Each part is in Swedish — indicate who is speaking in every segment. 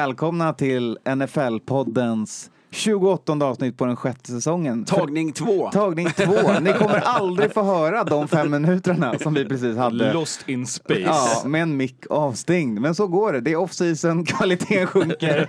Speaker 1: Välkomna till NFL-poddens 28 avsnitt på den sjätte säsongen.
Speaker 2: Tagning två.
Speaker 1: Tagning två. Ni kommer aldrig få höra de fem minuterna som vi precis hade.
Speaker 3: Lost in space.
Speaker 1: Ja, med en mick avstängd. Men så går det. Det är off-season, kvaliteten sjunker.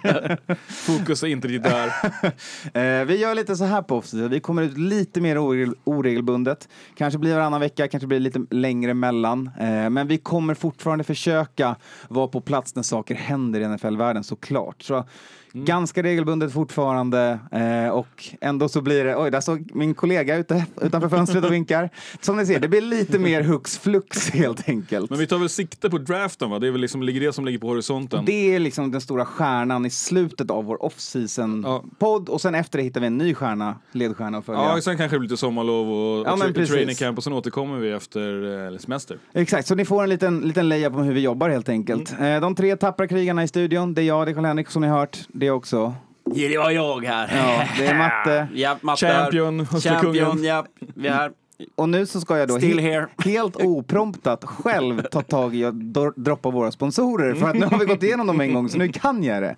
Speaker 3: Fokus är inte riktigt där.
Speaker 1: Eh, vi gör lite så här på off-season. Vi kommer ut lite mer oregel- oregelbundet. Kanske blir varannan vecka, kanske blir lite längre mellan. Eh, men vi kommer fortfarande försöka vara på plats när saker händer i NFL-världen såklart. Så Ganska regelbundet fortfarande eh, och ändå så blir det, oj där såg min kollega ute utanför fönstret och vinkar. Som ni ser, det blir lite mer hux flux helt enkelt.
Speaker 3: Men vi tar väl sikte på draften va? Det är väl liksom, ligger det som ligger på horisonten.
Speaker 1: Det är liksom den stora stjärnan i slutet av vår off-season
Speaker 3: Ja.
Speaker 1: podd och sen efter det hittar vi en ny stjärna, ledstjärna att följa.
Speaker 3: Ja, sen kanske det blir lite sommarlov och,
Speaker 1: Ja,
Speaker 3: och training camp och sen återkommer vi efter eh, semester.
Speaker 1: Exakt, så ni får en liten, liten layup om hur vi jobbar helt enkelt.
Speaker 3: Mm.
Speaker 1: Eh, de tre tappra krigarna i studion, det är jag, det är Karl-Henrik som ni har hört, det också.
Speaker 2: Det var jag här.
Speaker 1: Ja, det är Matte.
Speaker 2: Ja, Matte här.
Speaker 3: Champion,
Speaker 2: Champion, ja. Vi är här.
Speaker 1: Och nu så ska jag då
Speaker 2: Still
Speaker 1: he-
Speaker 2: here.
Speaker 1: helt opromptat själv ta tag i och dro- droppa våra sponsorer. För att nu har vi gått igenom dem en gång så nu kan jag det.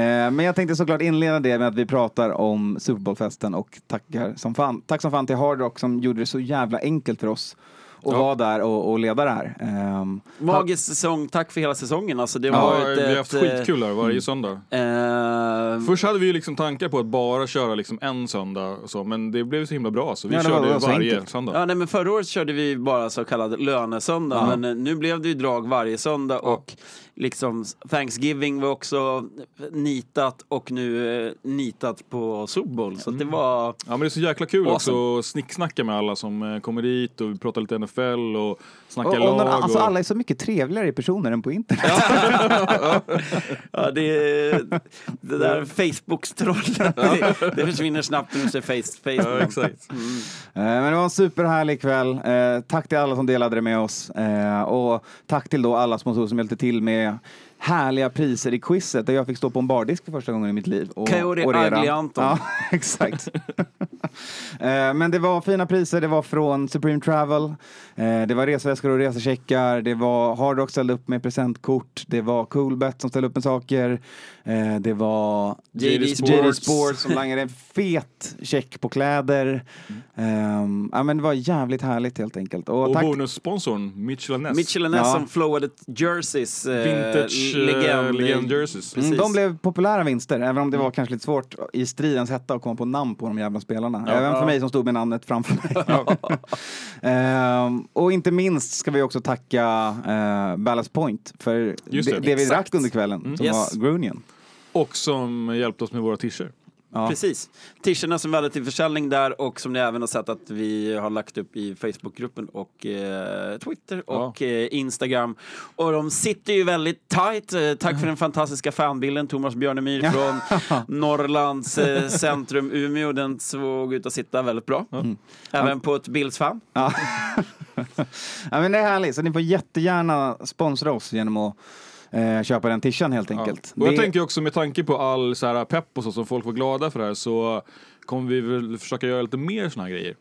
Speaker 1: Eh, men jag tänkte såklart inleda det med att vi pratar om Super Bowl-festen och tackar som fan. Tack som fan till Hard Rock som gjorde det så jävla enkelt för oss att
Speaker 3: Ja.
Speaker 1: vara där och, och leda det här. Ehm,
Speaker 2: Magisk säsong. Tack för hela säsongen. Alltså, det
Speaker 3: Ja,
Speaker 2: har
Speaker 3: vi har
Speaker 2: ett,
Speaker 3: haft
Speaker 2: eh,
Speaker 3: skitkul här varje söndag.
Speaker 2: eh,
Speaker 3: Först hade vi ju liksom tankar på att bara köra liksom en söndag och så, men det blev så himla bra så vi
Speaker 1: Ja, var-
Speaker 3: körde
Speaker 1: var så
Speaker 3: varje
Speaker 1: enkelt.
Speaker 3: söndag.
Speaker 2: Ja, nej, men förra året körde vi bara så kallad lönesöndag, men eh, nu blev det ju drag varje söndag och liksom Thanksgiving var också nitat och nu eh, nitat på Super Bowl. Så att det var...
Speaker 3: Ja men det är så jäkla kul
Speaker 2: Awesome.
Speaker 3: också att snicksnacka med alla som eh, kommer dit och vi pratar lite NFL och
Speaker 1: och,
Speaker 3: snackar
Speaker 1: och,
Speaker 3: lag.
Speaker 1: alltså,
Speaker 3: och...
Speaker 1: alla är så mycket trevligare personer än på internet.
Speaker 2: Ja, det, det där Facebook-trollet, det, det försvinner snabbt när du ser face,
Speaker 3: Ja,
Speaker 2: Facebook.
Speaker 3: exakt.
Speaker 1: Eh, Men det var en superhärlig kväll. Eh, tack till alla som delade det med oss. Eh, och tack till då alla sponsorer som hjälpte till med härliga priser i quizet där jag fick stå på en bardisk för första gången i mitt liv. Och, och reda.
Speaker 2: Ugly Anton.
Speaker 1: Ja, exakt. Eh, Men det var fina priser. Det var från Supreme Travel. Eh, Det var resväskor och resecheckar. Det var Hard Rock ställde upp med presentkort. Det var Coolbet som ställde upp med saker. Eh, Det var
Speaker 2: JD
Speaker 1: JD
Speaker 2: Sports.
Speaker 1: Sports som langade en fet check på kläder. Ehm, ja, men det var jävligt härligt helt enkelt. Och,
Speaker 3: Och
Speaker 1: tack.
Speaker 3: bonussponsorn Mitchell Ness.
Speaker 2: Mitchell Ness
Speaker 1: Ja.
Speaker 2: som flowade jerseys.
Speaker 3: Vintage
Speaker 2: legend,
Speaker 3: legend, jerseys.
Speaker 1: Mm, de blev populära vinster, även om det var kanske lite svårt i stridens hetta att komma på namn på de jävla spelarna. Även för mig som stod med namnet framför mig. Ehm, och inte minst ska vi också tacka uh, Ballast Point för det,
Speaker 3: det.
Speaker 1: vi drack under kvällen, som
Speaker 2: Yes.
Speaker 1: var Grunion.
Speaker 3: Och som hjälpte oss med våra t-shirts.
Speaker 1: Ja.
Speaker 2: Precis. T-shirtarna som vi hade till försäljning där och som ni även har sett att vi har lagt upp i Facebookgruppen och eh, Twitter och eh, Instagram. Och de sitter ju väldigt tight. Eh, tack för den fantastiska fanbilden, Thomas Björnemyr från Norrlands eh, centrum Umeå. Den såg ut att sitta väldigt bra. Även på ett Bills-fan.
Speaker 1: Ja. ja, men det är härligt, så ni får jättegärna sponsra oss genom att eh, köpa den t-shirten helt enkelt.
Speaker 3: Och jag
Speaker 1: Det-
Speaker 3: tänker också med tanke på all så här pepp och så som folk var glada för det här så kommer vi väl försöka göra lite mer såna här grejer.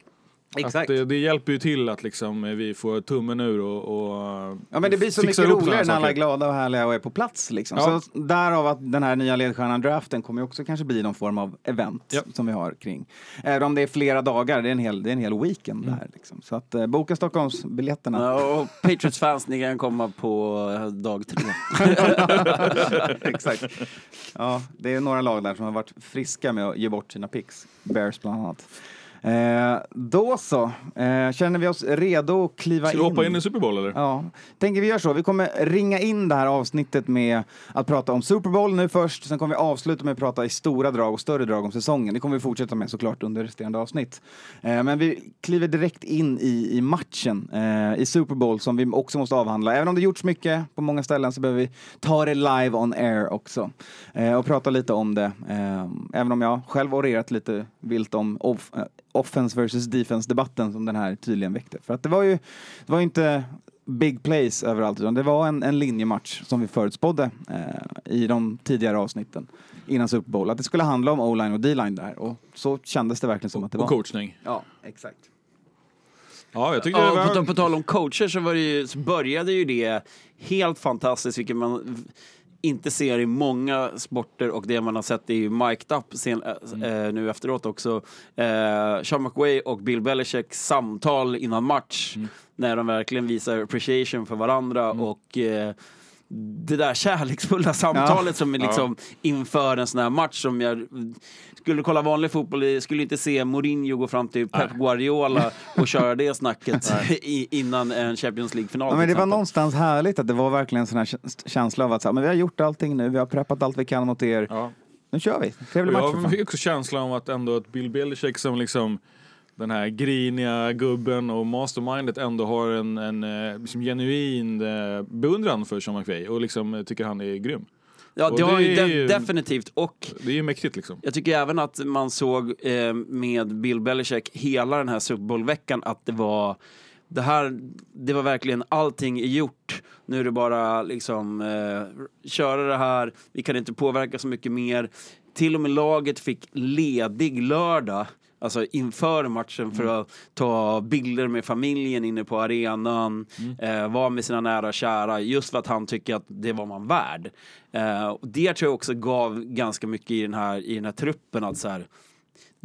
Speaker 1: Exakt.
Speaker 3: Att det, det hjälper ju till att liksom vi får tummen ur och, och
Speaker 1: Ja men det blir så mycket roligare när alla är glada och härliga och är på plats liksom.
Speaker 3: Ja.
Speaker 1: Så därav att den här nya ledstjärnan draften kommer ju också kanske bli någon form av event
Speaker 3: Ja.
Speaker 1: som vi har kring. Även om det är flera dagar, det är en hel, det är en hel weekend
Speaker 3: Mm.
Speaker 1: där liksom. Så att eh, boka Stockholmsbiljetterna.
Speaker 2: Ja, och Patriots-fans, ni kan komma på eh, dag tre.
Speaker 1: Exakt. Ja, det är några lag där som har varit friska med att ge bort sina picks. Bears bland annat. Eh, då så. Eh, känner vi oss redo att kliva
Speaker 3: Ska
Speaker 1: in?
Speaker 3: vi hoppa in i Super Bowl eller?
Speaker 1: Ja, tänker vi gör så. Vi kommer ringa in det här avsnittet med att prata om Super Bowl nu först. Sen kommer vi avsluta med att prata i stora drag och större drag om säsongen. Det kommer vi fortsätta med såklart under resterande avsnitt. Eh, men vi kliver direkt in i, i matchen eh, i Super Bowl som vi också måste avhandla. Även om det gjorts mycket på många ställen så behöver vi ta det live on air också eh, och prata lite om det. Eh, även om jag själv orerat lite vilt om offense versus defense-debatten som den här tydligen väckte. För att det var ju, det var ju inte big plays överallt, utan det var en, en linjematch som vi förutspådde eh, i de tidigare avsnitten innan Super Bowl. Att det skulle handla om O-line och D-line där och så kändes det verkligen som att det
Speaker 3: Och
Speaker 1: var.
Speaker 3: coachning.
Speaker 1: Ja, exakt.
Speaker 3: Ja, jag tyckte
Speaker 2: Ja,
Speaker 3: det
Speaker 2: på,
Speaker 3: var...
Speaker 2: tal- på tal om coacher så, var det ju, så började ju det helt fantastiskt, vilket man inte ser i många sporter och det man har sett är ju mic'd up sen, äh, nu efteråt också. Eh, Sean McWay och Bill Belichicks samtal innan match när de verkligen visar appreciation för varandra och eh, det där kärleksfulla samtalet som är liksom inför en sån här match som jag skulle kolla vanlig fotboll, jag skulle inte se Mourinho gå fram till Pep Guardiola och köra det snacket i, innan en Champions League-final.
Speaker 1: Ja, men det var någonstans härligt att det var verkligen en sån här kä- känsla av att så här, men vi har gjort allting nu, vi har preppat allt vi kan mot er.
Speaker 3: Ja.
Speaker 1: Nu kör vi. Trevlig match för
Speaker 3: jag
Speaker 1: fan.
Speaker 3: fick också känslan om att ändå att Bill Belichick som liksom den här griniga gubben och mastermindet ändå har en, en eh, liksom genuin eh, beundran för Sean McVay och liksom eh, tycker han är grym.
Speaker 2: Ja,
Speaker 3: och
Speaker 2: det har
Speaker 3: det
Speaker 2: ju
Speaker 3: är
Speaker 2: de-
Speaker 3: ju-
Speaker 2: definitivt. Och
Speaker 3: Det är ju mäktigt liksom.
Speaker 2: jag tycker även att man såg eh, med Bill Belichick hela den här Super Bowl-veckan att det var det här, det var verkligen allting är gjort. Nu är det bara liksom eh, köra det här. Vi kan inte påverka så mycket mer. Till och med laget fick ledig lördag. Alltså inför matchen för att ta bilder med familjen inne på arenan, eh, vara med sina nära och kära, just för att han tycker att det var man värd. Eh, och det tror jag också gav ganska mycket i den här, i den här truppen, att så här,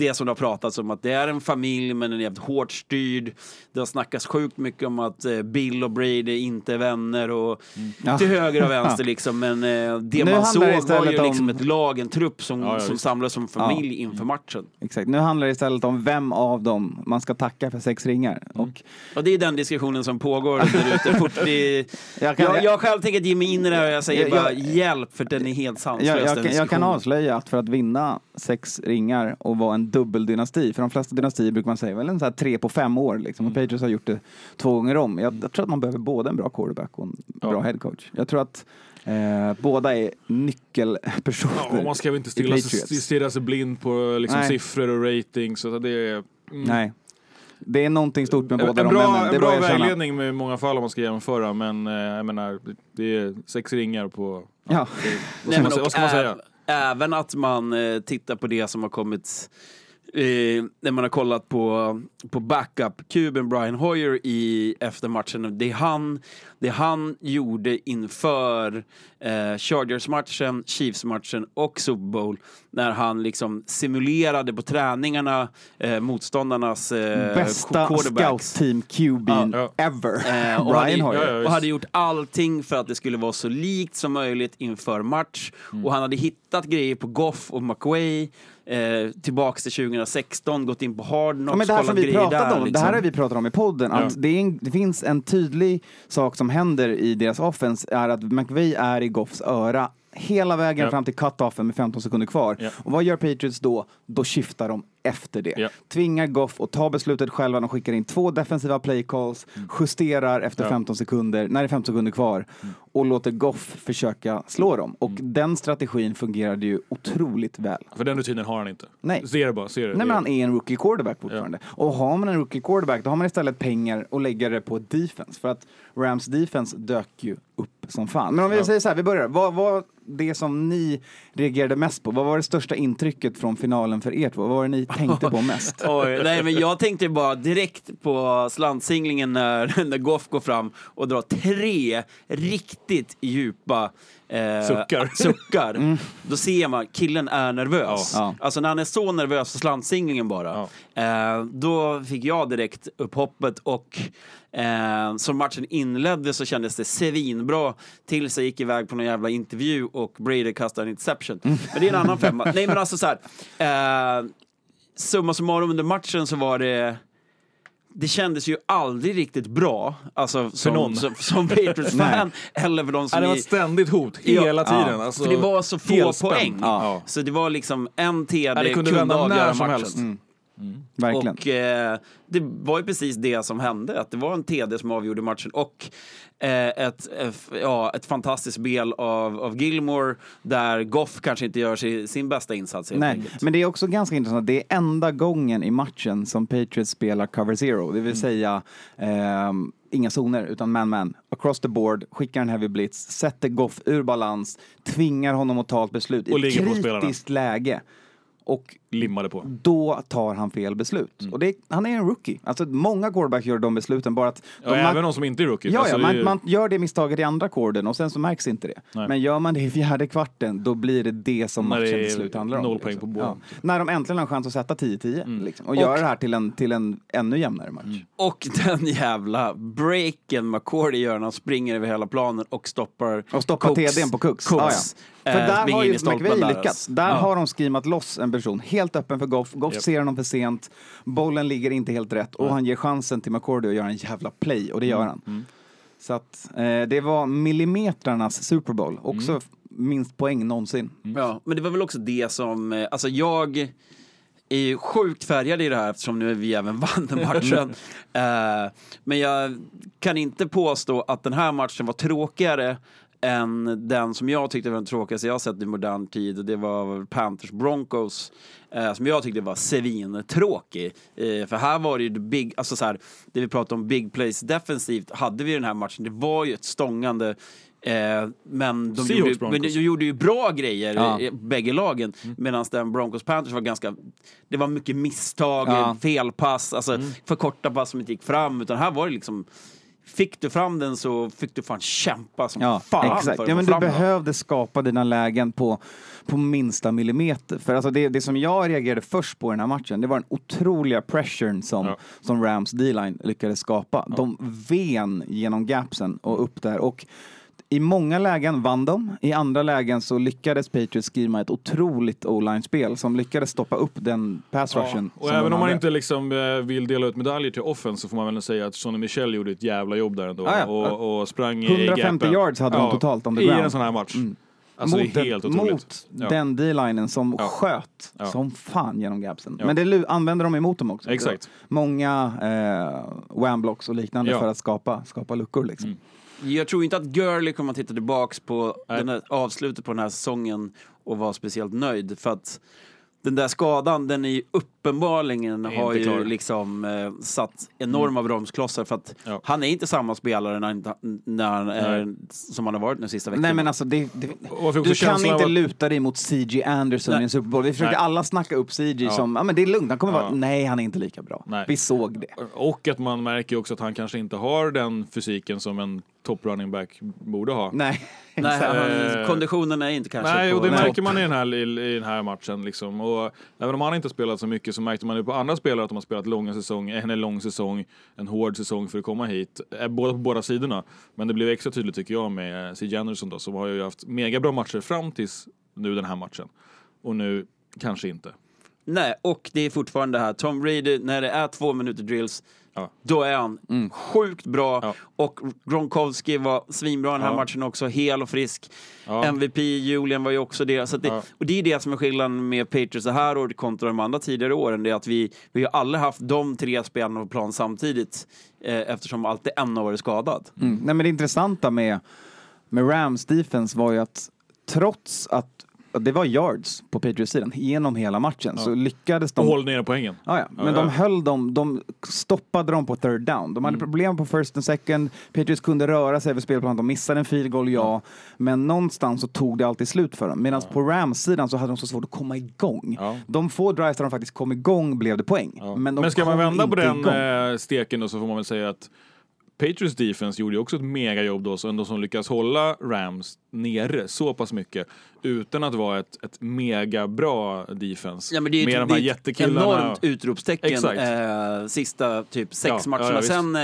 Speaker 2: det som det har pratats om att det är en familj men den är jävligt hårt styrd. Det har snackats sjukt mycket om att eh, Bill och Brady inte är vänner och
Speaker 1: Ja.
Speaker 2: till höger och vänster liksom. Men eh, det
Speaker 1: Nu
Speaker 2: man såg var ju
Speaker 1: om-
Speaker 2: liksom ett lag, en trupp som,
Speaker 3: Ja, ja,
Speaker 2: som samlades som familj inför matchen.
Speaker 1: Exakt. Nu handlar det istället om vem av dem man ska tacka för sex ringar. Och
Speaker 2: Och det är den diskussionen som pågår där ute. Fort, det,
Speaker 1: Jag kan-
Speaker 2: jag, jag själv tänker ge mig in i det här och jag säger
Speaker 1: Jag-
Speaker 2: bara hjälp för den är helt sanslös.
Speaker 1: jag, jag, jag kan avslöja att för att vinna sex ringar och vara en dubbeldynasti, för de flesta dynastier brukar man säga väl en så här tre på fem år liksom, och Patriots har gjort det två gånger om. Jag, jag tror att man behöver både en bra quarterback och en bra headcoach. Jag tror att eh, båda är nyckelpersoner
Speaker 3: Ja, man ska väl inte
Speaker 1: i
Speaker 3: stilla,
Speaker 1: Patriots.
Speaker 3: stirra sig blind på liksom,
Speaker 1: Nej.
Speaker 3: siffror och ratings. Så det är, mm.
Speaker 1: Nej. Det är någonting stort med båda
Speaker 3: en
Speaker 1: de
Speaker 3: bra,
Speaker 1: männen. Det är
Speaker 3: en bra vägledning med många fall om man ska jämföra, men eh, jag menar, det är sex ringar på...
Speaker 1: Ja.
Speaker 3: Det, vad,
Speaker 2: Nej,
Speaker 3: ska
Speaker 2: men
Speaker 3: man, vad ska man säga?
Speaker 2: äv- Även att man eh, tittar på det som har kommit eh, när man har kollat på, på backup-kuben Brian Hoyer i, efter matchen. Det han, det han gjorde inför eh, Chargers-matchen, Chiefs-matchen och Super Bowl när han liksom simulerade på träningarna eh, motståndarnas eh,
Speaker 1: Bästa scout-team QB'n
Speaker 3: Ja.
Speaker 1: ever.
Speaker 2: Eh, och,
Speaker 1: Brian
Speaker 2: hade,
Speaker 1: Hoyer.
Speaker 2: Och hade gjort allting för att det skulle vara så likt som möjligt inför match.
Speaker 1: Mm.
Speaker 2: Och han hade hittat grejer på Goff och McWay. Eh, tillbaks till 2016, gått in på Hard Knocks,
Speaker 1: Ja, men det här som vi pratat om, det
Speaker 2: liksom.
Speaker 1: här har vi pratat om i podden, att
Speaker 3: Ja.
Speaker 1: det, en, det finns en tydlig sak som händer i deras offense, är att McVay är i Goffs öra hela vägen
Speaker 3: Ja.
Speaker 1: fram till cut-offen med 15 sekunder kvar.
Speaker 3: Ja.
Speaker 1: Och vad gör Patriots då? Då skiftar de efter det.
Speaker 3: Ja.
Speaker 1: Tvingar Goff att ta beslutet själva, de skickar in två defensiva play calls, justerar efter
Speaker 3: Mm. Ja. Mm.
Speaker 1: 15 sekunder, när det är 15 sekunder kvar, och låter Goff försöka slå dem. Och den strategin fungerade ju otroligt väl.
Speaker 3: För den rutinen har han inte.
Speaker 1: Nej.
Speaker 3: Se det bara, se det.
Speaker 1: Nej men han är en rookie quarterback fortfarande. Och har man en rookie quarterback då har man istället pengar och lägger det på defense. För att Rams defense dök ju upp som fan. Men om vi
Speaker 3: Ja.
Speaker 1: säger så här, vi börjar. Vad var det som ni reagerade mest på? Vad var det största intrycket från finalen för er två? Vad var det ni tänkte på mest?
Speaker 2: Oj, nej, men jag tänkte bara direkt på slantsinglingen när, när Goff går fram och drar tre riktigt djupa eh,
Speaker 3: Suckar.
Speaker 2: suckar. Då ser man, killen är nervös.
Speaker 1: Ja.
Speaker 2: Alltså när han är så nervös för slantsinglingen bara. Eh, då fick jag direkt upp hoppet och eh, som matchen inledde så kändes det svinbra tills jag gick iväg på någon jävla intervju och Brady kastade en interception. Men det är en annan femma. Nej men alltså så här. Eh, summa summarum under matchen så var det det kändes ju aldrig riktigt bra, alltså som,
Speaker 3: någon.
Speaker 2: som, som Patriots-fan eller för de som
Speaker 3: Ja, det var ett ständigt hot
Speaker 2: Ja,
Speaker 3: hela tiden.
Speaker 1: ja.
Speaker 3: Alltså,
Speaker 2: för det var så få poäng.
Speaker 3: Ja.
Speaker 2: Så det var liksom en TD
Speaker 3: Ja, det kunde
Speaker 2: kunde, avgöra
Speaker 3: när som
Speaker 2: matchen.
Speaker 3: helst.
Speaker 1: Verkligen.
Speaker 2: Och eh, det var ju precis det som hände, att det var en TD som avgjorde matchen och ett, eh, ja, ett fantastiskt spel av, av Gilmore där Goff kanske inte gör sin, sin bästa insats helt
Speaker 1: Nej,
Speaker 2: enkelt.
Speaker 1: men det är också ganska intressant. Det är enda gången i matchen som Patriots spelar cover zero, det vill
Speaker 2: Mm.
Speaker 1: säga ehm, inga zoner utan man-man. Across the board, skickar en heavy blitz, sätter Goff ur balans, tvingar honom att ta ett beslut i
Speaker 3: Och
Speaker 1: ett
Speaker 3: på spelarna.
Speaker 1: kritiskt läge. Och
Speaker 3: Limmade på.
Speaker 1: då tar han fel beslut.
Speaker 3: Mm.
Speaker 1: Och det, han är en rookie. Alltså, många quarterbacks gör de besluten, bara att...
Speaker 3: Ja, även de som inte är rookies.
Speaker 1: Ja,
Speaker 3: Alltså,
Speaker 1: ja
Speaker 3: det är
Speaker 1: man, man gör det misstaget i andra korden och sen så märks inte det.
Speaker 3: Nej.
Speaker 1: Men gör man det i fjärde kvarten, då blir det det som matchen
Speaker 3: är
Speaker 1: till slut handlar om.
Speaker 3: noll poäng på båda.
Speaker 1: Ja. När de äntligen har chans att sätta 10-10
Speaker 3: Mm.
Speaker 1: liksom, och, göra det här till en, till en ännu jämnare match.
Speaker 2: Och den jävla breaken McCourty gör när han springer över hela planen och stoppar
Speaker 1: Och stoppa
Speaker 2: Cooks-
Speaker 1: TDn på Cooks.
Speaker 2: Cooks,
Speaker 1: Ja, ja. För
Speaker 2: eh,
Speaker 1: där har ju
Speaker 2: där,
Speaker 1: lyckats.
Speaker 2: alltså.
Speaker 1: Där
Speaker 2: Ja.
Speaker 1: har de skrimat loss en person helt öppen för Goff. Goff
Speaker 3: Japp.
Speaker 1: ser honom för sent, bollen ligger inte helt rätt och han ger chansen till McCordy att göra en jävla play och det
Speaker 2: Mm,
Speaker 1: gör han. Så att eh, det var millimetrarnas Super Bowl. Också
Speaker 2: Mm.
Speaker 1: minst poäng någonsin.
Speaker 2: Ja, men det var väl också det som, eh, alltså jag är ju sjukt färgad i det här eftersom nu vi även vann den matchen. Eh, men jag kan inte påstå att den här matchen var tråkigare än den som jag tyckte var den tråkigaste jag sett i modern tid och det var Panthers Broncos eh, som jag tyckte var svintråkig. Eh, för här var det ju big, alltså så här, det vi pratade om big plays defensivt hade vi den här matchen, det var ju ett stångande Eh, men de gjorde, men de gjorde ju bra grejer,
Speaker 1: Ja.
Speaker 2: i bägge lagen. Medan den Broncos Panthers var ganska... Det var mycket misstag,
Speaker 1: Ja.
Speaker 2: felpass, alltså för korta pass som inte gick fram. Utan här var det liksom... Fick du fram den så fick du fan kämpa som
Speaker 1: Ja,
Speaker 2: fan
Speaker 1: exakt.
Speaker 2: för att
Speaker 1: Ja,
Speaker 2: få
Speaker 1: men du
Speaker 2: fram den.
Speaker 1: behövde skapa dina lägen på, på minsta millimeter. För alltså det, det som jag reagerade först på i den här matchen, det var den otroliga pressuren som,
Speaker 3: Ja.
Speaker 1: som Rams D-line lyckades skapa. De ven genom gapsen och upp där. Och i många lägen vann de, i andra lägen så lyckades Patriots skriva ett otroligt o-line-spel som lyckades stoppa upp den pass rushen.
Speaker 3: Och
Speaker 1: som
Speaker 3: även om man inte liksom eh, vill dela ut medaljer till offense så får man väl säga att Sonny Michel gjorde ett jävla jobb där ändå.
Speaker 1: Ah, ja.
Speaker 3: och, och sprang i
Speaker 1: 150
Speaker 3: gapen.
Speaker 1: yards hade de totalt on the
Speaker 3: I
Speaker 1: ground.
Speaker 3: en sån här match. Alltså
Speaker 1: mot
Speaker 3: det är helt
Speaker 1: den, mot
Speaker 3: Ja.
Speaker 1: den D-linen som
Speaker 3: Ja.
Speaker 1: sköt
Speaker 3: Ja.
Speaker 1: som fan genom gapsen.
Speaker 3: Ja.
Speaker 1: Men det använder de emot dem också.
Speaker 3: Exakt.
Speaker 1: Många eh, wham-blocks och liknande
Speaker 3: Ja.
Speaker 1: för att skapa, skapa luckor liksom.
Speaker 2: Jag tror inte att Gurley kommer att titta tillbaks på den här, avslutet på den här säsongen och vara speciellt nöjd. För att den där skadan, den är ju uppenbarligen
Speaker 3: Är
Speaker 2: har ju
Speaker 3: klar. Mm.
Speaker 2: liksom eh, satt enorma bromsklossar för att
Speaker 3: Ja.
Speaker 2: han är inte samma spelare när, han när han är, som han har varit de sista veckorna.
Speaker 1: Nej men alltså, det, det, du kan inte
Speaker 3: att-
Speaker 1: luta dig mot CG Anderson
Speaker 2: Nej.
Speaker 1: i en Super Bowl. Vi försöker
Speaker 3: Nej.
Speaker 1: alla snacka upp CG
Speaker 3: Ja.
Speaker 1: som, ja men det är lugnt, han kommer
Speaker 3: Ja.
Speaker 1: vara, nej han är inte lika bra.
Speaker 3: Nej.
Speaker 1: Vi såg det.
Speaker 3: Och att man märker också att han kanske inte har den fysiken som en top running back borde ha.
Speaker 1: Nej,
Speaker 2: Nej, han,
Speaker 3: Eh,
Speaker 2: konditionen är inte kanske
Speaker 3: Nej,
Speaker 2: på
Speaker 3: och det märker man i den, här, i, i den här matchen. Liksom. Och även om han inte spelat så mycket så märkte man ju på andra spelare att de har spelat långa säsong, en lång säsong, en hård säsong för att komma hit. Eh, Båda på båda sidorna. Men det blev extra tydligt tycker jag med C. Anderson då, som har ju haft mega bra matcher fram tills nu den här matchen. Och nu kanske inte.
Speaker 2: Nej, och det är fortfarande det här, Tom Brady, när det är två minuter drills,
Speaker 3: Ja.
Speaker 2: då är han sjukt bra.
Speaker 3: Ja.
Speaker 2: Och Gronkowski var svinbra den här
Speaker 3: Ja.
Speaker 2: matchen också, hel och frisk.
Speaker 3: Ja.
Speaker 2: MVP Julian var ju också det. Så att det
Speaker 3: Ja.
Speaker 2: Och det är det som är skillnaden med Patriots det här året kontra de andra tidigare åren. Det är att vi, vi har aldrig haft de tre spelarna på plan samtidigt eh, eftersom alltid en har varit skadad.
Speaker 1: Mm. Nej, men det intressanta med, med Rams defense var ju att trots att det var yards på Patriots-sidan genom hela matchen så lyckades de
Speaker 3: Och håll nere poängen.
Speaker 1: Ja, ja. Men
Speaker 3: Ja,
Speaker 1: de
Speaker 3: ja.
Speaker 1: höll dem, de stoppade dem på third down. De hade problem på first and second, Patriots kunde röra sig över spelplanen, de missade en field goal, ja. Men någonstans så tog det alltid slut för dem. Medan på Rams-sidan så hade de så svårt att komma igång.
Speaker 3: Ja.
Speaker 1: De få drives där de faktiskt kom igång blev det poäng.
Speaker 3: Ja.
Speaker 1: Men, de
Speaker 3: Men ska man vända på den
Speaker 1: igång.
Speaker 3: eh, steken då så får man väl säga att Patriots defense gjorde ju också ett megajobb då, så ändå som lyckas hålla Rams nere så pass mycket utan att vara ett, ett mega bra defense.
Speaker 2: Ja, men det är ju
Speaker 3: med
Speaker 2: ett-
Speaker 3: de här
Speaker 2: det är ett
Speaker 3: jättekillarna.
Speaker 2: enormt utropstecken eh, sista typ sex
Speaker 3: Ja,
Speaker 2: matcherna.
Speaker 3: ja.
Speaker 2: Sen eh,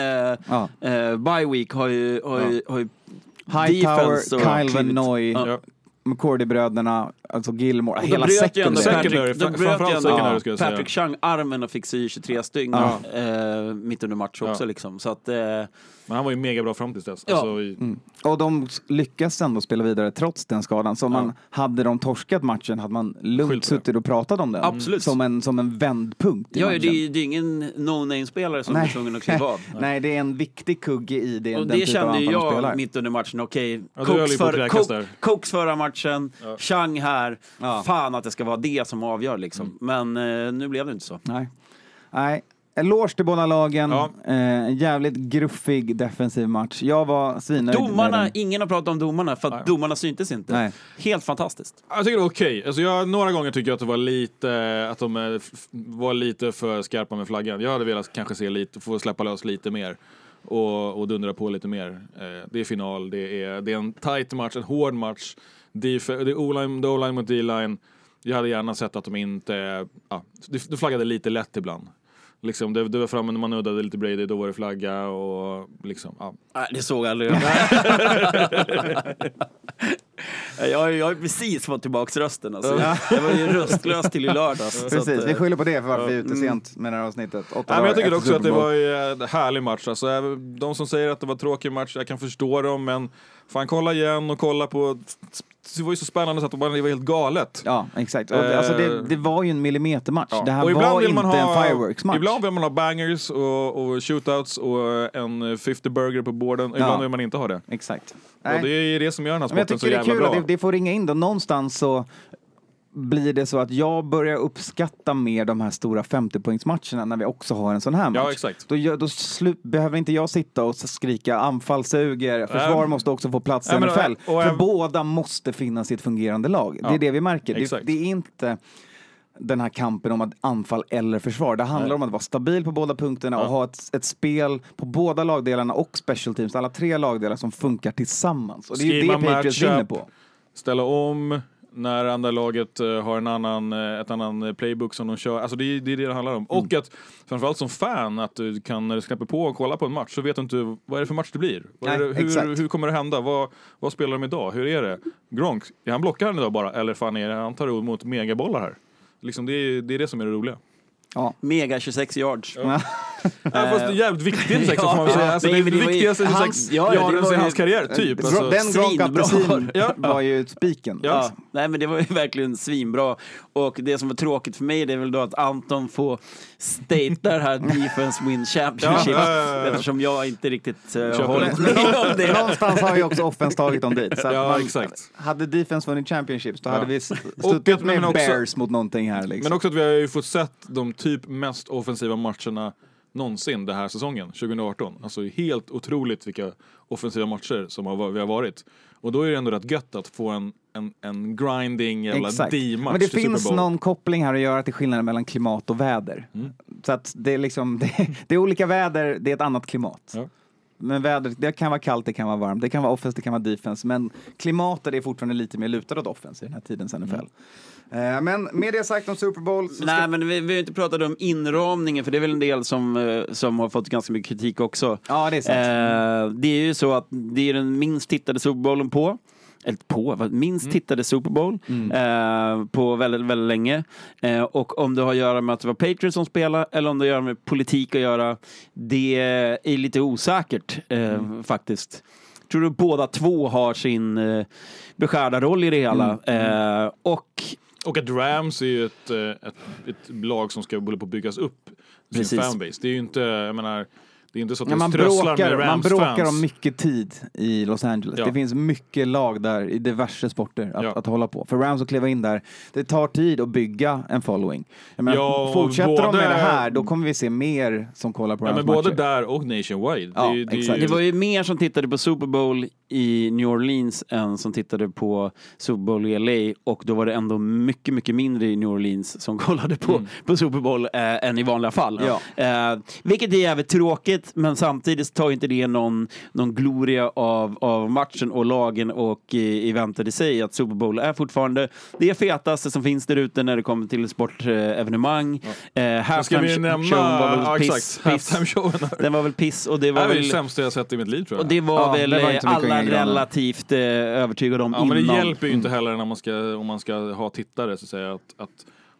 Speaker 1: Ja.
Speaker 2: eh, bye week har ju, har ju, har ju
Speaker 1: Hightower, Kyle Van Noy,
Speaker 2: Ja.
Speaker 1: McCordy-bröderna, alltså Gilmore,
Speaker 2: då
Speaker 1: hela
Speaker 2: bröt ju ändå
Speaker 1: secondary.
Speaker 2: Patrick, då bröt
Speaker 3: framförallt
Speaker 2: ju ändå
Speaker 3: secondary skulle jag säga.
Speaker 2: Patrick Chung armen och fick sy 23 stygn
Speaker 1: Ja.
Speaker 2: eh, mitt under match också.
Speaker 3: Ja.
Speaker 2: Liksom. Så att, eh,
Speaker 3: Men han var ju mega bra fram tills dess.
Speaker 2: Ja.
Speaker 3: Alltså, i,
Speaker 1: Mm. Och de lyckas ändå spela vidare trots den skadan. Så man, hade de torskat matchen hade man lugnt suttit och pratat om den.
Speaker 2: Absolut.
Speaker 1: Som en, som en vändpunkt i
Speaker 2: ja,
Speaker 1: matchen.
Speaker 2: det, är- det är ingen no-name-spelare som är tvungen att kliva av.
Speaker 1: Nej, det är en viktig kugge i det,
Speaker 2: Och
Speaker 1: den
Speaker 2: det
Speaker 1: typ
Speaker 2: kände jag
Speaker 1: spelar.
Speaker 2: mitt under matchen. Okej,
Speaker 3: Ja,
Speaker 2: Coke,
Speaker 3: där.
Speaker 2: Cokes förra matchen, Chang här.
Speaker 1: Ja.
Speaker 2: Fan att det ska vara det som avgör liksom. Men eh, nu blev det inte så.
Speaker 1: Nej. Nej. Eloge till båda lagen.
Speaker 3: Ja.
Speaker 1: Eh, jävligt gruffig defensiv match. Jag var svinnöjd
Speaker 2: Domarna, ingen har pratat om domarna för att
Speaker 3: Nej.
Speaker 2: domarna syntes inte.
Speaker 1: Nej.
Speaker 2: Helt fantastiskt.
Speaker 3: Jag tycker det var okej. Alltså jag, några gånger tycker jag att det var lite, att de eh, var lite för skarpa med flaggan. Jag hade velat kanske se lite, få släppa lös lite mer och, och dundra på lite mer. Eh, det är final, det är, det är en tight match, en hård match. Def- Det är O-line, det är O-line mot D-line. Jag hade gärna sett att de inte, ja, det flaggade lite lätt ibland. Liksom, det, det var framme när man nuddade lite Brady, då var det flagga och liksom, ja.
Speaker 2: Nej, det såg jag aldrig. jag, har- jag har precis fått tillbaka rösten. Alltså. Jag var ju röstlös till i lördags. så
Speaker 1: Precis,
Speaker 2: att,
Speaker 1: vi
Speaker 2: eh,
Speaker 1: skyller på det för varför vi är ute sent med det här avsnittet. Åtta
Speaker 3: Nej, men jag tycker också att det var en härlig match. Alltså, de som säger att det var en tråkig match, jag kan förstå dem, men fan kolla igen och kolla på... Det var ju så spännande så att det var helt galet.
Speaker 1: Ja, exakt. Och, det- alltså, det,
Speaker 3: Eh,
Speaker 1: det var ju en millimetermatch. Det här var
Speaker 3: vill
Speaker 1: inte
Speaker 3: man ha,
Speaker 1: en fireworks-match.
Speaker 3: Ibland vill man ha bangers och, och shootouts och en 50 burger på borden. Ibland
Speaker 1: Ja.
Speaker 3: vill man inte ha det.
Speaker 1: Exakt.
Speaker 3: Och det är det som gör den här
Speaker 1: jag
Speaker 3: sporten så
Speaker 1: tycker det är
Speaker 3: jävla
Speaker 1: kul
Speaker 3: bra.
Speaker 1: att det, det får ringa in då. Någonstans så blir det så att jag börjar uppskatta mer de här stora 50-poängsmatcherna när vi också har en sån här match.
Speaker 3: Ja, exakt.
Speaker 1: Då, då slu- behöver inte jag sitta och skrika anfall suger, försvar
Speaker 3: Ähm.
Speaker 1: måste också få plats i NFL.
Speaker 3: och-
Speaker 1: för båda måste finnas i ett fungerande lag. Det är
Speaker 3: Ja,
Speaker 1: det vi märker. Det, det är inte den här kampen om att anfall eller försvar. Det handlar om att vara stabil på båda punkterna och ha ett, ett spel på båda lagdelarna och special teams, alla tre lagdelar som funkar tillsammans. Och det är ju det Patriots vinner på.
Speaker 3: Ställa om när andra laget eh, har en annan, eh, ett annan eh, playbook som de kör. Alltså det, är- det det handlar om. Och
Speaker 1: Mm.
Speaker 3: att framförallt som fan, att du kan, när du släpper på och kolla på en match så vet du inte vad är det för match det blir.
Speaker 1: Nej,
Speaker 3: det, hur, hur kommer det hända? Vad, vad spelar de idag? Hur är det? Gronk, är han blockaren idag bara? Eller fan är det, han tar emot megabollar här? Liksom det, är, det är det som är det roliga.
Speaker 1: Ja.
Speaker 2: Mega 26 yards.
Speaker 3: Ja, fast det är jävligt viktigt sex,
Speaker 2: Ja,
Speaker 3: får man väl säga.
Speaker 2: ja,
Speaker 3: Alltså,
Speaker 2: nej,
Speaker 3: det är viktigaste
Speaker 2: hans-
Speaker 3: 26
Speaker 2: ja, det
Speaker 3: yards
Speaker 2: var
Speaker 3: i hans karriär, typ. Alltså,
Speaker 1: Den Gronk apelsin
Speaker 3: Ja.
Speaker 1: var ju spiken.
Speaker 3: Ja.
Speaker 2: Ja, nej men det var ju verkligen svinbra. Och det som var tråkigt för mig det är väl då att Anton får stata det här Defense Win Championship.
Speaker 3: Ja, ja, ja, ja.
Speaker 2: Eftersom jag inte riktigt uh,
Speaker 3: Köper
Speaker 2: hållit
Speaker 3: det.
Speaker 2: med om det.
Speaker 1: Någonstans har ju också offense tagit dem dit. Så
Speaker 3: Ja,
Speaker 1: man,
Speaker 3: exakt.
Speaker 1: Hade defense vunnit championships då
Speaker 3: Ja.
Speaker 1: hade vi s-
Speaker 3: Och
Speaker 1: stått
Speaker 3: att-
Speaker 1: upp med bears mot någonting här liksom.
Speaker 3: Men också att vi har ju fått sett de typ mest offensiva matcherna någonsin den här säsongen, 2018. Alltså helt otroligt vilka offensiva matcher som har, vi har varit. Och då är det ändå rätt gött att få en, en, en grinding
Speaker 1: Exakt.
Speaker 3: D-match
Speaker 1: Men det finns någon koppling här att göra till skillnaden mellan klimat och väder.
Speaker 3: Mm.
Speaker 1: Så att det är liksom, det, det är olika väder, det är ett annat klimat.
Speaker 3: Ja.
Speaker 1: Men vädret, det kan vara kallt, det kan vara varmt, det kan vara offense, det kan vara defense. Men klimatet är fortfarande lite mer lutat åt offense i den här tidens NFL.
Speaker 3: Mm.
Speaker 1: Eh, men med det sagt om Super Bowl så ska
Speaker 2: Nej men vi, vi har inte pratat om inramningen för det är väl en del som, eh, som har fått ganska mycket kritik också.
Speaker 1: Ja, det är sant.
Speaker 2: Eh, det är ju så att det är den minst tittade Super Bowlen på. Eller på, minst
Speaker 1: Mm.
Speaker 2: tittade Super Bowl eh, på väldigt, väldigt länge. Eh, och om det har att göra med att det var Patriots som spelade eller om det har att göra med politik att göra, det är lite osäkert eh,
Speaker 1: Mm.
Speaker 2: faktiskt. Tror du båda två har sin eh, beskärda roll i det hela.
Speaker 1: Mm.
Speaker 2: Eh, och
Speaker 3: Och att Rams är ju ett, eh, ett, ett lag som ska hålla på att byggas upp. Sin
Speaker 2: Precis.
Speaker 3: fanbase. Det är ju inte, jag menar, det är inte så att
Speaker 1: Ja, man, bråkar,
Speaker 3: med
Speaker 1: man bråkar
Speaker 3: fans.
Speaker 1: om mycket tid i Los Angeles.
Speaker 3: Ja.
Speaker 1: Det finns mycket lag där i diverse sporter att,
Speaker 3: Ja.
Speaker 1: att hålla på. För Rams att kliva in där, det tar tid att bygga en following. Jag menar,
Speaker 3: Ja,
Speaker 1: fortsätter de
Speaker 3: både-
Speaker 1: med det här, då kommer vi se mer som kollar på
Speaker 3: Ja,
Speaker 1: Rams
Speaker 3: men både
Speaker 1: matcher.
Speaker 3: där och nationwide.
Speaker 1: Ja,
Speaker 3: det, det,
Speaker 1: exakt.
Speaker 2: Det var ju mer som tittade på Super Bowl i New Orleans än som tittade på Super Bowl i LA och då var det ändå mycket, mycket mindre i New Orleans som kollade på, på Super Bowl eh, än i vanliga fall.
Speaker 1: Ja.
Speaker 2: Eh, vilket är jävligt tråkigt men samtidigt tar inte det någon, någon gloria av, av matchen och lagen och eh, eventet i sig. Att Super Bowl är fortfarande det fetaste som finns där ute när det kommer till sportevenemang. Eh,
Speaker 3: Men Ska
Speaker 2: halftime
Speaker 3: vi nämna...
Speaker 2: show var väl
Speaker 3: ja,
Speaker 2: piss,
Speaker 3: exakt.
Speaker 2: piss. Den var väl piss och det
Speaker 3: Det
Speaker 2: var
Speaker 3: här är
Speaker 2: väl...
Speaker 3: det sämsta jag sett i mitt liv tror jag.
Speaker 2: Och det var
Speaker 1: Ja,
Speaker 2: väl
Speaker 1: det var
Speaker 2: eh, alla relativt eh, övertygad om
Speaker 3: Ja, men
Speaker 2: innan.
Speaker 3: det hjälper ju inte heller när man ska, om man ska ha tittare så att säga att, att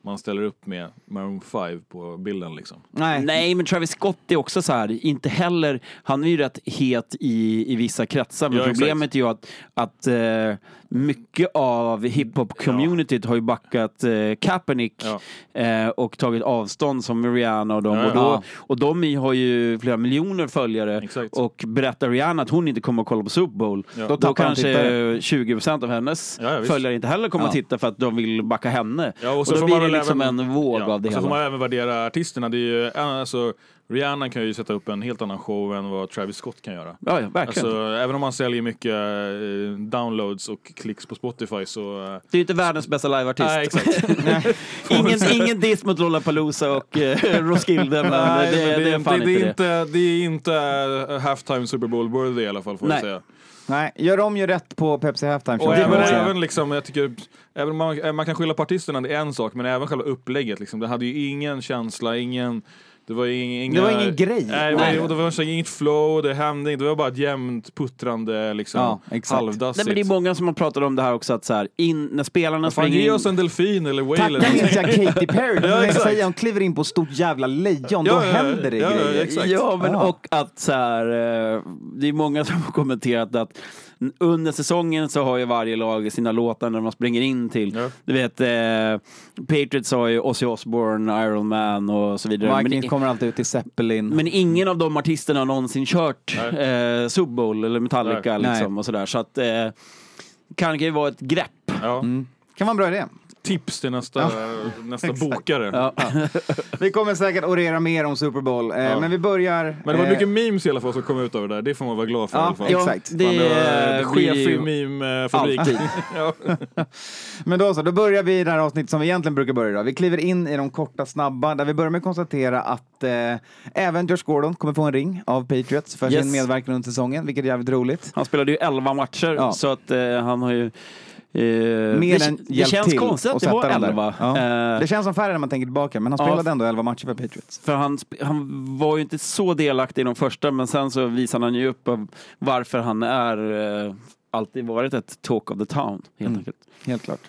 Speaker 3: man ställer upp med Maroon 5 på bilden liksom.
Speaker 1: Nej.
Speaker 2: Nej, men Travis Scott är också så här, inte heller, han är ju rätt het i, i vissa kretsar, men
Speaker 3: Ja, exakt.
Speaker 2: problemet är ju att, att eh, mycket av hiphop-communityt har ju backat eh, Kaepernick
Speaker 3: Ja.
Speaker 2: eh, och tagit avstånd som Rihanna och dem.
Speaker 3: Ja,
Speaker 2: och, då,
Speaker 1: ja.
Speaker 2: och de har ju flera miljoner följare
Speaker 3: Exakt.
Speaker 2: och berättar Rihanna att hon inte kommer att kolla på Super Bowl,
Speaker 3: Ja.
Speaker 2: då,
Speaker 1: Då
Speaker 2: kanske
Speaker 1: tittare.
Speaker 2: 20% av hennes
Speaker 3: Ja, ja,
Speaker 2: följare inte heller kommer
Speaker 1: Ja.
Speaker 2: att titta för att de vill backa henne.
Speaker 3: Ja, och
Speaker 2: och
Speaker 3: så
Speaker 2: då
Speaker 3: får
Speaker 2: blir
Speaker 3: man
Speaker 2: det
Speaker 3: väl
Speaker 2: liksom
Speaker 3: även-
Speaker 2: en våg
Speaker 3: Ja,
Speaker 2: av det
Speaker 3: och så
Speaker 2: hela.
Speaker 3: får man även värdera artisterna. Det är ju, alltså, Rihanna kan ju sätta upp en helt annan show än vad Travis Scott kan göra.
Speaker 2: Ja, ja, verkligen.
Speaker 3: Alltså, även om man säljer mycket eh, downloads och klicks på Spotify så... eh,
Speaker 2: Det är ju inte världens bästa liveartist.
Speaker 3: Nej, exakt.
Speaker 2: ingen, ingen diss mot Lollapalooza och eh, Roskilde, men
Speaker 3: Nej,
Speaker 2: det,
Speaker 3: men
Speaker 2: det, är fan
Speaker 3: det, är
Speaker 2: inte det.
Speaker 3: inte, det är inte eh, halftime Super Bowl worthy i alla fall får
Speaker 2: Nej.
Speaker 3: jag säga.
Speaker 1: Nej, gör om ju rätt på Pepsi Halftime Show.
Speaker 3: Och även, även liksom, jag tycker, även man, man kan skylla på artisterna, det är en sak, men även själva upplägget liksom. Det hade ju ingen känsla, ingen... Det var ing- inga...
Speaker 1: Det var ingen grej.
Speaker 3: Nej, det var,
Speaker 2: Nej.
Speaker 3: det var inget flow, det hände inte. Det var bara ett jämnt puttrande liksom.
Speaker 1: Ja,
Speaker 3: halvdassigt.
Speaker 2: Nej, men det är många som har pratat om det här också, att så här, in, när spelarna springer
Speaker 3: ge
Speaker 2: in...
Speaker 3: oss en delfin eller whale
Speaker 1: Tack
Speaker 3: eller
Speaker 1: minns jag Katy Perry.
Speaker 3: Ja,
Speaker 1: ja,
Speaker 3: exakt.
Speaker 1: säga, hon kliver in på ett stort jävla lejon, då
Speaker 3: Ja, ja,
Speaker 1: händer det
Speaker 3: ja, ja,
Speaker 1: grejer.
Speaker 3: exakt.
Speaker 2: Ja, men
Speaker 1: Ja.
Speaker 2: och att så här, eh, det är många som har kommenterat att under säsongen så har ju varje lag sina låtar när man springer in till.
Speaker 3: Ja.
Speaker 2: Du vet, eh, Patriots har ju Ozzy Osbourne, Iron Man och så vidare.
Speaker 1: Vikings
Speaker 2: Men,
Speaker 1: kommer alltid ut till Zeppelin.
Speaker 2: men ingen av de artisterna har någonsin kört eh, Super Bowl eller Metallica
Speaker 1: Nej.
Speaker 2: liksom och sådär. Så att eh, kan ju vara ett grepp.
Speaker 3: Ja.
Speaker 1: kan vara en bra idé.
Speaker 3: Tips till nästa, nästa bokare.
Speaker 2: Ja.
Speaker 1: Vi kommer säkert orera mer om Super Bowl, eh,
Speaker 3: Ja.
Speaker 1: men vi börjar...
Speaker 3: Men det var
Speaker 1: eh,
Speaker 3: mycket memes i alla fall som kom ut av det där. Det får man vara glad för
Speaker 1: Ja,
Speaker 3: i alla fall.
Speaker 1: ja. Exakt.
Speaker 2: Det,
Speaker 3: Fan, det var
Speaker 2: eh,
Speaker 3: chef
Speaker 2: blir
Speaker 3: i
Speaker 2: ju-
Speaker 3: meme-fabrik.
Speaker 2: Alltid.
Speaker 3: ja.
Speaker 1: Men då så, då börjar vi i det här avsnittet som vi egentligen brukar börja idag. Vi kliver in i de korta, snabba, där vi börjar med att konstatera att eh, även Josh Gordon kommer få en ring av Patriots för
Speaker 2: Yes.
Speaker 1: sin medverkan under säsongen, vilket är jävligt roligt.
Speaker 2: Han spelade ju 11 matcher,
Speaker 1: Ja.
Speaker 2: så att eh, han har ju... Eh,
Speaker 1: Mer
Speaker 2: det,
Speaker 1: än
Speaker 2: det
Speaker 1: hjälpt
Speaker 2: känns
Speaker 1: till
Speaker 2: konstigt att det var
Speaker 1: sätta den där.
Speaker 2: 11.
Speaker 1: Ja.
Speaker 2: Eh,
Speaker 1: Det känns som färre när man tänker tillbaka, men han
Speaker 2: Ja.
Speaker 1: spelade ändå 11 matcher för Patriots.
Speaker 2: För han, han var ju inte så delaktig i de första, men sen så visade han ju upp varför han är eh, alltid varit ett talk of the town, helt
Speaker 1: Mm.
Speaker 2: enkelt.
Speaker 1: Helt klart.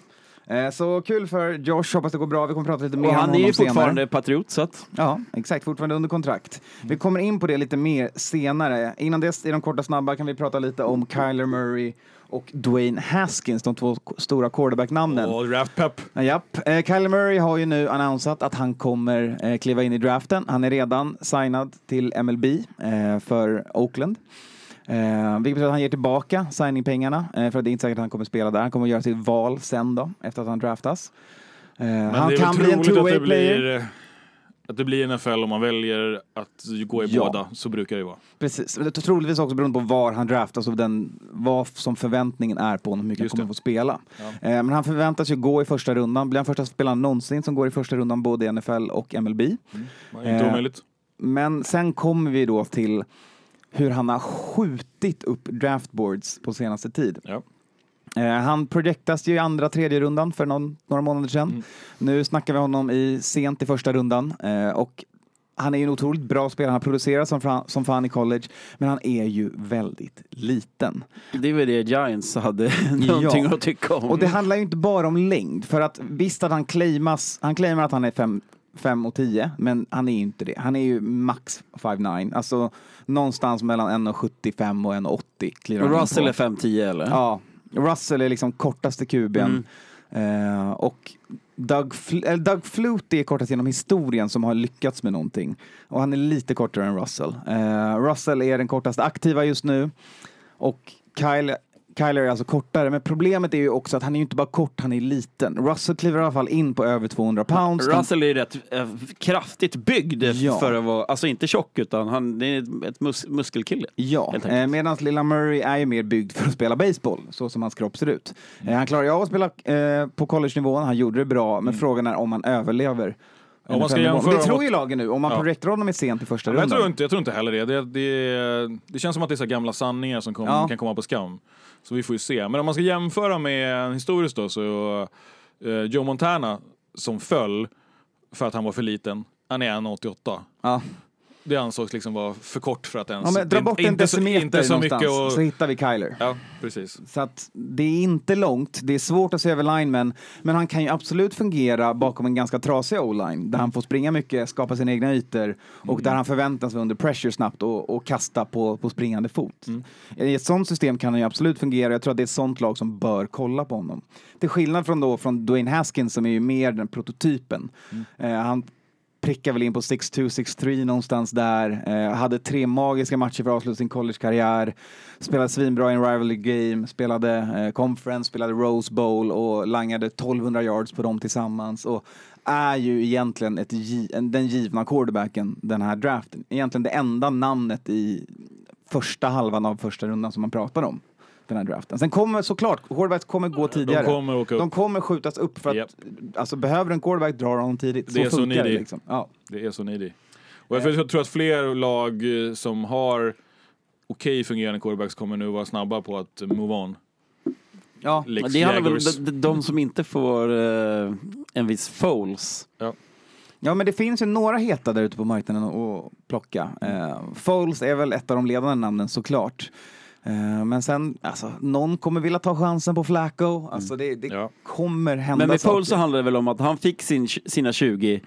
Speaker 1: Eh, så kul för Josh, hoppas det går bra. Vi kommer prata lite mer om
Speaker 2: han är
Speaker 1: honom
Speaker 2: ju fortfarande
Speaker 1: senare.
Speaker 2: patriot, så att...
Speaker 1: Ja, exakt. Fortfarande under kontrakt. Vi kommer in på det lite mer senare. Innan dess, i de korta snabba, kan vi prata lite om Kyler Murray och Dwayne Haskins, de två stora quarterback-namnen.
Speaker 3: Och draft pep.
Speaker 1: Ja, Japp. Eh, Kyler Murray har ju nu annonsat att han kommer eh, kliva in i draften. Han är redan signad till MLB eh, för Oakland. Eh, vilket betyder att han ger tillbaka signingpengarna eh, för att det är inte säkert att han kommer spela där. Han kommer göra sitt val sen då, efter att han draftas. Eh,
Speaker 3: Men
Speaker 1: han
Speaker 3: det är
Speaker 1: kan bli en two-way player.
Speaker 3: blir, att det blir NFL om man väljer att gå i
Speaker 1: Ja.
Speaker 3: båda. Så brukar det vara.
Speaker 1: Precis. Det är Troligtvis också beroende på var han draftas och den, vad som förväntningen är på honom, hur mycket han
Speaker 3: Just
Speaker 1: kommer
Speaker 3: det.
Speaker 1: få spela. Eh, men han förväntas ju gå i första rundan. Blir han första spelaren någonsin som går i första rundan både i NFL och MLB.
Speaker 3: Är inte
Speaker 1: Eh,
Speaker 3: omöjligt.
Speaker 1: Men sen kommer vi då till hur han har skjutit upp draftboards på senaste tid.
Speaker 3: Ja.
Speaker 1: Eh, han projektas ju i andra, tredje rundan för någon, några månader sedan.
Speaker 3: Mm.
Speaker 1: Nu snackar vi honom i sent i första rundan eh, och han är ju en otroligt bra spelare. Han har producerat som, fan- som fan i college, men han är ju väldigt liten.
Speaker 2: Det är väl det Giants hade någonting
Speaker 1: Ja.
Speaker 2: att tycka om.
Speaker 1: Och det handlar ju inte bara om längd, för att visst att han claimas, han claimar att han är 5 5 och 10, men han är ju inte det. Han är ju max 5'9, alltså någonstans mellan 1,75 och 1,80 kliver han in
Speaker 2: Och Russell är 5-10 eller?
Speaker 1: Ja, Russell är liksom kortaste kuben.
Speaker 2: Mm.
Speaker 1: Eh, och Doug, Fl- eller Doug Flutie är kortast genom historien som har lyckats med någonting. Och han är lite kortare än Russell. Eh, Russell är den kortaste aktiva just nu. Och Kyle, Kyler är alltså kortare, men problemet är ju också att han är ju inte bara kort, han är liten. Russell kliver i alla fall in på över 200 pounds.
Speaker 2: Russell är rätt eh, kraftigt byggd
Speaker 1: Ja.
Speaker 2: för att vara, alltså inte tjock utan han det är ett- ett mus muskelkille.
Speaker 1: Ja, eh, medan lilla Murray är ju mer byggd för att spela baseball, så som hans kropp ser ut. Eh, han klarar ju av att spela eh, på college-nivån, han gjorde det bra, men frågan är om han överlever.
Speaker 3: Om man ska jämföra
Speaker 1: det tror ju lagen nu, om man
Speaker 3: Ja.
Speaker 1: projektar honom i sent i första
Speaker 3: Men jag,
Speaker 1: rundan.
Speaker 3: tror inte, jag tror inte heller det. Det, det. det känns som att det är så gamla sanningar som kom,
Speaker 1: Ja.
Speaker 3: kan komma på skam. Så vi får ju se. Men om man ska jämföra med historiskt då så eh, Joe Montana som föll för att han var för liten. Han är 1,88.
Speaker 1: Ja
Speaker 3: det ansågs liksom vara för kort för att ens...
Speaker 1: Ja, men dra bort en
Speaker 3: inte så-
Speaker 1: decimeter
Speaker 3: inte så mycket och,
Speaker 1: så hittar vi Kyler.
Speaker 3: Ja, precis.
Speaker 1: Så att det är inte långt, det är svårt att se över linemen, men han kan ju absolut fungera bakom en ganska trasig o-line, där han får springa mycket, skapa sina egna ytor och där han förväntas vara under pressure snabbt och, och kasta på, på springande fot. I ett sånt system kan han ju absolut fungera, jag tror att det är ett sånt lag som bör kolla på honom. Till skillnad från, då, från Dwayne Haskins som är ju mer den prototypen. Eh, han prickar väl in på 6-2, 6-3 någonstans där. Eh, hade tre magiska matcher för att avsluta sin collegekarriär. Spelade svinbra i en rivalry game, spelade eh, conference, spelade Rose Bowl och langade 1200 yards på dem tillsammans. Och är ju egentligen ett, den givna quarterbacken den här draften. Egentligen det enda namnet i första halvan av första rundan som man pratar om den här draften. Sen kommer såklart, quarterbacks kommer gå tidigare.
Speaker 3: kommer åka upp.
Speaker 1: De kommer skjutas upp för att,
Speaker 3: Japp.
Speaker 1: alltså behöver en quarterback drar honom tidigt.
Speaker 3: Det är så
Speaker 1: funkar det
Speaker 3: needy.
Speaker 1: liksom. Ja.
Speaker 3: Det är så needy. Och jag, jag tror att fler lag eh, som har okej fungerande quarterbacks kommer nu vara snabba på att move on.
Speaker 1: Ja.
Speaker 3: Lex
Speaker 2: Det handlar väl de, de, de som inte får eh, en viss Foles.
Speaker 3: Ja.
Speaker 1: ja, men det finns ju några heta där ute på marknaden att plocka. Eh, Foles är väl ett av de ledande namnen såklart. Eh, men sen, alltså, någon kommer vilja ta chansen på Flacco. Alltså det, det
Speaker 3: Ja.
Speaker 1: kommer hända
Speaker 2: Men med
Speaker 1: saker.
Speaker 2: Foles så handlar det väl om att han fick sin, sina 20,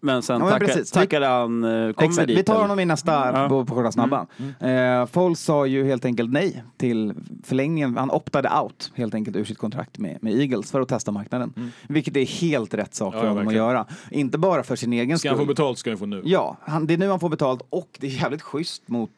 Speaker 2: men sen
Speaker 1: Ja, men
Speaker 2: tacka, tackade han, eh, kommer
Speaker 1: Exakt.
Speaker 2: dit.
Speaker 1: Vi tar
Speaker 2: eller?
Speaker 1: honom i nästa
Speaker 2: Ja.
Speaker 1: på, på korta snabba. Eh, Foles sa ju helt enkelt nej till förlängningen. Han optade out helt enkelt ur sitt kontrakt med, med Eagles för att testa marknaden. Vilket är helt rätt sak för
Speaker 3: ja,
Speaker 1: honom att
Speaker 3: verkligen.
Speaker 1: göra. Inte bara för sin egen
Speaker 3: Ska han få
Speaker 1: skull.
Speaker 3: betalt ska han få nu.
Speaker 1: Ja, han, det är nu han får betalt och det är jävligt schysst mot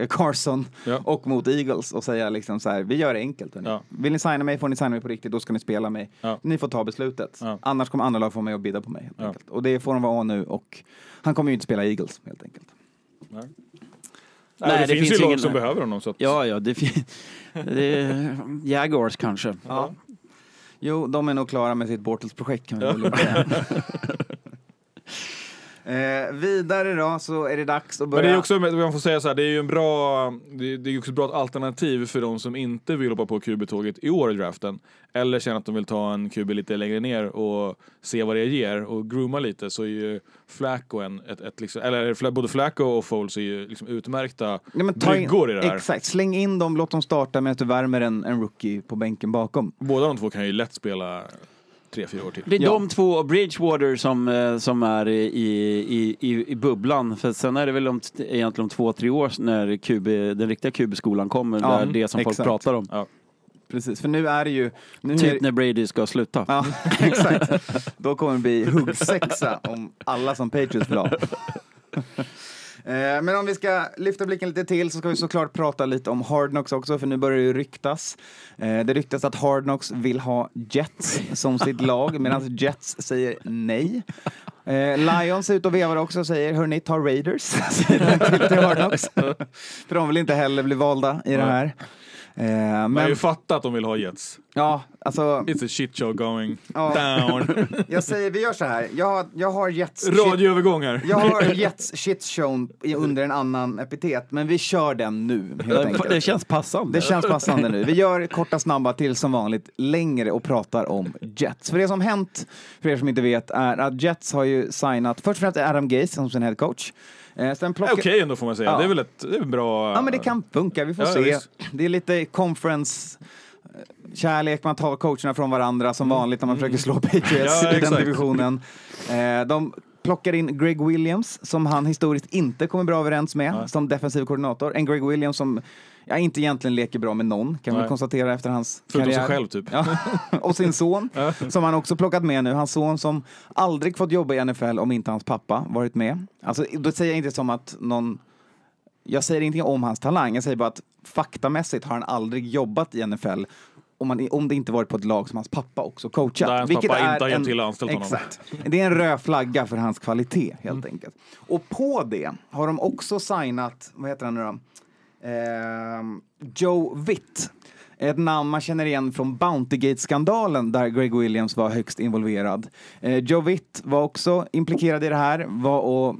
Speaker 1: eh, Carson
Speaker 3: Ja.
Speaker 1: och mot Eagles och säga liksom så här, vi gör det enkelt.
Speaker 3: Ja.
Speaker 1: Vill ni signa mig får ni signa mig på riktigt, då ska ni spela mig.
Speaker 3: Ja.
Speaker 1: Ni får ta beslutet.
Speaker 3: Ja.
Speaker 1: Annars kommer andra lag få mig att bidda på mig. Helt
Speaker 3: Ja.
Speaker 1: enkelt. Och det får de vara nu och han kommer ju inte spela Eagles helt enkelt.
Speaker 3: Nej.
Speaker 2: Nej,
Speaker 3: det,
Speaker 2: det
Speaker 3: finns,
Speaker 2: finns
Speaker 3: ju lag
Speaker 2: ingen-
Speaker 3: som behöver honom. Så att,
Speaker 2: Ja, ja, det, fin- det är Jaguars kanske.
Speaker 1: Ja. Jo, de är nog klara med sitt Bortles-projekt kan vi väl säga. eh, vidare då så är det dags att börja.
Speaker 3: Men det är också, man får säga så här, det är ju en bra, det det är också ett bra alternativ för de som inte vill hoppa på QB-tåget i år i draften. Eller känner att de vill ta en QB lite längre ner och se vad det ger och grooma lite så är ju Flacco en, ett, ett liksom, eller både Flacco och Foles är ju liksom utmärkta
Speaker 1: Ja, men ta in,
Speaker 3: bryggor i det här.
Speaker 1: Exakt, släng in dem, låt dem starta medan du värmer en, en rookie på bänken bakom.
Speaker 3: Båda de två kan ju lätt spela tre, fyra år till.
Speaker 2: Det är
Speaker 1: Ja.
Speaker 2: de två och Bridgewater som, eh, som är i, i, i, i bubblan. För sen är det väl om, egentligen om två, tre år när QB, den riktiga QB-skolan kommer.
Speaker 1: Ja,
Speaker 2: där det som folk
Speaker 1: exakt.
Speaker 2: pratar om.
Speaker 3: Ja.
Speaker 1: Precis, för nu är det ju... Nu är
Speaker 2: Typ
Speaker 1: det,
Speaker 2: när Brady ska sluta.
Speaker 1: ja, exakt. Då kommer det bli huggsexa om alla som Patriots vill ha. Eh, Men om vi ska lyfta blicken lite till så ska vi såklart prata lite om Hard Knocks också, för nu börjar det ju ryktas. Eh, Det ryktas att Hard Knocks vill ha Jets som sitt lag, medan Jets säger nej. Eh, Lions är ute och vevar också och säger, hörni, ta Raiders till, till Hard Knocks. För de vill inte heller bli valda i det här. Eh,
Speaker 3: Man har ju
Speaker 1: Men
Speaker 3: fattat att de vill ha Jets.
Speaker 1: ja, alltså,
Speaker 3: It's a shit show going
Speaker 1: Ja.
Speaker 3: down.
Speaker 1: jag säger, vi gör så här. Jag har, jag har Jets shit,
Speaker 3: Radioövergångar.
Speaker 1: jag har Jets shit show under en annan epitet, men vi kör den nu helt enkelt.
Speaker 2: Det känns passande.
Speaker 1: Det känns passande nu. Vi gör korta snabba till som vanligt längre och pratar om Jets. För det som hänt, för er som inte vet, är att Jets har ju signat först och främst Adam Gase som sin head coach. Eh, sen plockar...
Speaker 3: Okej ändå får man säga.
Speaker 1: Ja.
Speaker 3: Det är väl ett, det är bra...
Speaker 1: Ja men det kan funka, vi får
Speaker 3: Ja,
Speaker 1: se.
Speaker 3: visst.
Speaker 1: Det är lite conference kärlek, man tar coacherna från varandra som vanligt när man försöker slå Patriots
Speaker 3: Mm. Ja,
Speaker 1: i den
Speaker 3: exakt.
Speaker 1: divisionen. Eh, de plockar in Greg Williams som han historiskt inte kommer bra överens med som defensiv koordinator. En Greg Williams som ja, inte egentligen leker bra med någon kan
Speaker 3: Nej.
Speaker 1: konstatera efter hans
Speaker 3: Förutom sig
Speaker 1: karriär.
Speaker 3: själv typ.
Speaker 1: Ja. Och sin son, som han också plockat med nu. Hans son som aldrig fått jobba i NFL om inte hans pappa varit med. Alltså, då säger jag inte som att någon... Jag säger ingenting om hans talang, jag säger bara att faktamässigt har han aldrig jobbat i NFL om, man, om det inte varit på ett lag som hans pappa också coachat.
Speaker 3: Där hans pappa inte har hjälpt till och anställt honom.
Speaker 1: Exakt. Det är en röd flagga för hans kvalitet helt
Speaker 3: Mm.
Speaker 1: enkelt. Och på det har de också signat, vad heter han nu då? Ehm, Joe Witt. Ett namn man känner igen från Bountygate-skandalen där Greg Williams var högst involverad. Eh, Joe Witt var också implikerad i det här, var och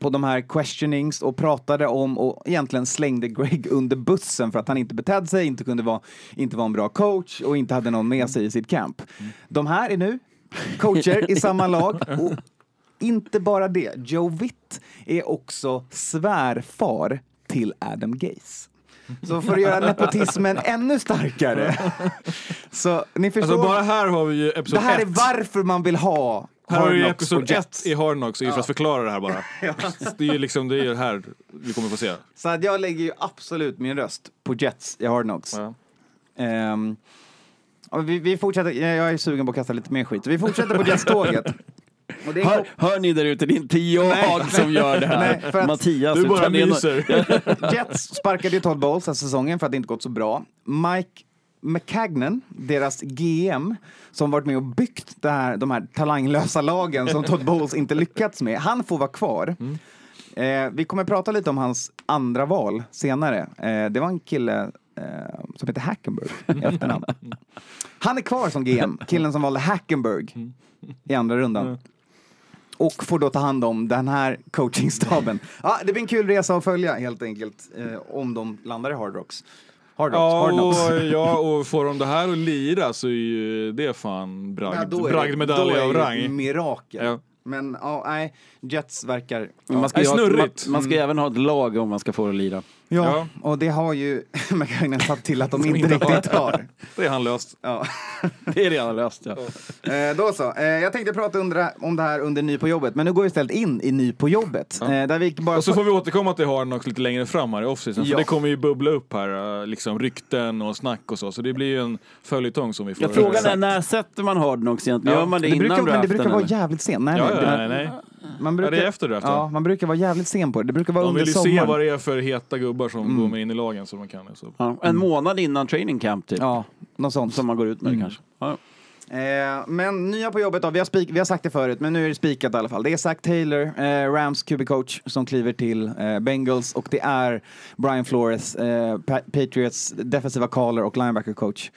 Speaker 1: på de här questionings och pratade om och egentligen slängde Greg under bussen för att han inte betedde sig, inte kunde vara, inte vara en bra coach och inte hade någon med sig i sitt camp. De här är nu coacher i samma lag och inte bara det, Joe Witt är också svärfar till Adam Gaze. Så för att göra nepotismen ännu starkare. Så ni förstår,
Speaker 3: Alltså bara här har vi ju
Speaker 1: det här är
Speaker 3: 1.
Speaker 1: varför man vill ha
Speaker 3: Här har vi ju episod
Speaker 1: och Jets.
Speaker 3: 1 i Hard Knocks, ja. för att förklara det här bara. Det är ju liksom, det är här vi kommer få se.
Speaker 1: Så att jag lägger ju absolut min röst på Jets i Hard Knocks.
Speaker 3: Ja.
Speaker 1: Och vi, vi fortsätter, jag är sugen på att kasta lite mer skit. Vi fortsätter på Jets-tåget. Är
Speaker 2: Hör, hör ni där ute, det är inte jag
Speaker 1: Nej.
Speaker 2: som gör det här.
Speaker 1: Nej, för att-
Speaker 2: Mattias.
Speaker 3: Du bara myser.
Speaker 1: Jets sparkade ju Todd Bowles den säsongen för att det inte gått så bra. Mike McCagnan, deras GM, som varit med och byggt det här, de här talanglösa lagen som Todd Bowles inte lyckats med, han får vara kvar. Eh, vi kommer prata lite om hans andra val senare. Eh, det var en kille eh, som heter Hackenberg i efternamn. Han är kvar som GM, killen som valde Hackenberg i andra rundan. Och får då ta hand om den här coachingstaben. Ja, det blir en kul resa att följa helt enkelt, eh, om de landar i Hard Rocks. Hard
Speaker 3: Ja
Speaker 1: Hard Knocks.
Speaker 3: och, ja, och får de det här att lira så är ju det fan
Speaker 1: Ja,
Speaker 3: bragd,
Speaker 1: då är det-
Speaker 3: bragdmedalj
Speaker 1: då är
Speaker 3: av
Speaker 1: det
Speaker 3: rang.
Speaker 1: Mirakel.
Speaker 3: Ja.
Speaker 1: Men ja, nej, Jets verkar...
Speaker 2: Men man ska,
Speaker 3: är
Speaker 2: ha, man,
Speaker 3: snurrigt.
Speaker 2: man ska ju även ha ett lag om man ska få det att lira.
Speaker 1: Ja,
Speaker 3: Ja.
Speaker 1: och det har ju McCagnon satt till att de inte
Speaker 3: inte
Speaker 1: riktigt har.
Speaker 3: Det är han löst.
Speaker 1: Ja.
Speaker 2: Det är redan löst ja.
Speaker 1: Eh, då så. Eh, jag tänkte prata under, om det här under Ny på jobbet, men nu går vi istället in i Ny på jobbet. Eh, där vi bara
Speaker 3: Och så får vi återkomma till Hard Knocks lite längre fram här i off-season,
Speaker 1: Ja.
Speaker 3: för det kommer ju bubbla upp här, liksom rykten och snack och så, så det blir ju en följetong som vi får.
Speaker 2: ja frågan är, när sätter man Hard Knocks egentligen?
Speaker 3: Ja.
Speaker 2: Gör man det,
Speaker 1: det
Speaker 2: innan
Speaker 1: brukar, men det brukar vara
Speaker 2: eller?
Speaker 1: jävligt sent. Nej,
Speaker 3: Ja,
Speaker 1: nej,
Speaker 3: ja,
Speaker 1: det-
Speaker 3: nej, nej.
Speaker 1: Man brukar,
Speaker 3: det är efter draften.
Speaker 1: Ja, man brukar vara jävligt sen på det. Det brukar vara
Speaker 3: De
Speaker 1: under
Speaker 3: vill ju se
Speaker 1: sommaren.
Speaker 3: vad det är för heta gubbar som
Speaker 1: Mm.
Speaker 3: går med in i lagen så de kan det. Så.
Speaker 2: Ja, en månad innan training camp typ.
Speaker 1: Ja, något sånt.
Speaker 2: Som man går ut med
Speaker 1: Mm.
Speaker 2: det kanske. Ja.
Speaker 1: Eh, men nya på jobbet då, vi har, spik- vi har sagt det förut, men nu är det spikat i alla fall. Det är Zach Taylor, eh, Rams QB-coach, som kliver till eh, Bengals och det är Brian Flores, eh, Pa- Patriots defensiva caller och linebacker-coach,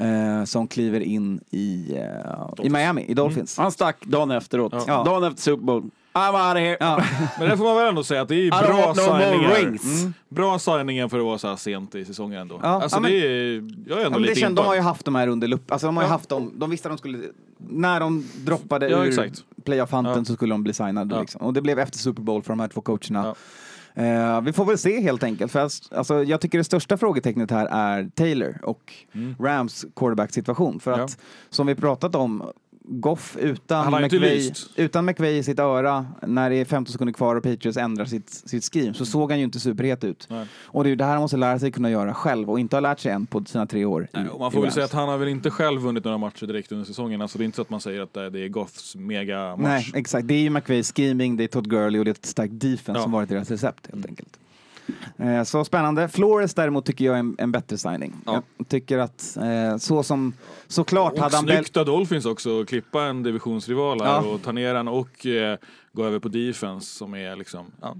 Speaker 1: eh, som kliver in i, eh, i Miami, i Dolphins.
Speaker 2: Han stack dagen efteråt.
Speaker 1: Ja.
Speaker 2: Dagen efter Super Bowl. I'm out of here.
Speaker 1: Ja.
Speaker 3: Men det får man väl ändå säga att det är bra signingar. Mm. Bra signingar för att vara så här sent i säsongen ändå.
Speaker 1: Ja,
Speaker 3: alltså
Speaker 1: ja, men-
Speaker 3: det är, jag är ändå lite
Speaker 1: känd, de har ju haft de här under lupp. Alltså de har ju haft dem, de visste att de skulle, när de droppade
Speaker 3: Ja,
Speaker 1: ur
Speaker 3: exakt.
Speaker 1: playoff-hunten
Speaker 3: Ja.
Speaker 1: så skulle de bli signade.
Speaker 3: Ja.
Speaker 1: Liksom. Och det blev efter Super Bowl för de här två coacherna.
Speaker 3: Ja.
Speaker 1: Eh, vi får väl se helt enkelt. För alltså, jag tycker det största frågetecknet här är Taylor och Rams quarterback-situation. För
Speaker 3: Mm. Ja.
Speaker 1: att som vi pratat om, Goff utan McVay,
Speaker 3: lyst.
Speaker 1: utan McVay i sitt öra när det är 15 sekunder kvar och Patriots ändrar sitt, sitt scheme så såg han ju inte superhet ut.
Speaker 3: Nej.
Speaker 1: Och det är ju det här han måste lära sig kunna göra själv och inte har lärt sig än på sina tre år.
Speaker 3: Nej, man får väl säga att han har väl inte själv vunnit några matcher direkt under säsongen. Alltså det är inte så att man säger att det det är Goths mega-match.
Speaker 1: Nej, exakt. Det är ju McVays scheming, det är Todd Gurley och det är ett starkt defense
Speaker 3: Ja.
Speaker 1: som varit deras recept helt enkelt. Eh, så spännande. Flores däremot tycker jag är en, en bättre signing.
Speaker 3: Ja.
Speaker 1: Jag tycker att eh, så som, såklart
Speaker 3: Och
Speaker 1: hade han
Speaker 3: snyggt av Dolphins också att klippa en divisionsrival här
Speaker 1: Ja.
Speaker 3: och ta ner den och eh, gå över på defense som är liksom... Ja.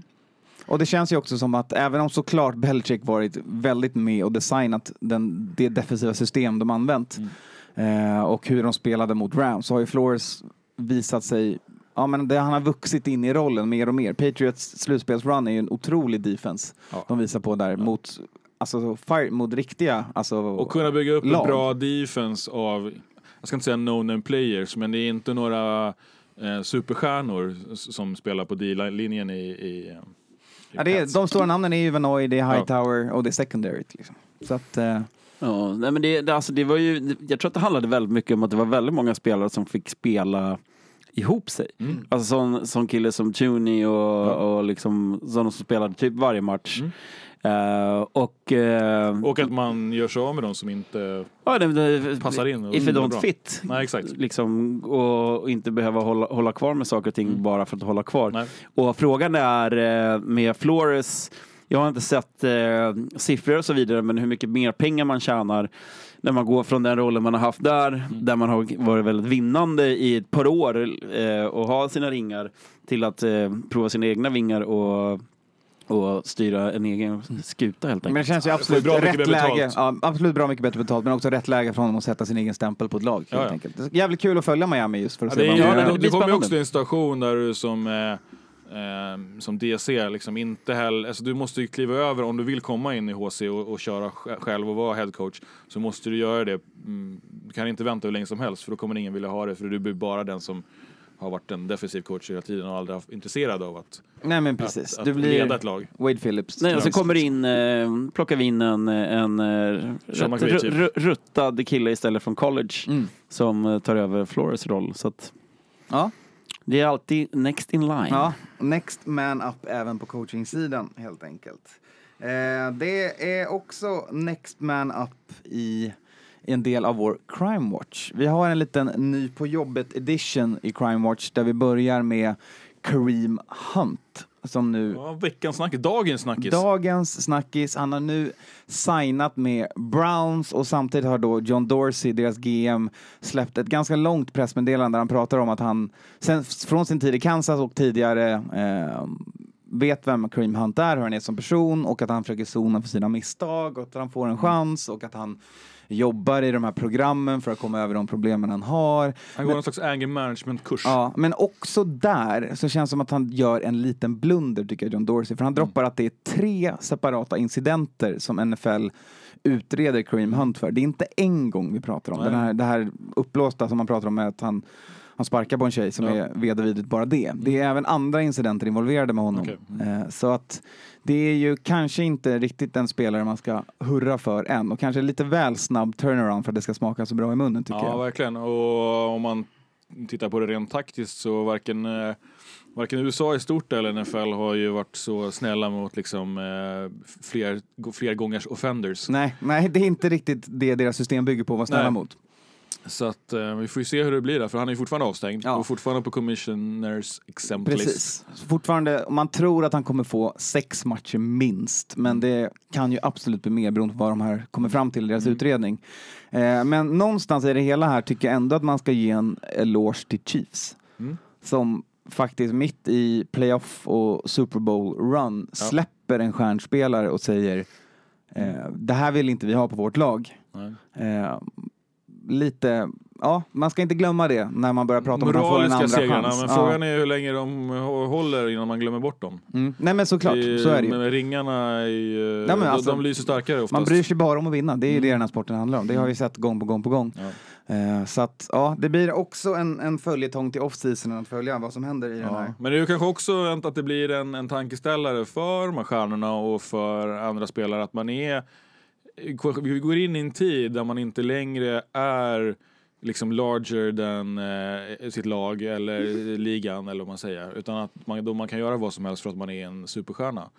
Speaker 1: Och det känns ju också som att även om såklart Belichick varit väldigt med och designat den, det defensiva system de använt
Speaker 3: Mm.
Speaker 1: eh, och hur de spelade mot Rams så har ju Flores visat sig Ja, men det, han har vuxit in i rollen mer och mer. Patriots slutspelsrun är ju en otrolig defense
Speaker 3: Ja.
Speaker 1: de visar på där mot, alltså, fire, mot riktiga alltså,
Speaker 3: Och kunna bygga upp
Speaker 1: lag.
Speaker 3: en bra defense av, jag ska inte säga no-name players, men det är inte några eh, superstjärnor som spelar på D-linjen i, i, i
Speaker 1: Ja, det är, de stora namnen är ju Vanoy, det är Hightower och det är secondary. Liksom. Så att, eh,
Speaker 2: Ja, nej men det, det, alltså det var ju, jag tror att det handlade väldigt mycket om att det var väldigt många spelare som fick spela ihop sig.
Speaker 3: Mm.
Speaker 2: Alltså sån, sån kille som Tooney och, och liksom sådana som spelade typ varje match.
Speaker 3: Mm.
Speaker 2: Eh, och... eh,
Speaker 3: Och att man gör sig av med de som inte...
Speaker 2: ja, det, det,
Speaker 3: passar in
Speaker 2: If
Speaker 3: är
Speaker 2: don't
Speaker 3: bra.
Speaker 2: fit.
Speaker 3: Nej, exakt.
Speaker 2: Liksom, och, och inte behöva hålla, hålla kvar med saker och ting bara för att hålla kvar.
Speaker 3: Nej.
Speaker 2: Och frågan är eh, med Flores, jag har inte sett eh, siffror och så vidare, men hur mycket mer pengar man tjänar när man går från den rollen man har haft där, där man har varit väldigt vinnande i ett par år eh, och har sina ringar, till att eh, prova sina egna vingar och, och styra en egen skuta helt
Speaker 1: men det
Speaker 2: enkelt.
Speaker 1: känns ju
Speaker 3: Ja,
Speaker 1: absolut
Speaker 3: bra mycket
Speaker 1: rätt läge. Ja, absolut bra mycket bättre betalt, men också rätt läge för honom att sätta sin egen stämpel på ett lag.
Speaker 3: Ja,
Speaker 1: Helt
Speaker 3: ja.
Speaker 1: enkelt. Det är jävligt kul att följa Miami just för att
Speaker 3: Ja,
Speaker 1: se
Speaker 3: det,
Speaker 1: vad de
Speaker 2: ja,
Speaker 1: gör.
Speaker 2: det
Speaker 3: det, kommer också till en situation där du som, eh, eh, som DC liksom inte heller, alltså du måste ju kliva över om du vill komma in i HC och, och köra sj- själv och vara headcoach så måste du göra det. Mm, du kan inte vänta hur länge som helst för då kommer ingen vilja ha det för du blir bara den som har varit en defensiv coach hela tiden och aldrig haft intresserad av att,
Speaker 1: Nej men precis.
Speaker 3: att,
Speaker 1: du
Speaker 3: att
Speaker 1: blir
Speaker 3: leda ett lag.
Speaker 1: Wade Phillips.
Speaker 2: Nej, och så kommer in, eh, plockar vi in en, en eh,
Speaker 3: McVay, typ.
Speaker 2: ru- ru- ruttad kille istället från college
Speaker 1: Mm.
Speaker 2: som eh, tar över Flores roll. Så att
Speaker 1: Ja
Speaker 2: det är alltid next in line.
Speaker 1: Ja, next man up även på coachingsidan helt enkelt. Eh, det är också next man up i en del av vår Crime Watch. Vi har en liten ny på jobbet edition i Crime Watch där vi börjar med Kareem Hunt som nu
Speaker 3: Ja, veckans snackis, dagens snackis.
Speaker 1: Dagens snackis, han har nu signat med Browns och samtidigt har då John Dorsey, deras GM, släppt ett ganska långt pressmeddelande där han pratar om att han sen, från sin tid i Kansas och tidigare eh, vet vem Kareem Hunt är, hur han är som person och att han försöker sona för sina misstag och att han får en chans och att han jobbar i de här programmen för att komma över de problemen han har.
Speaker 3: Han går någon slags anger management-kurs.
Speaker 1: Ja, men också där så känns det som att han gör en liten blunder tycker jag, John Dorsey. För han droppar att det är tre separata incidenter som NFL utreder Kareem Hunt för. Det är inte en gång vi pratar om. Den här, det här uppblåsta som man pratar om med att han, han sparkar på en tjej som
Speaker 3: Ja.
Speaker 1: är vedervärdigt bara det. Det är även andra incidenter involverade med honom.
Speaker 3: Okej.
Speaker 1: Eh, Så att det är ju kanske inte riktigt den spelare man ska hurra för än. Och kanske lite väl snabb turnaround för att det ska smaka så bra i munnen tycker
Speaker 3: Ja,
Speaker 1: jag.
Speaker 3: verkligen. Och om man tittar på det rent taktiskt så varken, eh, varken USA i stort eller NFL har ju varit så snälla mot liksom eh, fler, fler gångers offenders.
Speaker 1: Nej, nej, det är inte riktigt det deras system bygger på att vara snälla
Speaker 3: Nej.
Speaker 1: mot.
Speaker 3: Så att eh, vi får ju se hur det blir där, för han är ju fortfarande avstängd
Speaker 1: Ja.
Speaker 3: och fortfarande på commissioners exempt list.
Speaker 1: Precis. Fortfarande, man tror att han kommer få sex matcher minst, men det kan ju absolut bli mer beroende på vad de här kommer fram till i deras utredning. Eh, men någonstans i det hela här tycker jag ändå att man ska ge en eloge till Chiefs.
Speaker 3: Mm.
Speaker 1: Som faktiskt mitt i playoff och Super Bowl run släpper en stjärnspelare och säger eh, det här vill inte vi ha på vårt lag.
Speaker 3: Nej.
Speaker 1: Eh, lite, ja, man ska inte glömma det när man börjar prata om att man får en andra
Speaker 3: segrarna,
Speaker 1: chans.
Speaker 3: men
Speaker 1: Ja.
Speaker 3: frågan är hur länge de håller innan man glömmer bort dem.
Speaker 1: Mm. Nej men såklart,
Speaker 3: Det-
Speaker 1: så är det ju.
Speaker 3: Men ringarna, är ju,
Speaker 1: men alltså,
Speaker 3: de lyser starkare oftast.
Speaker 1: Man bryr sig bara om att vinna, det är ju det
Speaker 3: Mm.
Speaker 1: den här sporten handlar om. Det har vi sett gång på gång på gång.
Speaker 3: Ja.
Speaker 1: Eh, så att, ja, det blir också en, en följetong till off-seasonen att följa vad som händer i den
Speaker 3: Ja.
Speaker 1: här.
Speaker 3: Men det är ju kanske också att det blir en, en tankeställare för de här stjärnorna och för andra spelare att man är vi går in i en tid där man inte längre är liksom larger than eh, sitt lag eller ligan eller vad man säger. Utan att man, då man kan göra vad som helst för att man är en superstjärna.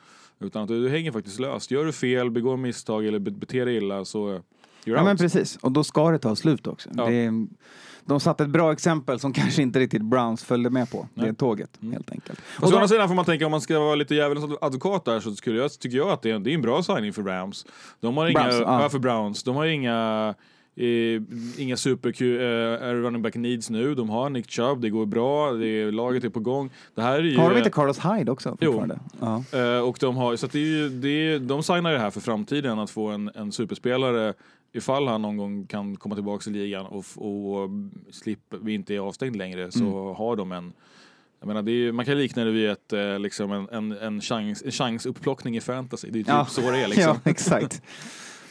Speaker 3: Utan att du, du hänger faktiskt löst. Gör du fel, begår misstag eller be- beter dig illa så you're
Speaker 1: Ja men precis, och då ska det ta slut också.
Speaker 3: Ja.
Speaker 1: Det de satte ett bra exempel som kanske inte riktigt Browns följde med på, det tåget
Speaker 3: Mm.
Speaker 1: helt enkelt.
Speaker 3: Fast
Speaker 1: Och
Speaker 3: å andra sidan får man tänka om man ska vara lite djävulens advokat där så skulle jag, tycker jag att det är, det är en bra signing för Rams. De har inga,
Speaker 1: Browns, ja.
Speaker 3: för Browns, de har inga eh, inga super eh, running back needs nu. De har Nick Chubb, det går bra, det är, laget är på gång. Det här är ju,
Speaker 1: Har de inte Carlos Hyde också
Speaker 3: Jo. eh, och de har, så det är ju, det är, de signar det här för framtiden att få en, en superspelare ifall han någon gång kan komma tillbaka i ligan och, och slipper, vi inte är avstängd längre så
Speaker 1: Mm.
Speaker 3: har de en jag menar, det är, ju- man kan likna det vid ett, eh, liksom en, en, en, chans, en chansupplockning i fantasy. Det är typ
Speaker 1: Ja.
Speaker 3: så det är liksom.
Speaker 1: ja, exakt.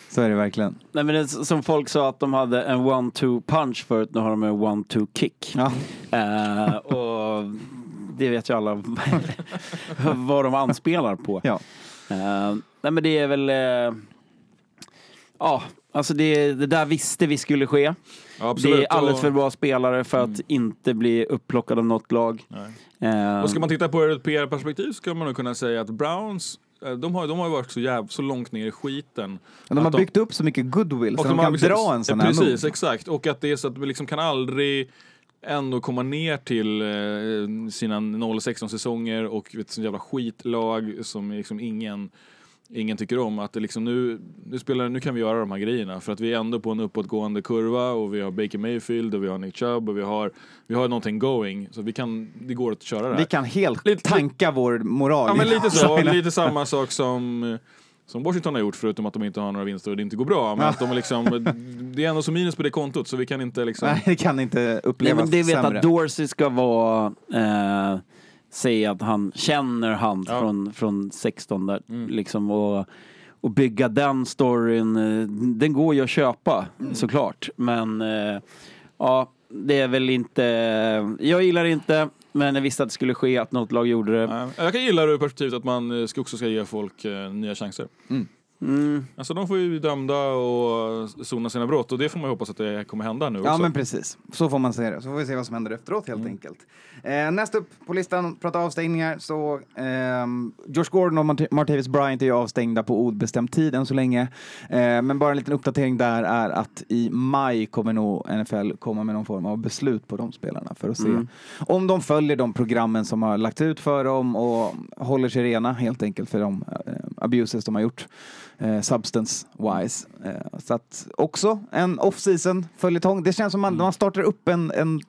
Speaker 1: Så är det verkligen.
Speaker 2: Nej, men det som folk sa att de hade en one-two punch förut, nu har de en one-two kick.
Speaker 1: Ja.
Speaker 2: Eh, och det vet ju alla vad de anspelar på.
Speaker 1: Ja.
Speaker 2: Eh, nej men det är väl... eh, Ja, alltså det, det där visste vi skulle ske.
Speaker 3: Ja, absolut.
Speaker 2: Det är alldeles för bra spelare för att inte bli upplockad av något lag.
Speaker 3: Nej.
Speaker 2: Eh,
Speaker 3: Och ska man titta på det ur ett PR-perspektiv så kan man nog kunna säga att Browns, eh, de har, de har varit så, jäv, så långt ner i skiten.
Speaker 1: Men de har byggt upp så mycket goodwill så de,
Speaker 3: har
Speaker 1: kan
Speaker 3: precis-
Speaker 1: dra en sån
Speaker 3: ja,
Speaker 1: här
Speaker 3: Precis,
Speaker 1: move.
Speaker 3: exakt. Och att det är så att vi liksom kan aldrig ändå komma ner till eh, sina 0-16 säsonger och ett sånt jävla skitlag som liksom ingen Ingen tycker om att det liksom nu, nu, spelar, nu kan vi göra de här grejerna för att vi är ändå på en uppåtgående kurva och vi har Baker Mayfield och vi har Nick Chubb och vi har, vi har någonting going så vi kan, det går att köra det här.
Speaker 1: Vi kan helt
Speaker 3: Lite-
Speaker 1: tanka vår moral.
Speaker 3: Ja men lite så, lite samma sak som som Washington har gjort förutom att de inte har några vinster och det inte går bra. Men
Speaker 1: Ja.
Speaker 3: att de är liksom, det är ändå så minus på det kontot så vi kan inte liksom...
Speaker 1: Nej, det kan inte
Speaker 2: Nej,
Speaker 1: upplevas
Speaker 2: men det vet
Speaker 1: sämre.
Speaker 2: att Dorsey ska vara... Eh, säga att han känner han
Speaker 3: Ja.
Speaker 2: från, från 16 där.
Speaker 3: Mm.
Speaker 2: Liksom, och, och bygga den storyn. eh, Den går ju att köpa såklart. Men eh, ja, det är väl inte... Jag gillar det inte, men jag visste att det skulle ske, att något lag gjorde det.
Speaker 3: Jag kan gilla det ur perspektivet att man eh, ska också ska ge folk nya chanser.
Speaker 2: Mm.
Speaker 3: Alltså de får ju bli dömda och sona sina brott och det får man ju hoppas att det kommer hända nu
Speaker 1: Ja
Speaker 3: också.
Speaker 1: men precis, så får man se det. Så får vi se vad som händer efteråt helt enkelt. Eh, näst upp på listan, prata avstängningar, så ehm, Josh Gordon och Mart- Martavis Bryant är ju avstängda på obestämd tid än så länge. Eh, men bara en liten uppdatering där är att i maj kommer nog NFL komma med någon form av beslut på de spelarna för att se om de följer de programmen som har lagt ut för dem och håller sig rena helt enkelt för de eh, abuses de har gjort eh, substance wise. Eh, så att också en off-season följetong. Det känns som man, man startar upp en, en,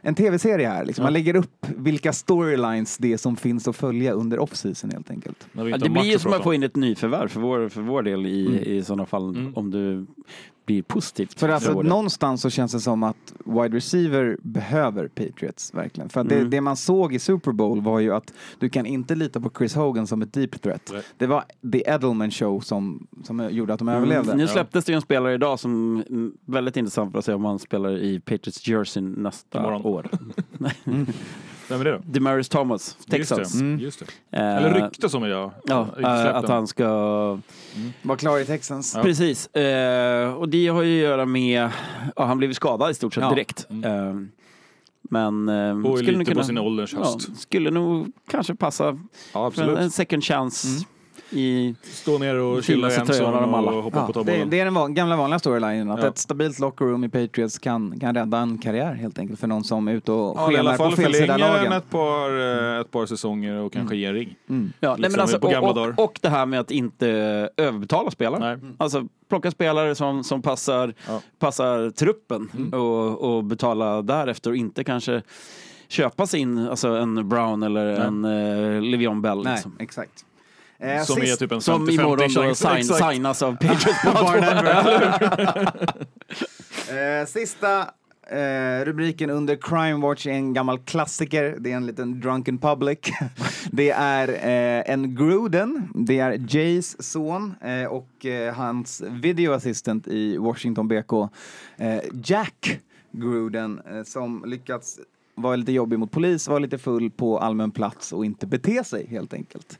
Speaker 1: en tv-serie här. Liksom. Man lägger upp vilka storylines det är som finns att följa under off-season helt enkelt.
Speaker 2: Ja, det blir ju
Speaker 3: att
Speaker 2: som att få in ett nyförvärv för vår, för vår del i, i sådana fall, om du blir positivt.
Speaker 1: För alltså någonstans så känns det som att wide receiver behöver Patriots verkligen. För att det, det man såg i Super Bowl var ju att du kan inte lita på Chris Hogan som ett deep threat.
Speaker 3: Nej.
Speaker 1: Det var the Edelman show som, som gjorde att de överlevde.
Speaker 2: Nu släpptes det ju en spelare idag som är väldigt intressant för att se om han spelar i Patriots jersey nästa
Speaker 3: Imorgon.
Speaker 2: år.
Speaker 3: Vem är det då?
Speaker 2: Demaris Thomas, Texans.
Speaker 3: Just det. Just det.
Speaker 2: Eh,
Speaker 3: Eller rykte som jag.
Speaker 2: Ja, eh, att han ska...
Speaker 1: Var klar i Texans.
Speaker 2: Precis. Eh, och det har ju att göra med... Ja, han blev skadad i stort sett
Speaker 1: Ja.
Speaker 2: direkt. Eh, men... Eh, skulle
Speaker 3: lite
Speaker 2: nog
Speaker 3: på
Speaker 2: kunna-
Speaker 3: sin ålderns
Speaker 2: Ja,
Speaker 3: höst.
Speaker 2: skulle nog kanske passa
Speaker 3: Ja,
Speaker 2: för en, second chance i...
Speaker 3: Stå ner och chilla i en
Speaker 2: tröjan av dem alla.
Speaker 3: och hoppa på
Speaker 1: Ja,
Speaker 3: ta
Speaker 1: det,
Speaker 3: bollen.
Speaker 1: det är den van, gamla vanliga storylinen, att
Speaker 3: Ja.
Speaker 1: ett stabilt locker room i Patriots kan, kan rädda en karriär helt enkelt för någon som är ute och
Speaker 3: Ja, i alla
Speaker 1: skenar på
Speaker 3: fall
Speaker 1: fel sida lagen.
Speaker 3: den ett par, eh, ett par säsonger och kanske ge en ring.
Speaker 2: Ja, nej,
Speaker 3: Liksom
Speaker 2: men alltså,
Speaker 3: på gamla
Speaker 2: och, och, och det här med att inte överbetala spelare.
Speaker 3: Nej.
Speaker 2: Alltså plocka spelare som, som passar,
Speaker 3: Ja.
Speaker 2: passar truppen och, och betala därefter och inte kanske köpa sin, alltså en Brown eller en uh, Le'Veon Bell.
Speaker 1: Nej,
Speaker 2: Liksom.
Speaker 1: exakt. Eh,
Speaker 3: Som är
Speaker 1: sist-
Speaker 3: typ en
Speaker 2: Som
Speaker 3: 50-50
Speaker 2: imorgon då sign, signas av Patriots.
Speaker 1: Eh, sista eh, rubriken under Crime Watch är en gammal klassiker. Det är en liten drunken public. det är eh, en Gruden, det är Jays son eh, och eh, hans video assistant i Washington BK, eh, Jack Gruden, eh, som lyckats vara lite jobbig mot polis, vara lite full på allmän plats och inte bete sig helt enkelt.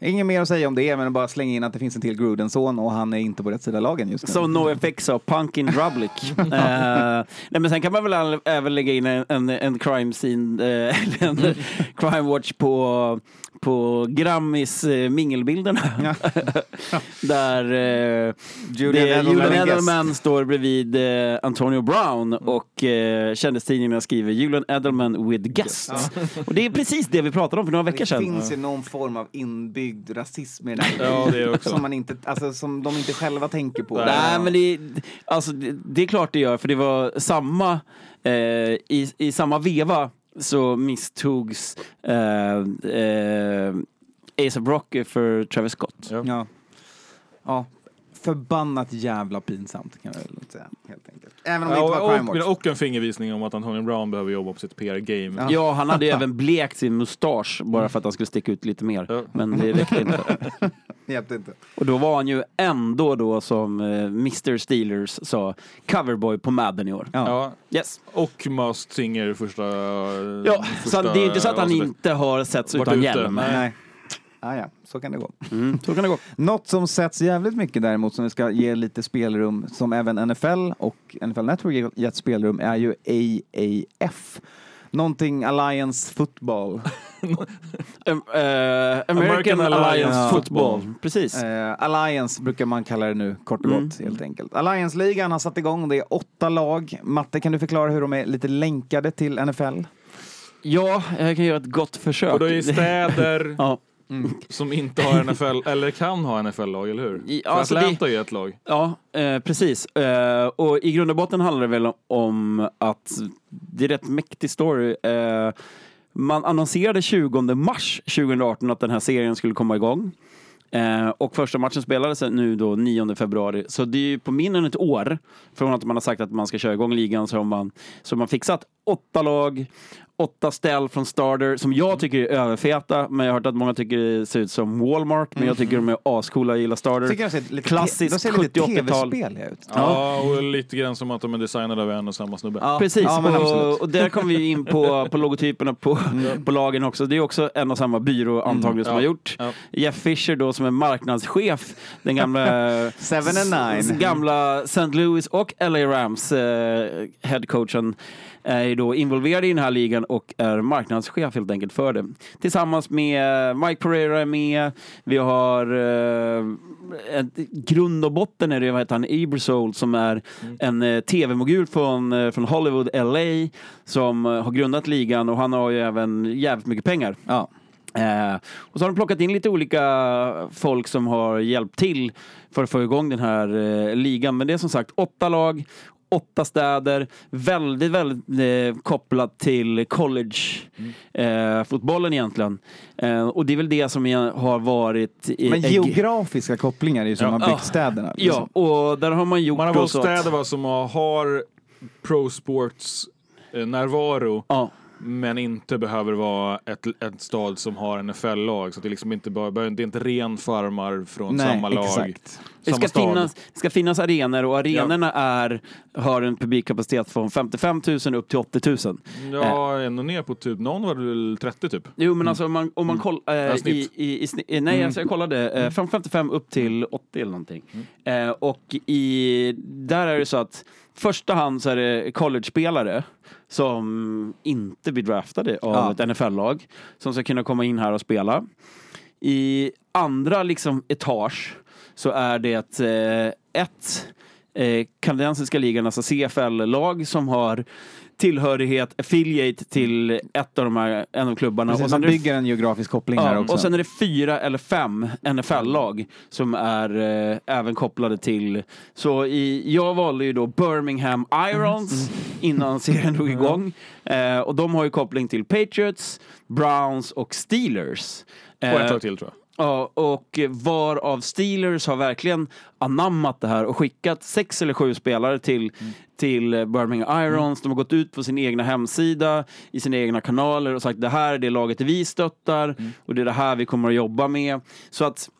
Speaker 1: Inget mer att säga om det, men bara slänga in att det finns en till Gruden-son och han är inte på rätt sida lagen just nu.
Speaker 2: Som NoFX av Punkin Drublic. uh, nej men sen kan man väl även lägga in en, en, en crime scene, eh, eller en crime watch på, på Grammis uh, mingelbilderna. Där uh,
Speaker 1: Julian
Speaker 2: det,
Speaker 1: Edelman
Speaker 2: Julian. Edelman står bredvid eh, Antonio Brown och uh, kändistidningarna skriver Julian Edelman with guest. Och det är precis det vi pratade om för några veckor
Speaker 1: Det
Speaker 2: sedan.
Speaker 1: finns ju någon form av inbyggd rasism i den här
Speaker 3: Ja, det
Speaker 1: som, man inte, alltså, som de inte själva tänker på.
Speaker 2: Nej, men det, alltså, det, det är klart det gör, för det var samma, eh, i, i samma veva så misstogs eh, eh, Ace of Rock för Travis Scott.
Speaker 3: Ja.
Speaker 1: Ja. Förbannat jävla pinsamt kan jag väl säga, helt enkelt. Även om det
Speaker 3: Ja,
Speaker 1: inte var Crime
Speaker 3: och,
Speaker 1: Watch.
Speaker 3: och, och en fingervisning om att Antonio Brown behöver jobba på sitt PR-game.
Speaker 1: Ja.
Speaker 2: Ja, han hade ju även blekt sin mustasch bara för att han skulle sticka ut lite mer.
Speaker 3: Ja.
Speaker 2: Men det räckte inte.
Speaker 1: Det hjälpte inte.
Speaker 2: Och då var han ju ändå då som eh, Mr Steelers sa, coverboy på Madden i år.
Speaker 1: Ja.
Speaker 3: Ja,
Speaker 2: Yes.
Speaker 3: och Must Singer första...
Speaker 2: Ja, så
Speaker 3: första
Speaker 2: det är ju inte så att han
Speaker 3: avsnittet.
Speaker 2: inte har setts utan
Speaker 3: ute.
Speaker 2: hjälm.
Speaker 3: Nej.
Speaker 1: Ah, ja, så kan det gå.
Speaker 2: Mm, så kan det gå.
Speaker 1: Något som sätts jävligt mycket däremot som vi ska ge lite spelrum, som även NFL och NFL Network gett spelrum, är ju AAF. Någonting Alliance Football.
Speaker 2: Eh, American,
Speaker 3: American
Speaker 2: Alliance,
Speaker 3: Alliance
Speaker 2: Football.
Speaker 3: Football.
Speaker 2: Precis.
Speaker 1: Eh, Alliance brukar man kalla det nu, kort och gott, helt enkelt. Alliance-ligan har satt igång, det är åtta lag. Matte, kan du förklara hur de är lite länkade till NFL?
Speaker 2: Ja, jag kan göra ett gott försök.
Speaker 3: Och då är städer
Speaker 2: ja.
Speaker 3: som inte har NFL, eller kan ha NFL-lag, eller hur?
Speaker 2: I-
Speaker 3: För
Speaker 2: alltså
Speaker 3: Atlanta
Speaker 2: det-
Speaker 3: är ju ett lag.
Speaker 2: Ja, eh, precis. Eh, och i grund och botten handlar det väl om att det är rätt mäktig story. Eh, man annonserade 20 mars 2018 att den här serien skulle komma igång. Eh, och första matchen spelades nu då 9 februari. Så det är ju på mindre än ett år från att man har sagt att man ska köra igång ligan så har man, så har man fixat åtta lag åtta ställ från Starter som jag tycker är överfeta, men jag har hört att många tycker det ser ut som Walmart, men jag tycker de är ascoola, jag gillar Starter.
Speaker 1: Tycker de ser lite,
Speaker 2: Klassiskt
Speaker 1: de ser lite
Speaker 2: 70-80-tal.
Speaker 1: tv-speliga ut.
Speaker 3: Ja, och lite grann som att de är designade av en och samma snubbe.
Speaker 1: Ja,
Speaker 2: Precis,
Speaker 1: ja, men absolut.
Speaker 2: och, och där kommer vi in på, på logotyperna på, på lagen också. Det är också en och samma byrå antagligen som
Speaker 3: Ja.
Speaker 2: har gjort.
Speaker 3: Ja.
Speaker 2: Jeff Fisher då som är marknadschef, den gamla,
Speaker 1: Seven and nine.
Speaker 2: gamla St. Louis och LA Rams eh, headcoachen är då involverad i den här ligan och är marknadschef helt enkelt för det. Tillsammans med Mike Pereira är med, vi har eh, ett, grund och botten är det vad heter han, Ebersold som är en eh, tv-mogul från, eh, från Hollywood, LA som eh, har grundat ligan och han har ju även jävligt mycket pengar.
Speaker 1: Ja.
Speaker 2: Eh, och så har de plockat in lite olika folk som har hjälpt till för att få igång den här eh, ligan. Men det är som sagt åtta lag, åtta städer, väldigt, väldigt eh, kopplat till college-fotbollen egentligen. Eh, och det är väl det som jag har varit... i-
Speaker 1: Men geografiska kopplingar är ju som
Speaker 3: Ja.
Speaker 1: har byggt
Speaker 2: Ja.
Speaker 1: städerna.
Speaker 2: Ja,
Speaker 1: liksom.
Speaker 2: och där har man gjort
Speaker 3: Man har valt
Speaker 2: att-
Speaker 3: städer va, som har pro sports eh, närvaro
Speaker 2: Ja,
Speaker 3: men inte behöver vara ett, ett stad som har NFL-lag. Så det liksom inte bara, det är inte ren farmar från
Speaker 1: Nej,
Speaker 3: samma lag.
Speaker 1: exakt.
Speaker 2: det
Speaker 3: samma
Speaker 2: ska,
Speaker 3: stad.
Speaker 2: finnas, det ska finnas arenor och arenorna är, har en publikkapacitet från 55 000 upp till 80 000.
Speaker 3: Ja, ändå ner på typ, någon var det väl 30 typ.
Speaker 2: Jo men alltså om man, om man kollar
Speaker 3: Ja,
Speaker 2: eh, i,
Speaker 3: snitt.
Speaker 2: i, i, sni- eh, Nej alltså jag kollade, eh, från 55 upp till 80 eller någonting. Eh, och i, där är det så att första hand så är det college-spelare som inte blir draftade av
Speaker 1: Ja.
Speaker 2: ett NFL-lag som ska kunna komma in här och spela. I andra liksom etage så är det eh, ett eh, kanadensiska ligan, alltså CFL-lag som har tillhörighet, affiliate till ett av de här, en av klubbarna.
Speaker 1: Precis,
Speaker 2: och
Speaker 1: man
Speaker 2: sen det
Speaker 1: bygger en geografisk koppling här
Speaker 2: Ja,
Speaker 1: också.
Speaker 2: och sen är det fyra eller fem NFL-lag som är eh, även kopplade till... Så i, jag valde ju då Birmingham Irons innan serien drog igång. Eh, och de har ju koppling till Patriots, Browns och Steelers.
Speaker 3: Och
Speaker 2: Eh,
Speaker 3: ett lag till tror jag.
Speaker 2: Ja, och varav Steelers har verkligen anammat det här och skickat sex eller sju spelare till, till Birmingham Irons. De har gått ut på sin egna hemsida, i sina egna kanaler och sagt det här är det laget vi stöttar och det är det här vi kommer att jobba med. Så att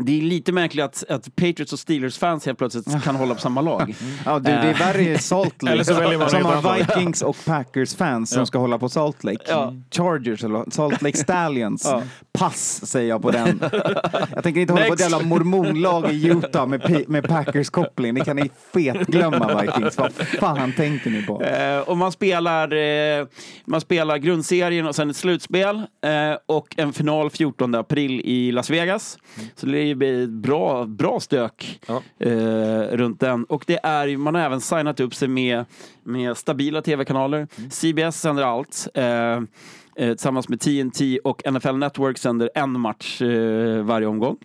Speaker 2: det är lite märkligt att, att Patriots och Steelers-fans helt plötsligt kan hålla på samma lag.
Speaker 1: Ja, du, det är värre i Salt Lake.
Speaker 3: Eller så väljer man
Speaker 1: som har. Vikings och Packers-fans som ska hålla på Salt Lake.
Speaker 2: Ja.
Speaker 1: Chargers eller Salt Lake Stallions.
Speaker 2: Ja.
Speaker 1: Pass säger jag på den. Jag tänker inte hålla på ett
Speaker 2: Next.
Speaker 1: jävla mormonlag i Utah med, P- med Packers-koppling. Det kan ni fetglömma Vikings. Vad fan tänker ni på?
Speaker 2: Eh, och man spelar, eh, man spelar grundserien och sen ett slutspel eh, och en final 14 april i Las Vegas. Så det är ju ett bra, bra stök
Speaker 3: Ja.
Speaker 2: eh, runt den. Och det är, man har även signat upp sig med, med stabila tv-kanaler. CBS sänder allt. Eh, eh, tillsammans med TNT och NFL Network sänder en match eh, varje omgång.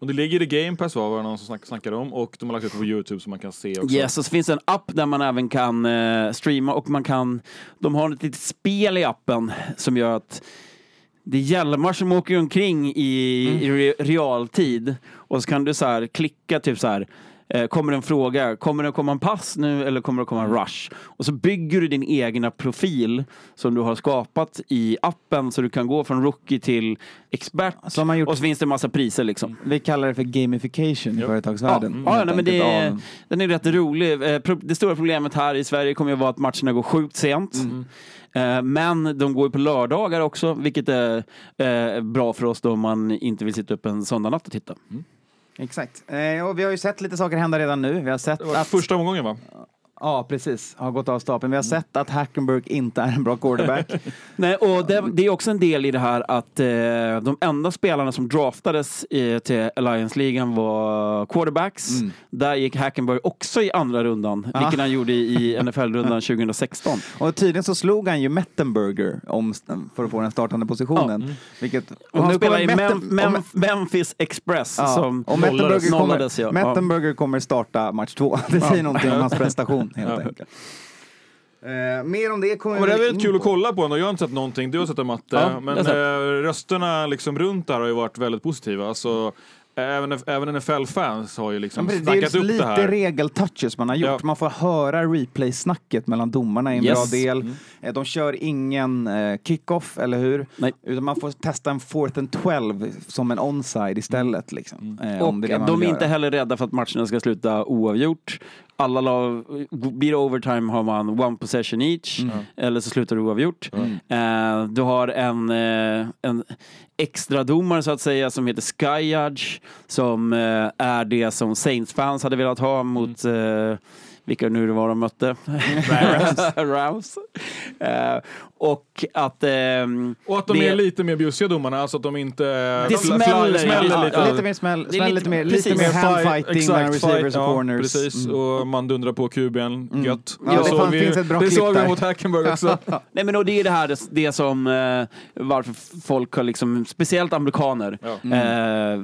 Speaker 3: Och det ligger i Game Pass va, var det någon som snack, snackade om. Och de har lagt ut på Youtube så man kan se också.
Speaker 2: Yes, och så finns det en app där man även kan eh, streama och man kan, de har ett litet spel i appen som gör att det är hjälmar som åker omkring i, i re, realtid. Och så kan du så här klicka typ så här Kommer det en fråga, kommer det komma en pass nu eller kommer det komma en rush? Och så bygger du din egna profil som du har skapat i appen så du kan gå från rookie till expert
Speaker 1: Som man gjort-
Speaker 2: och så finns det en massa priser liksom.
Speaker 1: Vi kallar det för gamification i företagsvärlden.
Speaker 2: Ja, ja nej, men det är, den är rätt rolig. Eh, Det stora problemet här i Sverige kommer ju vara att matcherna går sjukt sent. Eh, Men de går ju på lördagar också, vilket är eh, bra för oss då man inte vill sitta upp en söndag och titta.
Speaker 1: Exakt. Eh, och vi har ju sett lite saker hända redan nu. Vi har sett
Speaker 3: Det var
Speaker 1: att...
Speaker 3: första omgången va?
Speaker 1: Ja, precis. Har gått av stapeln. Vi har sett att Hackenberg inte är en bra quarterback.
Speaker 2: Nej, och det, det är också en del i det här att eh, de enda spelarna som draftades eh, till Alliance-ligan var quarterbacks. Där gick Hackenberg också i andra rundan, vilket han gjorde i NFL-rundan 2016.
Speaker 1: Och tydligen så slog han ju Mettenberger om, för att få den startande positionen. Vilket,
Speaker 2: Och han
Speaker 1: nu
Speaker 2: spelar i
Speaker 1: kommer
Speaker 2: Mem-
Speaker 1: Metten-
Speaker 2: Mem-
Speaker 1: om-
Speaker 2: Memphis Express
Speaker 1: Ja,
Speaker 2: som
Speaker 1: och Mettenberger kommer,
Speaker 2: nollades. Ja.
Speaker 1: Mettenberger kommer starta match två. Det säger någonting om hans prestation helt enkelt. Eh, mer om det kommer
Speaker 3: Ja, men det är väldigt kul
Speaker 1: på.
Speaker 3: att kolla på ändå. Jag har inte sett någonting. Du har sett det Matte.
Speaker 2: Ja,
Speaker 3: men eh, rösterna liksom runt där har ju varit väldigt positiva. Alltså, även, även NFL-fans har ju liksom
Speaker 1: det är
Speaker 3: snackat upp
Speaker 1: lite
Speaker 3: det här.
Speaker 1: regeltouches man har gjort.
Speaker 3: Ja.
Speaker 1: Man får höra replay-snacket mellan domarna i en
Speaker 2: Yes.
Speaker 1: bra del. Eh, De kör ingen eh, kickoff, eller hur?
Speaker 2: Nej.
Speaker 1: Utan man får testa en fourth and 12 som en onside istället. Liksom. Eh, om
Speaker 2: Och
Speaker 1: det är det
Speaker 2: de är inte heller rädda för att matcherna ska sluta oavgjort. Alla lag, blir det overtime har man one possession each,
Speaker 1: Mm.
Speaker 2: eller så slutar det oavgjort. Eh, du har en, eh, en extra domare så att säga som heter Sky Judge, som eh, är det som Saints-fans hade velat ha mot eh, vilka nu det var de mötte? Rams. Rams. Eh, och att... ehm,
Speaker 3: Och att de
Speaker 2: det-
Speaker 3: är lite mer bjussiga domarna, alltså att de inte...
Speaker 2: Det smäller,
Speaker 3: smäller
Speaker 2: ja,
Speaker 3: lite.
Speaker 2: ja.
Speaker 1: Lite mer smäll,
Speaker 2: lite-
Speaker 1: lite mer,
Speaker 2: precis.
Speaker 1: lite mer handfighting
Speaker 3: Exakt,
Speaker 1: mellan receivers
Speaker 3: fight,
Speaker 1: och
Speaker 3: ja,
Speaker 1: corners.
Speaker 3: Precis,
Speaker 1: Mm.
Speaker 3: och man dundrar på kuben, gött.
Speaker 1: Ja, det
Speaker 3: såg vi,
Speaker 1: finns ett bra
Speaker 3: det såg vi mot Hackenberg också.
Speaker 2: Nej men och det är det här, det, det som, eh, varför folk har liksom, speciellt amerikaner, eh,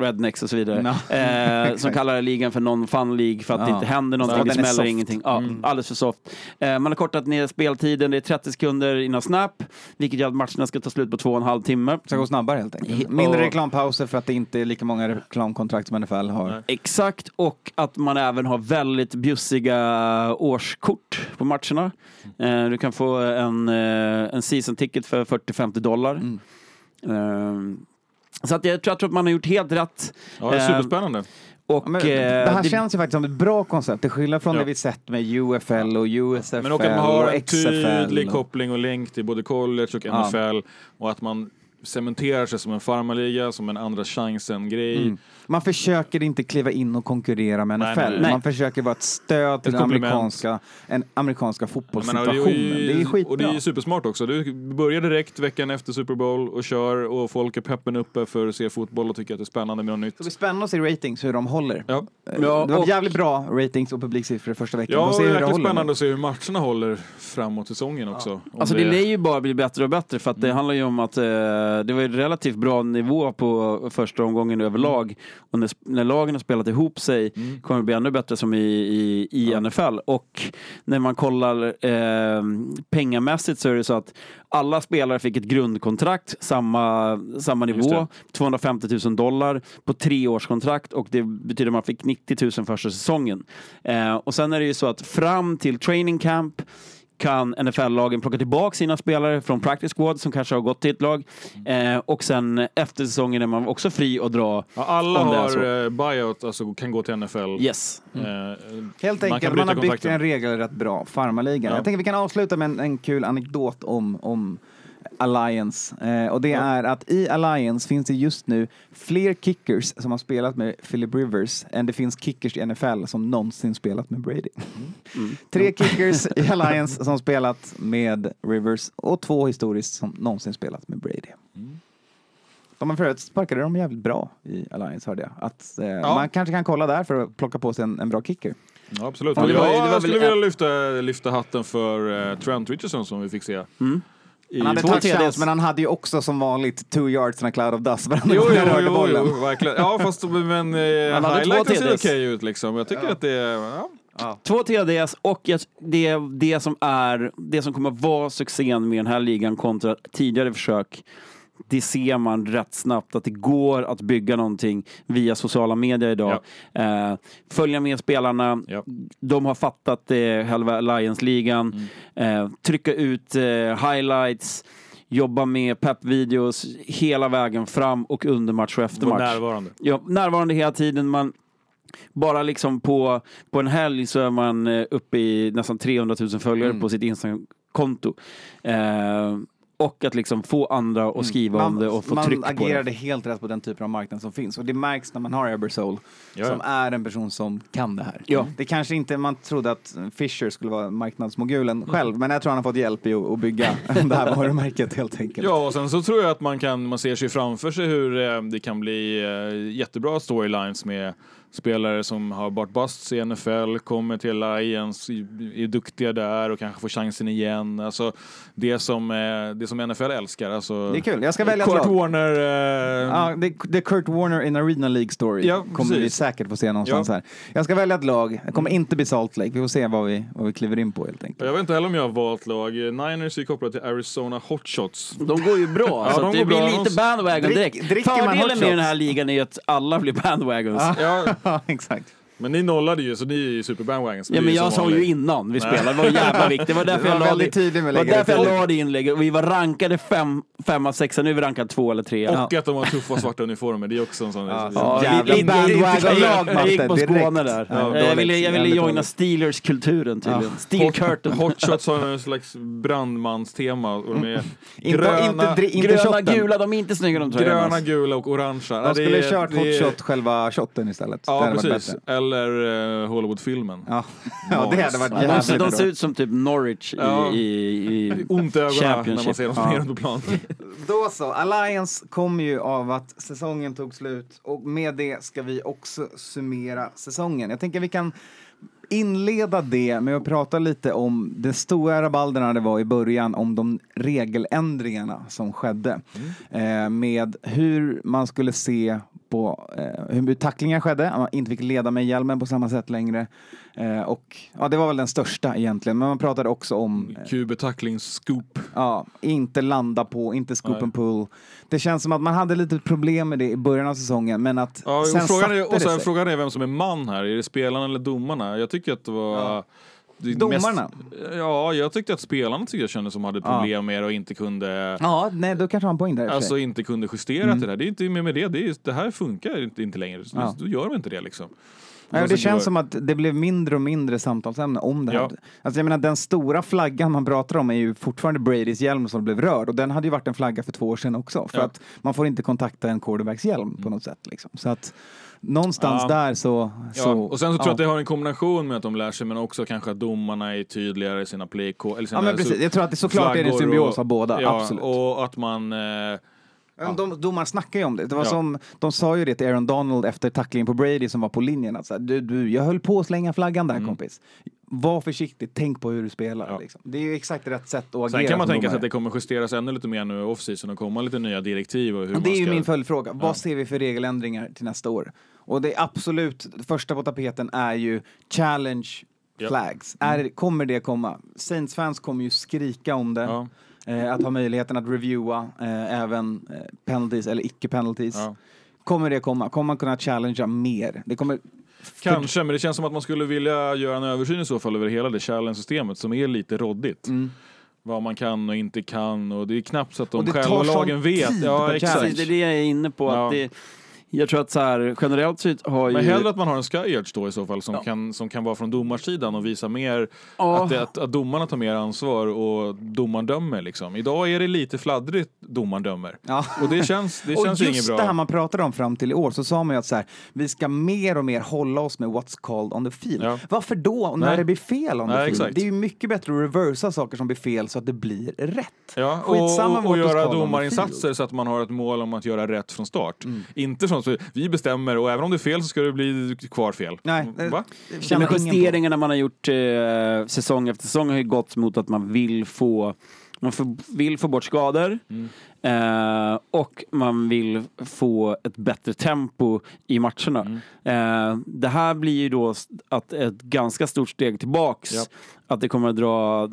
Speaker 2: rednecks och så vidare,
Speaker 1: Ja,
Speaker 2: eh, som kallar ligan för non-fun League för att det
Speaker 1: Ja.
Speaker 2: inte händer någonting,
Speaker 1: Ja,
Speaker 2: det smäller ingenting. Ja, Alldeles för soft. Eh, man har kortat ner speltiden, det är 30 sekunder innan snap, vilket gör att matcherna ska ta slut på två och en halv timme.
Speaker 1: ska gå snabbare helt enkelt. Mindre reklampauser för att det inte är lika många reklamkontrakt som NFL har.
Speaker 2: Exakt, och att man även har väldigt bjussiga årskort på matcherna. Eh, du kan få en, eh, en season ticket för 40-50 dollar. Eh, så att jag tror, jag tror att man har gjort helt rätt.
Speaker 3: Ja, det är superspännande.
Speaker 2: Och,
Speaker 1: Ja, men
Speaker 2: eh,
Speaker 1: det här
Speaker 2: det-
Speaker 1: känns ju faktiskt som ett bra koncept, till skillnad från
Speaker 3: Ja.
Speaker 1: det vi sett med UFL och USFL
Speaker 3: Men också att man har
Speaker 1: och
Speaker 3: en tydlig koppling och länk till både college och
Speaker 1: Ja.
Speaker 3: NFL och att man cementerar sig som en farmarliga, som en andra chansen-grej.
Speaker 1: Mm. Man försöker inte kliva in och konkurrera med
Speaker 3: Nej,
Speaker 1: NFL.
Speaker 3: nej, nej.
Speaker 1: Man försöker vara ett stöd till
Speaker 3: Ett
Speaker 1: den
Speaker 3: komplement.
Speaker 1: amerikanska, en amerikanska fotbollssituationen.
Speaker 3: och ju-
Speaker 1: det är skitbra.
Speaker 3: Och det är ju supersmart också. Du börjar direkt veckan efter Super Bowl och kör och folk är peppen uppe för att se fotboll och tycker att det är spännande med något nytt.
Speaker 1: Det blir spännande att se ratings, hur de håller.
Speaker 3: Ja,
Speaker 1: Eh,
Speaker 2: Ja,
Speaker 1: det var
Speaker 2: och-
Speaker 1: jävligt bra ratings och publiksiffror första veckan.
Speaker 3: ja och
Speaker 1: se hur det
Speaker 3: jäkligt
Speaker 1: håller.
Speaker 3: spännande att se hur matcherna håller framåt säsongen också. Om
Speaker 2: Alltså det lär ju bara bli bättre och bättre för att det handlar ju om att eh, det var ju relativt bra nivå på första omgången överlag. Och när, när lagen har spelat ihop sig kommer det bli ännu bättre som i, i, i NFL. Och när man kollar eh, pengamässigt så är det så att alla spelare fick ett grundkontrakt, samma, samma nivå,
Speaker 3: det.
Speaker 2: 250 000 dollar på tre års kontrakt och det betyder att man fick 90 000 första säsongen. Eh, och sen är det ju så att fram till training camp kan NFL-lagen plocka tillbaka sina spelare från practice squad som kanske har gått till ett lag. Eh, och sen efter säsongen är man också fri att dra.
Speaker 3: Ja, alla
Speaker 2: om det är
Speaker 3: har
Speaker 2: så.
Speaker 3: eh, buyout, alltså kan gå till NFL.
Speaker 2: Yes.
Speaker 3: Eh,
Speaker 1: Helt
Speaker 3: kan
Speaker 1: enkelt, man, har byggt
Speaker 3: kontrakten.
Speaker 1: en regel rätt bra, farmarligan.
Speaker 3: Ja.
Speaker 1: Jag tänker vi kan avsluta med en, en kul anekdot om, om Alliance. Eh, och det är att i Alliance finns det just nu fler kickers som har spelat med Philip Rivers än det finns kickers i NFL som någonsin spelat med Brady.
Speaker 2: Mm.
Speaker 1: Tre kickers i Alliance som spelat med Rivers och två historiskt som någonsin spelat med Brady.
Speaker 2: Mm.
Speaker 1: De har förut sparkade de jävligt bra i Alliance hörde jag. Att, eh, Man kanske kan kolla där för att plocka på sig en, en bra kicker.
Speaker 3: Ja, absolut.
Speaker 2: Ja, det
Speaker 3: Ja,
Speaker 2: var det var
Speaker 3: jag skulle vilja lyfta, lyfta hatten för eh, Trent Richardson som vi fick se. I,
Speaker 1: Han hade
Speaker 2: Två
Speaker 1: touchdowns,
Speaker 2: TDs.
Speaker 1: men han hade ju också som vanligt two yards and a cloud of dust varenda
Speaker 3: Jo,
Speaker 1: gång han rörde bollen.
Speaker 3: jo, verkligen. Ja, fast men eh,
Speaker 2: Han
Speaker 3: highlighten ser
Speaker 2: TDs.
Speaker 3: okej ut liksom. Jag tycker att det är... Ja.
Speaker 2: Två TDS och det, det, som är, det som kommer att vara succén med den här ligan kontra tidigare försök det ser man rätt snabbt att det går att bygga någonting via sociala medier idag. Eh, följa med spelarna,
Speaker 3: Ja.
Speaker 2: de har fattat eh, själva Alliance-ligan,
Speaker 3: Mm.
Speaker 2: eh, trycka ut eh, highlights, jobba med pep-videos hela vägen fram och under match och efter match.
Speaker 3: närvarande.
Speaker 2: Ja, närvarande hela tiden. Man, bara liksom på, på en helg så är man eh, uppe i nästan 300 000 följare
Speaker 1: Mm.
Speaker 2: på sitt Instagram-konto. Eh, och att liksom få andra att skriva om det och få
Speaker 1: man
Speaker 2: tryck på
Speaker 1: agerade
Speaker 2: det.
Speaker 1: helt rätt på den typen av marknad som finns. Och det märks när man har Ebersole,
Speaker 3: Ja,
Speaker 1: som är en person som kan det här.
Speaker 2: Ja.
Speaker 1: Det kanske inte man trodde att Fisher skulle vara marknadsmogulen själv, men jag tror han har fått hjälp i att, att bygga det här varumärket helt enkelt.
Speaker 3: Ja, och sen så tror jag att man kan, man ser sig framför sig hur eh, det kan bli eh, jättebra storylines med spelare som har varit busts i NFL, kommer till Lions, är duktiga där och kanske får chansen igen. Alltså det som, eh, det som NFL älskar. Alltså,
Speaker 1: Det är kul. Jag ska välja ett
Speaker 3: Kurt
Speaker 1: lag.
Speaker 3: Warner, eh,
Speaker 1: Ja, det, det är Kurt Warner in Arena League story.
Speaker 3: Ja,
Speaker 1: kommer vi
Speaker 3: precis.
Speaker 1: säkert få se någonstans
Speaker 3: Ja.
Speaker 1: här. Jag ska välja ett lag. Det kommer inte bli Salt Lake. Vi får se vad vi, vad vi kliver in på helt enkelt.
Speaker 3: jag vet inte heller om jag har valt lag. Niners är kopplade till Arizona Hotshots.
Speaker 2: De går ju bra,
Speaker 3: Ja,
Speaker 2: så
Speaker 3: de
Speaker 2: det
Speaker 3: går
Speaker 2: blir
Speaker 3: bra.
Speaker 2: lite bandwagon
Speaker 1: Drick-
Speaker 2: direkt.
Speaker 1: hot
Speaker 2: Fördelen med den här ligan är att alla blir bandwagons. Ja,
Speaker 1: Exakt.
Speaker 3: Men ni nollade ju så ni är ju superbandwagons. Är
Speaker 2: men jag
Speaker 3: som
Speaker 2: sa ju innan vi spelade, det var jävla viktigt. Det var därför jag la det, var därför
Speaker 1: det
Speaker 2: jag la det inlägget. Och vi var rankade fem, femma, sexa, nu är vi rankade två eller tre.
Speaker 3: Och att de har tuffa svarta uniformer, det är också en sån...
Speaker 2: Ja,
Speaker 1: Jävla bandwagon-lag,
Speaker 2: Jag gick på Skåne där.
Speaker 1: Ja,
Speaker 2: jag ville, jag ville
Speaker 1: Jävligt
Speaker 2: joina. Steelers-kulturen tydligen. Steel curtain.
Speaker 3: Hotshots har en slags brandmanstema och de är
Speaker 1: Inte,
Speaker 3: gröna,
Speaker 2: gula, de är inte snygga de tröjorna.
Speaker 3: gröna, gula och orangea.
Speaker 1: De skulle kört
Speaker 3: det är-
Speaker 1: hot shot, själva shotten istället.
Speaker 3: Ja, precis. Eller uh, Hollywood-filmen.
Speaker 1: Ja. ja, det hade varit
Speaker 2: Ja, de, ser- de ser ut som typ Norwich i,
Speaker 3: Ja.
Speaker 2: i, i
Speaker 3: Ont i ögonen när man ser dem
Speaker 1: Ja.
Speaker 3: spela på plan.
Speaker 1: Då så, Alliance kommer ju av att säsongen tog slut och med det ska vi också summera säsongen. Jag tänker vi kan inleda det med att prata lite om det stora rabalderna det var i början om de regeländringarna som skedde. Eh, med hur man skulle se på eh, hur tacklingar skedde, man inte fick leda med hjälmen på samma sätt längre. Eh, och ja, det var väl den största egentligen, men man pratade också om eh,
Speaker 3: QB-tackling-scoop.
Speaker 1: Ja, inte landa på, inte scoop
Speaker 3: Nej.
Speaker 1: and pull. Det känns som att man hade lite problem med det i början av säsongen, men att
Speaker 3: Ja,
Speaker 1: sen
Speaker 3: och frågan, är, och sen, frågan är vem som är man här. Är det spelarna eller domarna? Jag tycker att det var...
Speaker 1: Ja. Domarna?
Speaker 3: ja, jag tyckte att spelarna tyckte jag kände som hade
Speaker 1: Ja.
Speaker 3: problem med det och inte kunde...
Speaker 1: Ja, nej, då kanske han poäng där.
Speaker 3: Alltså inte kunde justera till det här. Det är inte mer med det. Det, är, det här funkar inte, inte längre.
Speaker 1: Ja.
Speaker 3: Då gör de inte det liksom.
Speaker 1: Och det känns som att det blev mindre och mindre samtalsämne om det här.
Speaker 3: Ja.
Speaker 1: Alltså jag menar, den stora flaggan man pratar om är ju fortfarande Bradys hjälm som blev rörd och den hade ju varit en flagga för två år sedan också. För
Speaker 3: Ja.
Speaker 1: att man får inte kontakta en quarterbacks hjälm på något sätt. Liksom. Så att någonstans
Speaker 3: Ja.
Speaker 1: där så...
Speaker 3: Ja,
Speaker 1: så
Speaker 3: och sen så tror jag
Speaker 1: ja.
Speaker 3: att det har en kombination med att de lär sig men också kanske att domarna är tydligare i sina play eller sina
Speaker 1: Ja, men precis. Jag tror att det såklart är det symbios
Speaker 3: och-
Speaker 1: av båda, absolut.
Speaker 3: Och att man... Eh,
Speaker 1: Men De, domaren snackar ju om det. det var
Speaker 3: Ja.
Speaker 1: som, de sa ju det till Aaron Donald efter tacklingen på Brady som var på linjen. Att så här, du, du, jag höll på att slänga flaggan där kompis. Var försiktig, tänk på hur du spelar.
Speaker 3: Mm. Ja.
Speaker 1: Liksom. Det är ju exakt rätt sätt att agera
Speaker 3: sen kan man tänka sig att det kommer justeras ännu lite mer nu off-season och komma lite nya direktiv. Och hur
Speaker 1: Och det är ju
Speaker 3: ska...
Speaker 1: min följdfråga.
Speaker 3: Ja.
Speaker 1: Vad ser vi för regeländringar till nästa år? Och det är absolut, första på tapeten är ju challenge
Speaker 3: Ja.
Speaker 1: flags. Är, kommer det komma? Saints-fans kommer ju skrika om det. Eh, att ha möjligheten att reviewa eh, även eh, penalties eller icke-penalties.
Speaker 3: ja.
Speaker 1: Kommer det komma? Kommer man kunna challengea mer? Det kommer...
Speaker 3: Kanske, men det känns som att man skulle vilja göra en översyn i så fall över hela det challenge-systemet som är lite roddigt.
Speaker 1: Mm.
Speaker 3: Vad man kan och inte kan och det är knappt så att de själva lagen vet. Ja, exakt.
Speaker 1: challenge.
Speaker 2: Precis, det är det jag är inne på.
Speaker 3: Ja.
Speaker 2: Att det, jag tror att så här, generellt sett har ju...
Speaker 3: Men hellre att man har en skyarch då i så fall som,
Speaker 2: Ja.
Speaker 3: kan, som kan vara från domarsidan och visa mer
Speaker 2: Ja.
Speaker 3: att, det, att, att domarna tar mer ansvar och domaren dömer liksom. Idag är det lite fladdrigt domaren dömer.
Speaker 1: Ja.
Speaker 3: Och det känns, det
Speaker 1: och
Speaker 3: känns ju
Speaker 1: just
Speaker 3: inget bra.
Speaker 1: det här man pratade om fram till i år så sa man ju att så här, vi ska mer och mer hålla oss med what's called on the field. Varför då när
Speaker 3: Nej.
Speaker 1: det blir fel on the
Speaker 3: Nej,
Speaker 1: field?
Speaker 3: exakt.
Speaker 1: Det är ju mycket bättre att reversa saker som blir fel så att det blir rätt.
Speaker 3: Ja,
Speaker 1: Skitsamma
Speaker 3: och, och
Speaker 1: what's
Speaker 3: göra
Speaker 1: the
Speaker 3: domarinsatser så att man har ett mål om att göra rätt från start.
Speaker 1: Mm.
Speaker 3: Inte som så vi bestämmer och även om det är fel så ska det bli kvar fel.
Speaker 1: Nej, eh,
Speaker 3: Va?
Speaker 1: ingen på.
Speaker 2: justeringarna man har gjort eh, säsong efter säsong har ju gått mot att man vill få man får, vill få bort skador
Speaker 1: Mm.
Speaker 2: eh, och man vill få ett bättre tempo i matcherna.
Speaker 1: Mm.
Speaker 2: Eh, det här blir ju då att ett ganska stort steg tillbaks.
Speaker 3: Ja.
Speaker 2: Att det kommer att dra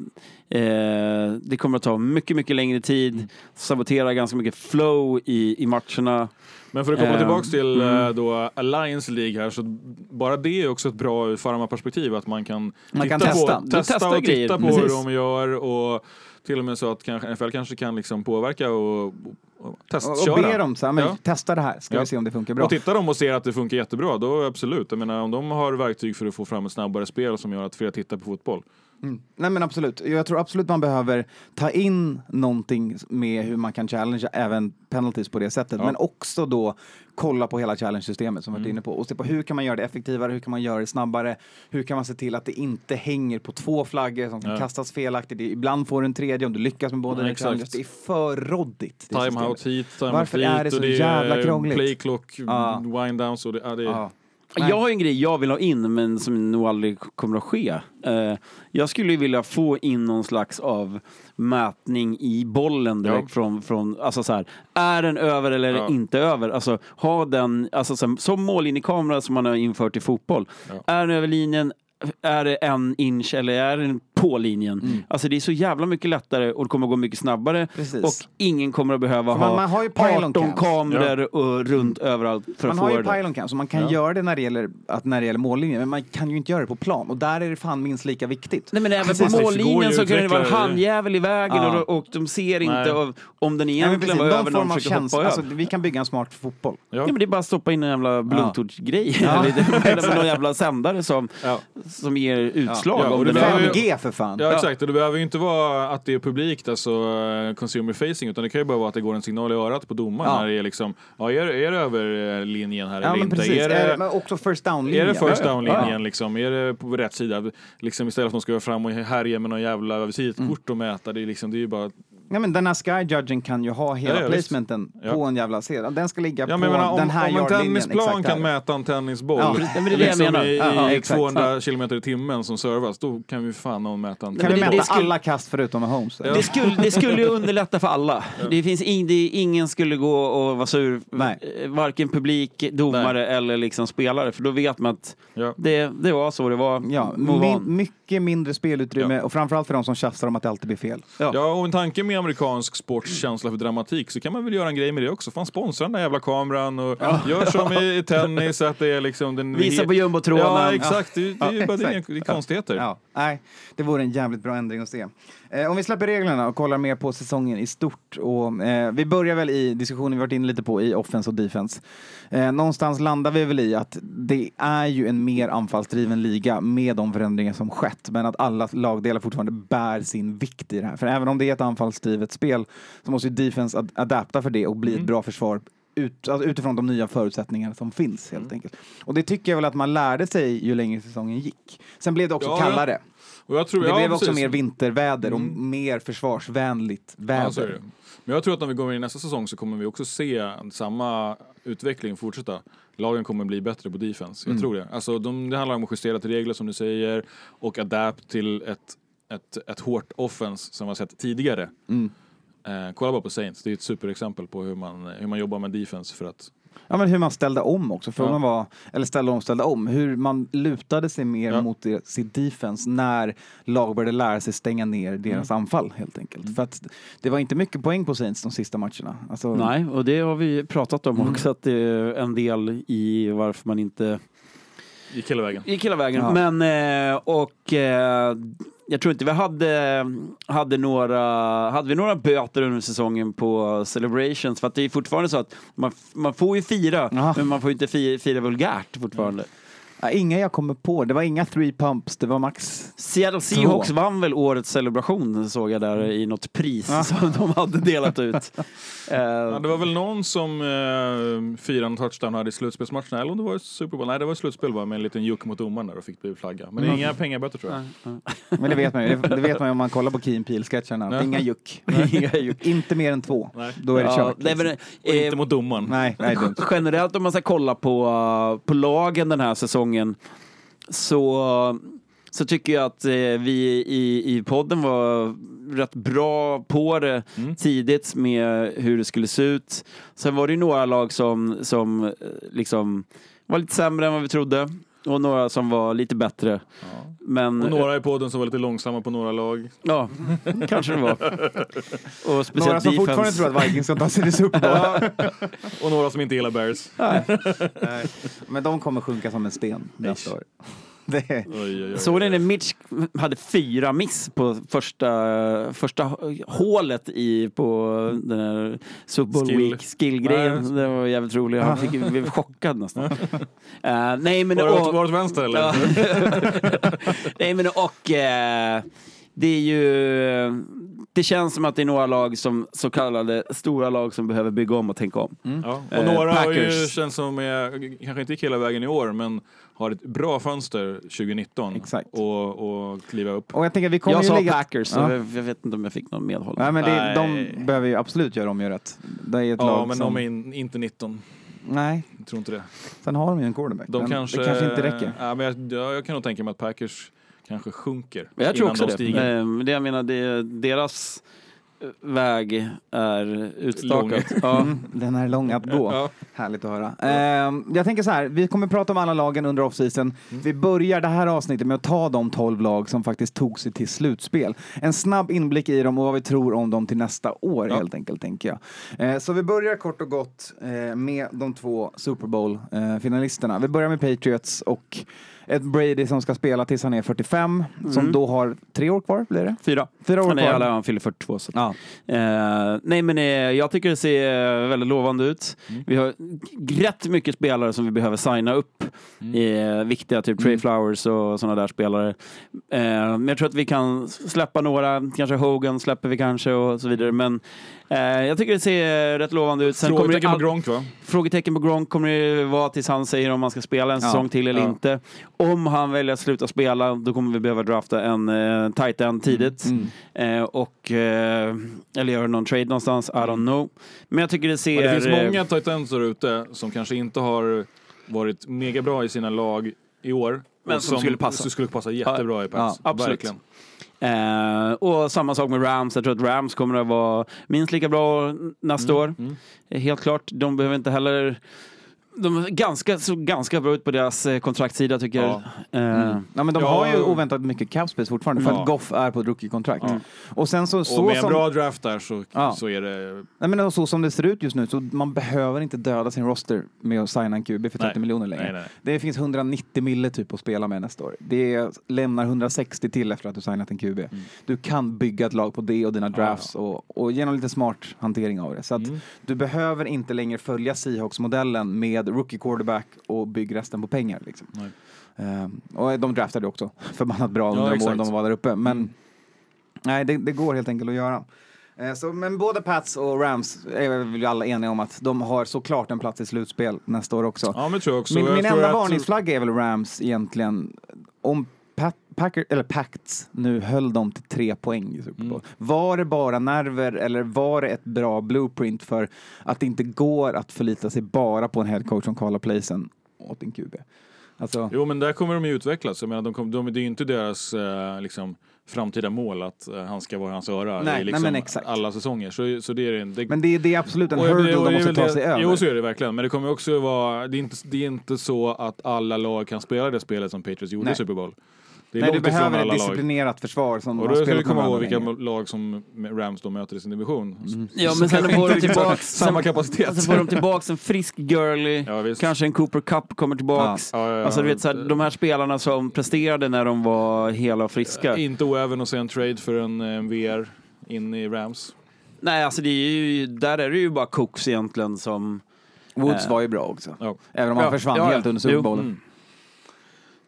Speaker 2: eh, det kommer att ta mycket, mycket längre tid,
Speaker 1: Mm.
Speaker 2: sabotera ganska mycket flow i, i matcherna.
Speaker 3: Men för att komma
Speaker 2: Eh,
Speaker 3: tillbaks till
Speaker 1: mm.
Speaker 3: eh, då Alliance League här, så bara det är också ett bra ur farmarperspektiv att man kan,
Speaker 1: Man kan testa.
Speaker 3: på, testa
Speaker 2: testar
Speaker 3: och
Speaker 2: grejer,
Speaker 3: titta på
Speaker 2: precis.
Speaker 3: hur de gör och till och med så att kanske, NFL kanske kan liksom påverka och, och
Speaker 1: Och,
Speaker 3: testköra.
Speaker 1: och ber dem så här, men
Speaker 3: Ja.
Speaker 1: testa det här, ska
Speaker 3: Ja.
Speaker 1: vi se om det funkar bra.
Speaker 3: Och tittar de och ser att det funkar jättebra, då absolut. Jag menar om de har verktyg för att få fram ett snabbare spel som gör att fler tittar på fotboll.
Speaker 1: Mm. Nej men absolut, jag tror absolut man behöver ta in någonting med hur man kan challenge även penalties på det sättet.
Speaker 3: Ja.
Speaker 1: Men också då kolla på hela challenge-systemet som vi varit
Speaker 3: Mm.
Speaker 1: inne på och se på hur kan man göra det effektivare, hur kan man göra det snabbare, hur kan man se till att det inte hänger på två flaggor som kan
Speaker 3: Ja.
Speaker 1: kastas felaktigt. Ibland får du en tredje om du lyckas med båda
Speaker 3: Ja,
Speaker 1: challenges. Det är för roddigt. det
Speaker 3: Timeout hit, timeout
Speaker 1: Varför
Speaker 3: dit
Speaker 1: är det så
Speaker 3: det
Speaker 1: jävla krångligt?
Speaker 3: playclock,
Speaker 1: Ja.
Speaker 3: wind downs och det, ja, det är...
Speaker 1: Ja.
Speaker 2: Jag har en grej jag vill ha in, men som nog aldrig kommer att ske. Eh, jag skulle vilja få in någon slags av mätning i bollen direkt
Speaker 3: Ja.
Speaker 2: från, från, alltså så här, är den över eller
Speaker 3: Ja.
Speaker 2: inte över? Alltså ha den, alltså så här, som mållinjekamera som man har infört i fotboll.
Speaker 3: Ja.
Speaker 2: Är den över linjen, är det en inch eller är den på linjen?
Speaker 1: Mm.
Speaker 2: Alltså det är så jävla mycket lättare och det kommer att gå mycket snabbare.
Speaker 1: Precis.
Speaker 2: Och ingen kommer att behöva
Speaker 1: man-
Speaker 2: ha
Speaker 1: man har ju pylon
Speaker 2: 18
Speaker 1: cams.
Speaker 2: kameror och runt överallt för
Speaker 1: Man
Speaker 2: att
Speaker 1: har
Speaker 2: få
Speaker 1: ju
Speaker 2: det.
Speaker 1: pylon cam, så man kan
Speaker 3: Ja.
Speaker 1: göra det när det, gäller, att när det gäller mållinjen, men man kan ju inte göra det på plan. Och där är det fan minst lika viktigt.
Speaker 2: Nej men även
Speaker 3: Precis,
Speaker 2: på
Speaker 3: ju
Speaker 2: mållinjen så kan det vara en handjävel i vägen
Speaker 1: Ja.
Speaker 2: och, och de ser inte av, om den egentligen var
Speaker 1: någon
Speaker 2: över när de försöker hoppa
Speaker 1: Alltså,
Speaker 2: över.
Speaker 1: vi kan bygga en smart fotboll.
Speaker 3: Ja.
Speaker 2: Ja men det är bara att stoppa in en jävla bluetooth-grej eller, eller någon jävla sändare som,
Speaker 3: Ja.
Speaker 2: som ger utslag
Speaker 3: Ja, och
Speaker 2: om
Speaker 3: det
Speaker 2: den
Speaker 3: behöver
Speaker 2: är
Speaker 3: ju-
Speaker 1: 5G för fan.
Speaker 3: Ja exakt, och det behöver ju inte vara att det är publikt, alltså eh, consumer facing, utan det kan ju bara vara att det går en signal i örat på domaren
Speaker 1: Ja.
Speaker 3: när det är liksom, ja är, är det över eh, linjen här
Speaker 1: Ja,
Speaker 3: eller inte?
Speaker 1: precis.
Speaker 3: Är
Speaker 1: Är det, men också first
Speaker 3: är
Speaker 1: down-linjen.
Speaker 3: det first
Speaker 1: Ja, ja.
Speaker 3: down-linjen liksom? Är det på rätt sida? Liksom istället för att de ska vara fram och härja med någon jävla visitkort och mäta, det är liksom, det är ju bara
Speaker 1: Ja, men den här sky-judgen kan ju ha hela
Speaker 3: Ja, ja,
Speaker 1: placementen
Speaker 3: Ja.
Speaker 1: på en jävla serie. Den ska ligga
Speaker 3: Ja,
Speaker 1: på
Speaker 3: menar, om,
Speaker 1: den här
Speaker 3: om en
Speaker 1: yardlinjen.
Speaker 3: tennisplan kan
Speaker 1: här.
Speaker 3: mäta en tennisboll
Speaker 1: Ja,
Speaker 2: det är det jag
Speaker 3: liksom
Speaker 2: menar.
Speaker 3: i,
Speaker 1: Ja,
Speaker 3: i
Speaker 1: exakt.
Speaker 3: 200 kilometer i timmen som servas, då kan vi fan någon mäta en
Speaker 1: Kan vi
Speaker 2: det-
Speaker 1: mäta
Speaker 2: skulle-
Speaker 1: alla kast förutom med Holmes?
Speaker 3: Ja.
Speaker 2: det skulle, det skulle ju underlätta för alla. Det finns in, det, ingen skulle gå och vara sur,
Speaker 1: Nej.
Speaker 2: eh, varken publik, domare eller liksom spelare, för då vet man att
Speaker 3: Ja.
Speaker 2: det, det var så det var.
Speaker 1: Ja,
Speaker 2: må vara.
Speaker 1: Mycket mindre spelutrymme och framförallt för de som tjafsar om att det alltid blir fel.
Speaker 3: Ja, och en tanke med amerikansk sports känsla för dramatik så kan man väl göra en grej med det också. Fan, sponsra den där jävla kameran och gör som i, i tennis att det är liksom den...
Speaker 2: Visa på jumbotronen.
Speaker 3: Ja, exakt. Det, det är ju
Speaker 1: Ja,
Speaker 3: bara det, det är konstigheter.
Speaker 1: Ja, nej, det vore en jävligt bra ändring att se. Eh, om vi släpper reglerna och kollar mer på säsongen i stort. Och, eh, vi börjar väl i diskussionen vi varit inne lite på i offense och defense. Eh, någonstans landar vi väl i att det är ju en mer anfallsdriven liga med de förändringar som skett. Men att alla lagdelar fortfarande bär sin vikt i det här. För även om det är ett anfallsdrivet spel så måste ju defense ad- adapta för det och bli ett bra försvar ut, alltså utifrån de nya förutsättningarna som finns helt enkelt. Och det tycker jag väl att man lärde sig ju längre säsongen gick. Sen blev det också
Speaker 3: Ja, ja. Och jag tror,
Speaker 1: Det
Speaker 3: ja,
Speaker 1: blev också
Speaker 3: precis.
Speaker 1: mer vinterväder och
Speaker 3: Mm.
Speaker 1: mer försvarsvänligt väder.
Speaker 3: Ja. Men jag tror att när vi går in i nästa säsong så kommer vi också se samma utveckling fortsätta. Lagen kommer bli bättre på defense, jag
Speaker 1: Mm.
Speaker 3: tror det. Alltså, de, det handlar om att justera till regler som du säger och adapt till ett, ett, ett hårt offense som vi har sett tidigare.
Speaker 1: Mm.
Speaker 3: Eh, kolla bara på Saints, det är ett superexempel på hur man, hur man jobbar med defense för att
Speaker 1: Ja, men hur man ställde om också. Frågan
Speaker 3: Ja.
Speaker 1: var, eller ställde om, ställde om. Hur man lutade sig mer
Speaker 3: Ja.
Speaker 1: mot det, sitt defense när lag började lära sig stänga ner deras
Speaker 3: Mm.
Speaker 1: anfall helt enkelt. För att det var inte mycket poäng på Saints de sista matcherna. Alltså,
Speaker 2: Nej, och det har vi pratat om
Speaker 1: Mm.
Speaker 2: också, att det är en del i varför man inte
Speaker 3: gick hela vägen.
Speaker 2: gick hela vägen.
Speaker 1: Ja.
Speaker 2: Men, eh, och eh, jag tror inte vi hade, hade, några, hade vi några böter under säsongen på celebrations. För att det är fortfarande så att man, man får ju fira,
Speaker 1: Ja.
Speaker 2: men man får inte fira, fira vulgärt fortfarande.
Speaker 1: Ja, inga jag kommer på. Det var inga three pumps, det var max...
Speaker 2: Seattle Seahawks vann väl årets celebration såg jag där i något pris
Speaker 1: Ja.
Speaker 2: som de hade delat ut. Eh,
Speaker 3: Ja, det var väl någon som eh, firade en touchdown här i slutspelsmatchen, eller om det var Super Bowl. Nej, det var slutspel bara med en liten juck mot domaren där och fick bli flagga. Men det är inga pengaböter tror jag.
Speaker 1: Men det vet man ju. Det, det vet man ju om man kollar på Key Peele-sketcherna.
Speaker 3: Ja.
Speaker 1: Inga juck.
Speaker 2: Inga juck.
Speaker 1: inte mer än två.
Speaker 3: Nej.
Speaker 1: Då är det
Speaker 2: ja,
Speaker 1: kört.
Speaker 2: nej, men,
Speaker 1: liksom.
Speaker 3: Och
Speaker 2: eh,
Speaker 3: inte mot domaren.
Speaker 1: Nej, nej,
Speaker 2: generellt om man ska kolla på, uh, på lagen den här säsongen så, så tycker jag att eh, vi i, i podden var rätt bra på det
Speaker 3: Mm.
Speaker 2: tidigt med hur det skulle se ut. Sen var det ju några lag som, som eh, liksom var lite sämre än vad vi trodde och några som var lite bättre.
Speaker 3: Ja.
Speaker 2: Men
Speaker 3: Och några i podden som var lite långsamma på några lag.
Speaker 2: ja, kanske det var. Och
Speaker 1: Några
Speaker 2: speciellt
Speaker 1: som
Speaker 2: defense.
Speaker 1: fortfarande tror att Vikings ska ta sig till Super Bowl.
Speaker 3: Och några som inte gillar Bears.
Speaker 1: Nej. Men de kommer sjunka som en sten nästa år. Det är,
Speaker 3: Oj, oj, oj.
Speaker 2: Såg ni när Mitch hade fyra miss på första, första hålet i, på den här Super Bowl
Speaker 3: Skill.
Speaker 2: Week skill-grejen? Det var jävligt roligt. Han fick, blev chockad nästan. Eh, nej men...
Speaker 3: Var det åt,
Speaker 2: och-
Speaker 3: var det åt vänster eller?
Speaker 2: Ja. Nej men och eh, det är ju det känns som att det är några lag som så kallade stora lag som behöver bygga om och tänka om.
Speaker 3: Ja. Och
Speaker 2: Eh,
Speaker 3: några har ju
Speaker 2: Packers.
Speaker 3: känns som, är, kanske inte gick hela vägen i år, men har ett bra fönster 2019
Speaker 1: Exakt.
Speaker 3: och, och kliva upp.
Speaker 1: och jag tänker vi kommer
Speaker 2: Jag
Speaker 1: ju
Speaker 2: sa
Speaker 1: ligga...
Speaker 2: Packers, så
Speaker 1: Ja.
Speaker 2: jag, jag vet inte om jag fick någon medhåll.
Speaker 1: Nej, men det,
Speaker 3: Nej.
Speaker 1: de behöver ju absolut göra om göra rätt. Det är ett
Speaker 3: Ja,
Speaker 1: lag
Speaker 3: men
Speaker 1: som...
Speaker 3: de är in, inte 19.
Speaker 1: Nej,
Speaker 3: Jag tror inte det.
Speaker 1: sen har de ju en quarterback.
Speaker 3: De kanske,
Speaker 1: det kanske inte räcker.
Speaker 3: Ja, men jag, jag, jag kan nog tänka mig att Packers kanske sjunker.
Speaker 2: Men Jag tror
Speaker 3: innan
Speaker 2: också
Speaker 3: de
Speaker 2: det.
Speaker 3: stiger.
Speaker 2: Eh, men det jag menar, det, deras väg är utstakad. Ja.
Speaker 1: Den är lång att gå.
Speaker 3: Ja.
Speaker 1: Härligt att höra. Ehm, jag tänker så här, vi kommer prata om alla lagen under offseason.
Speaker 3: Mm.
Speaker 1: Vi börjar det här avsnittet med att ta de 12 lag som faktiskt tog sig till slutspel. En snabb inblick i dem och vad vi tror om dem till nästa år
Speaker 3: Ja.
Speaker 1: helt enkelt, tänker jag. Eh, så vi börjar kort och gott eh, med de två Super Bowl-finalisterna. vi börjar med Patriots och ett Brady som ska spela tills han är 45, som
Speaker 2: Mm.
Speaker 1: då har tre år kvar, blir det?
Speaker 2: Fyra.
Speaker 1: Fyra år
Speaker 2: Han, är,
Speaker 1: kvar.
Speaker 2: alla, han fyller 42. Så.
Speaker 1: Ja.
Speaker 2: Eh, nej men eh, jag tycker det ser väldigt lovande ut.
Speaker 1: Mm.
Speaker 2: Vi har rätt mycket spelare som vi behöver signa upp.
Speaker 1: Mm.
Speaker 2: Eh, viktiga, typ Trey Flowers och sådana där spelare. Eh, men jag tror att vi kan släppa några, kanske Hogan släpper vi kanske och så vidare. Men eh, jag tycker det ser rätt lovande ut. Sen
Speaker 3: Frågetecken på
Speaker 2: all-
Speaker 3: Gronk va?
Speaker 2: Frågetecken på Gronk kommer det vara tills han säger om han ska spela en
Speaker 1: Ja.
Speaker 2: säsong till eller
Speaker 3: Ja.
Speaker 2: inte. Om han väljer att sluta spela, då kommer vi behöva drafta en uh, tight end tidigt.
Speaker 1: Mm.
Speaker 2: Eh, och, eh, eller göra någon trade någonstans, I don't know. Men jag tycker det ser...
Speaker 3: Men det finns
Speaker 2: eh,
Speaker 3: många tight ends där ute som kanske inte har varit mega bra i sina lag i år.
Speaker 2: Men
Speaker 3: och
Speaker 2: som skulle passa.
Speaker 3: Som skulle passa jättebra i Pats.
Speaker 2: Ja, absolut.
Speaker 3: Verkligen.
Speaker 2: Eh, och samma sak med Rams. Jag tror att Rams kommer att vara minst lika bra nästa år.
Speaker 3: mm.
Speaker 2: Eh, Helt klart. De behöver inte heller... De är ganska, såg ganska bra ut på deras eh, kontraktssida tycker
Speaker 3: Ja.
Speaker 2: jag. Eh,
Speaker 1: Ja, men de
Speaker 3: Ja.
Speaker 1: har ju oväntat mycket cap space fortfarande för
Speaker 3: Ja.
Speaker 1: att Goff är på ett rookie-kontrakt. Och sen så, så
Speaker 3: Och med en
Speaker 1: som,
Speaker 3: bra draft där så,
Speaker 1: Ja.
Speaker 3: så är det...
Speaker 1: nej, men så som det ser ut just nu så man behöver inte döda sin roster med att signa en QB för 30
Speaker 3: Nej.
Speaker 1: miljoner längre.
Speaker 3: Nej, nej.
Speaker 1: Det finns 190 mille typ att spela med nästa år. Det lämnar 160 till efter att du signat en QB. Du kan bygga ett lag på det och dina drafts Och, och genom lite smart hantering av det. Så att du behöver inte längre följa Seahawks-modellen med rookie quarterback och bygg resten på pengar. Liksom. Ehm, och de draftade också förbannat bra
Speaker 3: Ja,
Speaker 1: under de åren de var där uppe. Men nej, det, det går helt enkelt att göra. Eh, Så, men både Pats och Rams är vi alla eniga om att de har såklart en plats i slutspel nästa år också.
Speaker 3: Ja, men tror jag också.
Speaker 1: min
Speaker 3: Jag
Speaker 1: min enda
Speaker 3: att-
Speaker 1: varningsflagga är väl Rams egentligen. Om Pat, Packer, eller Pacts nu höll dem till tre poäng i Super Bowl. Var det bara nerver eller var det ett bra blueprint för att det inte går att förlita sig bara på en headcoach som kallar placen åt en QB? Alltså,
Speaker 3: Jo, men där kommer de ju utvecklas. Jag menar, de kom, de, det är ju inte deras eh, liksom, framtida mål att eh, han ska vara hans öra
Speaker 1: Nej, nej,
Speaker 3: i liksom,
Speaker 1: exakt.
Speaker 3: alla säsonger. Så, så det är. Det,
Speaker 1: men det, det är absolut en hurdle
Speaker 3: det
Speaker 1: de måste
Speaker 3: väl
Speaker 1: ta
Speaker 3: det-
Speaker 1: sig över.
Speaker 3: Jo, så är det verkligen. Men det kommer också vara... Det är inte, det är inte så att alla lag kan spela det spelet som Patriots gjorde
Speaker 1: Nej.
Speaker 3: i Super Bowl. Det är
Speaker 1: Nej, du behöver ett
Speaker 3: alla lag.
Speaker 1: disciplinerat försvar som
Speaker 3: Och då ska
Speaker 1: med
Speaker 3: komma ihåg vilka
Speaker 1: länge.
Speaker 3: lag som Rams då möter i sin division.
Speaker 2: Ja,
Speaker 3: Som
Speaker 2: men sen får de tillbaks...
Speaker 3: Samma kapacitet.
Speaker 2: Sen får de tillbaks en frisk Gurley.
Speaker 3: Ja.
Speaker 2: Kanske en Cooper Cup kommer tillbaks.
Speaker 3: Ja, ja, ja.
Speaker 2: Alltså, du vet, så här, de här spelarna som presterade när de var hela och friska.
Speaker 3: Inte oäven att se en trade för en eh, VR in i Rams.
Speaker 2: Nej, alltså det är ju, där är det ju bara Cooks egentligen som...
Speaker 1: Woods
Speaker 2: Eh.
Speaker 1: var ju bra också.
Speaker 3: Ja.
Speaker 1: Även om han
Speaker 2: Ja,
Speaker 1: försvann
Speaker 2: ja, ja.
Speaker 1: helt under Super.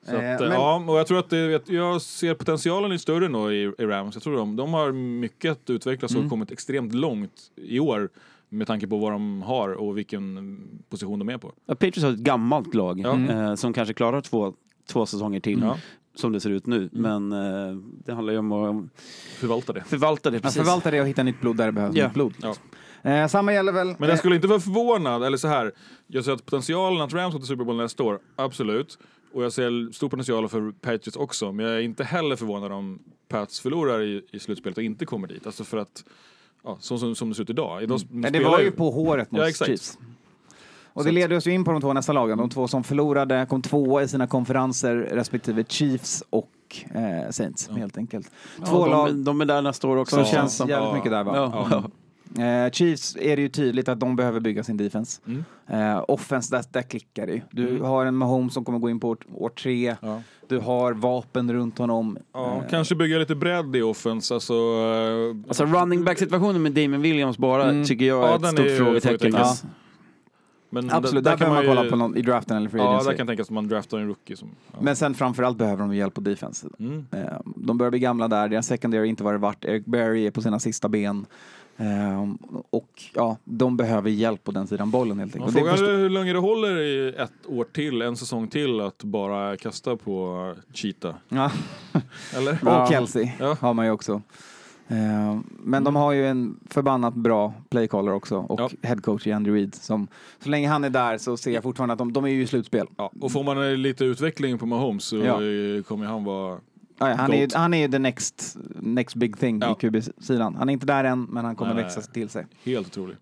Speaker 3: Mm. Så
Speaker 1: Eh,
Speaker 3: att, eh,
Speaker 1: men-
Speaker 3: Ja, och jag tror att det, jag ser potentialen är större nog i, i Rams. Jag tror de, de har mycket att utvecklas
Speaker 1: Mm.
Speaker 3: och kommit extremt långt i år med tanke på vad de har och vilken position de är på.
Speaker 2: Ja, Patriots har ett gammalt lag
Speaker 3: Ja.
Speaker 2: eh, som kanske klarar två, två säsonger till.
Speaker 3: Ja.
Speaker 2: Som det ser ut nu. Men eh, det handlar ju om att
Speaker 3: Förvalta det.
Speaker 2: förvalta det.
Speaker 1: Att
Speaker 2: Precis.
Speaker 1: förvalta det och hitta nytt blod där det behövs
Speaker 2: Ja.
Speaker 1: nytt blod.
Speaker 3: Ja.
Speaker 1: Eh, samma gäller väl...
Speaker 3: Men jag skulle inte vara förvånad, eller så här. Jag ser att potentialen att Rams går till Super Bowl nästa år, absolut. Och jag ser stor potential för Patriots också. Men jag är inte heller förvånad om Pats förlorar i, i slutspelet och inte kommer dit. Alltså för att, ja, så som, som det ser ut idag. idag
Speaker 1: Mm. Nej, det var ju på håret mot
Speaker 3: Ja.
Speaker 1: Chiefs. Och det leder oss ju in på de två nästa lagen. De två som förlorade kom tvåa i sina konferenser respektive Chiefs och eh, Saints helt enkelt. Två
Speaker 2: ja,
Speaker 1: lag
Speaker 2: de, de är där nästa år också.
Speaker 1: som
Speaker 3: Ja.
Speaker 1: känns
Speaker 2: som-
Speaker 1: jävligt
Speaker 3: Ja.
Speaker 1: mycket där va?
Speaker 2: Ja.
Speaker 3: Ja.
Speaker 1: Eh, Chiefs är det ju tydligt att de behöver bygga sin defense.
Speaker 3: Mm.
Speaker 1: Eh, offense, där, där klickar det ju. Du har en Mahomes som kommer gå in på år, år tre.
Speaker 3: Ja.
Speaker 1: Du har vapen runt honom.
Speaker 3: Ja,
Speaker 1: Eh,
Speaker 3: kanske bygga lite bredd i offense. Alltså, eh,
Speaker 2: Alltså running back-situationen med Damon Williams bara
Speaker 1: Mm.
Speaker 2: tycker jag
Speaker 3: Ja,
Speaker 2: är ett
Speaker 3: den
Speaker 2: stort
Speaker 3: är
Speaker 2: frågetecken. Alltså.
Speaker 3: men
Speaker 1: Absolut,
Speaker 3: där
Speaker 1: där,
Speaker 3: kan
Speaker 1: man
Speaker 3: ju-
Speaker 1: kolla på någon i draften eller free
Speaker 3: Ja,
Speaker 1: agency.
Speaker 3: där kan tänkas att man draftar en rookie. Som, ja.
Speaker 1: Men sen framförallt behöver de hjälp på defense.
Speaker 3: Mm.
Speaker 1: Eh, De börjar bli gamla där, deras secondary har inte varit vart. Eric Berry är på sina sista ben. Eh, Och ja, de behöver hjälp på den sidan bollen helt enkelt.
Speaker 3: Frågar
Speaker 1: förstår-
Speaker 3: hur länge det håller i ett år till, en säsong till, att bara kasta på Cheetah.
Speaker 1: Ja.
Speaker 3: Eller?
Speaker 1: Och. Kelsey
Speaker 3: Ja.
Speaker 1: har man ju också. Eh, Men de har ju en förbannat bra playcaller också och
Speaker 3: Ja.
Speaker 1: headcoach i Andy Reid. Som, så länge han är där så ser jag fortfarande att de, de är ju i slutspel.
Speaker 3: Ja, och får man eh, lite utveckling på Mahomes så
Speaker 1: Ja.
Speaker 3: kommer han vara...
Speaker 1: Ja, ja, han, är,
Speaker 3: Goat.
Speaker 1: han är the next, next big thing
Speaker 3: Ja.
Speaker 1: i QB-sidan. Han är inte där än, men han kommer
Speaker 3: Nej,
Speaker 1: växa
Speaker 3: nej.
Speaker 1: till sig.
Speaker 3: Helt otrolig.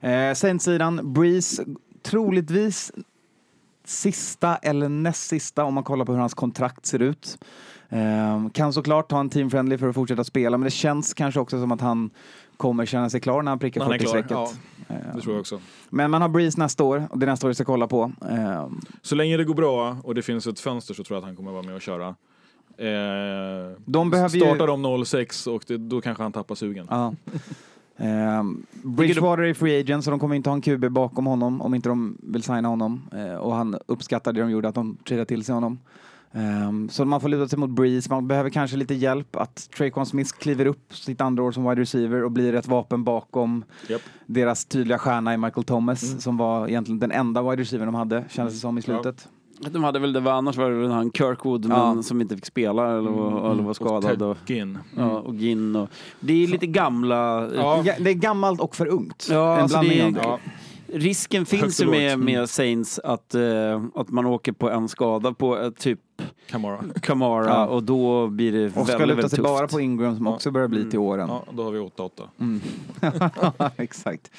Speaker 1: Eh, Saints-sidan, Breeze, troligtvis sista eller näst sista om man kollar på hur hans kontrakt ser ut. Eh, kan såklart ta en team-friendly för att fortsätta spela, men det känns kanske också som att han kommer känna sig klar när han prickar
Speaker 3: Han är klar,
Speaker 1: 40-strecket.
Speaker 3: ja.
Speaker 1: Eh,
Speaker 3: Det tror jag också.
Speaker 1: Men man har Breeze nästa år, och det är nästa år vi ska kolla på. Eh,
Speaker 3: Så länge det går bra och det finns ett fönster så tror jag att han kommer vara med och köra. Eh,
Speaker 1: De behöver ju-
Speaker 3: startar de 06 och det, då kanske han tappar sugen.
Speaker 1: Ja. Ehm, Bridgewater är free agent så de kommer inte ha en QB bakom honom om inte de vill signa honom. Eh, och han uppskattar det de gjorde, att de tradade till sig honom. Ehm, så man får luta sig mot Breeze. Man behöver kanske lite hjälp att Traquan Smith kliver upp sitt andra år som wide receiver och blir ett vapen bakom
Speaker 3: Japp.
Speaker 1: deras tydliga stjärna i Michael Thomas som var egentligen den enda wide receiver de hade, kändes det som i slutet.
Speaker 2: De hade väl det, var, annars var det väl han Kirkwood
Speaker 1: Ja.
Speaker 2: men, som inte fick spela eller, var- eller var skadad. Och,
Speaker 3: Och Ted Ginn.
Speaker 2: ja, och Ginn och... Det är lite gamla...
Speaker 3: Ja.
Speaker 1: Ja, det är gammalt och för ungt.
Speaker 2: Ja,
Speaker 1: en
Speaker 2: alltså
Speaker 1: blandning
Speaker 2: det är- Risken finns ju
Speaker 3: och
Speaker 2: med, med Saints att, eh, att man åker på en skada på eh, typ
Speaker 3: Kamara.
Speaker 1: Ja.
Speaker 2: Kamara och Mm. då blir det
Speaker 1: Och ska
Speaker 2: väldigt,
Speaker 1: luta
Speaker 2: väldigt
Speaker 1: sig
Speaker 2: tufft.
Speaker 1: bara på Ingram som
Speaker 3: Ja.
Speaker 1: också börjar bli till åren.
Speaker 3: Ja, då har vi 8-8.
Speaker 1: Mm. Exakt.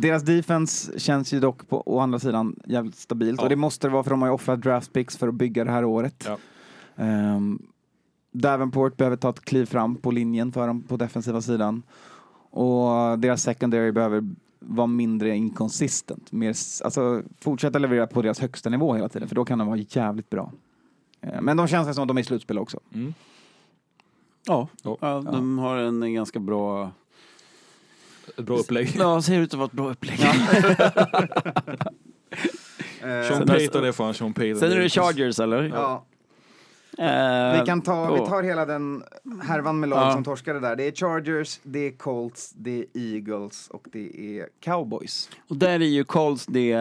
Speaker 1: Deras defense känns ju dock på å andra sidan jävligt stabilt
Speaker 3: Ja.
Speaker 1: och det måste det vara för de har ju offrat draft picks för att bygga det här året.
Speaker 3: Ja.
Speaker 1: Ehm, Davenport behöver ta ett kliv fram på linjen för dem på defensiva sidan och deras secondary behöver vara mindre inconsistent. Mer, s- alltså, fortsätta leverera på deras högsta nivå hela tiden för då kan de vara jävligt bra. Ehm, Men de känns som att de är i slutspel också.
Speaker 3: Mm.
Speaker 2: Ja,
Speaker 3: Ja.
Speaker 2: ja, de har en ganska bra...
Speaker 3: Ett bra upplägg.
Speaker 2: Ja, ser ut att vara ett bra upplägg.
Speaker 3: Sean
Speaker 2: Sen-
Speaker 3: Payton är fan Sean Payton.
Speaker 2: Sen är det Chargers eller?
Speaker 1: Ja.
Speaker 2: Eh,
Speaker 1: Vi kan ta, vi tar hela den härvan med lag
Speaker 2: Ja.
Speaker 1: som torskade där. Det är Chargers, det är Colts, det är Eagles och det är Cowboys.
Speaker 2: Och där är ju Colts det,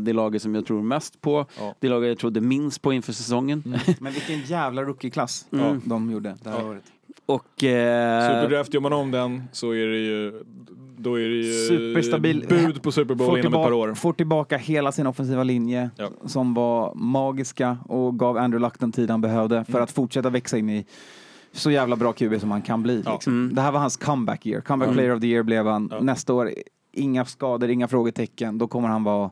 Speaker 2: det laget som jag tror mest på.
Speaker 3: Ja.
Speaker 2: Det laget jag trodde minst på inför säsongen.
Speaker 1: Men vilken jävla rookieklass
Speaker 2: Mm.
Speaker 1: de gjorde det här året.
Speaker 2: Och... Eh,
Speaker 3: Superdraft, gör man om den så är det ju... Då är det ju
Speaker 1: Superstabil.
Speaker 3: bud på Super Bowl inom ett par
Speaker 1: tillbaka,
Speaker 3: år.
Speaker 1: får tillbaka hela sin offensiva linje
Speaker 3: Ja.
Speaker 1: som var magiska och gav Andrew Luck den tid han behövde för
Speaker 3: Mm.
Speaker 1: att fortsätta växa in i så jävla bra QB som han kan bli.
Speaker 3: Ja.
Speaker 1: Liksom.
Speaker 2: Mm.
Speaker 1: Det här var hans comeback year. Comeback
Speaker 3: Mm.
Speaker 1: player of the year blev han.
Speaker 3: Ja.
Speaker 1: Nästa år, inga skador, inga frågetecken. Då kommer han vara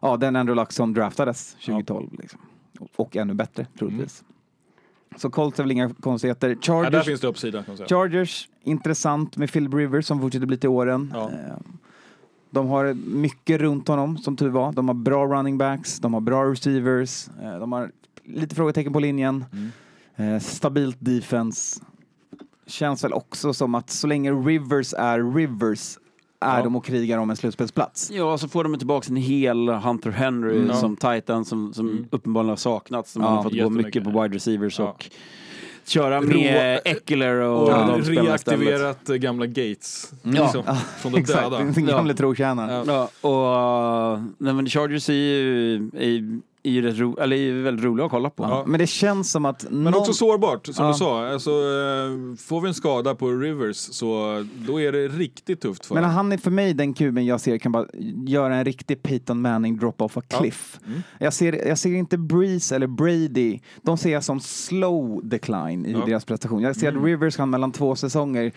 Speaker 1: ja, den Andrew Luck som draftades 2012. Liksom. Och, och ännu bättre, troligtvis. Så Colts är väl inga konstigheter.
Speaker 3: Ja, där
Speaker 1: Chargers,
Speaker 3: finns det uppsida.
Speaker 1: Chargers intressant med Philip Rivers som fortsätter bli till åren.
Speaker 3: Ja.
Speaker 1: Eh, De har mycket runt honom, som tur var. De har bra running backs, de har bra receivers, eh, de har lite frågetecken på linjen.
Speaker 3: Mm.
Speaker 1: Eh, Stabilt defense. Känns väl också som att så länge Rivers är Rivers är
Speaker 3: Ja.
Speaker 1: de och krigar om en slutspelsplats.
Speaker 2: Ja, så får de tillbaka en hel Hunter Henry
Speaker 3: Mm.
Speaker 2: som titan som, som
Speaker 3: Mm.
Speaker 2: uppenbarligen har saknats. Som
Speaker 1: Ja,
Speaker 2: man har fått gå mycket på wide receivers
Speaker 3: Ja.
Speaker 2: och köra
Speaker 3: Rå-
Speaker 2: med Eckler och,
Speaker 3: Och
Speaker 2: de istället.
Speaker 3: reaktiverat gamla Gates.
Speaker 1: Ja.
Speaker 3: Liksom,
Speaker 1: Ja,
Speaker 3: från de
Speaker 1: Exakt,
Speaker 3: döda.
Speaker 1: den gamla trotjänaren.
Speaker 3: Ja.
Speaker 2: Ja, och nej, men Chargers är ju, är, är ju ro, eller är ju väldigt roliga att kolla på.
Speaker 1: Ja. Men det känns som att
Speaker 3: Men
Speaker 1: någon...
Speaker 3: också sårbart, som
Speaker 1: Ja.
Speaker 3: du sa. Alltså, eh, får vi en skada på Rivers så då är det riktigt tufft för
Speaker 1: Men han är för mig den kuben jag ser kan bara göra en riktig Peyton Manning drop off a
Speaker 3: Ja.
Speaker 1: cliff.
Speaker 3: Mm.
Speaker 1: Jag, ser, jag ser inte Breeze eller Brady, de ser jag som slow decline i
Speaker 3: Ja.
Speaker 1: deras prestation. Jag ser
Speaker 3: Mm.
Speaker 1: att Rivers kan mellan två säsonger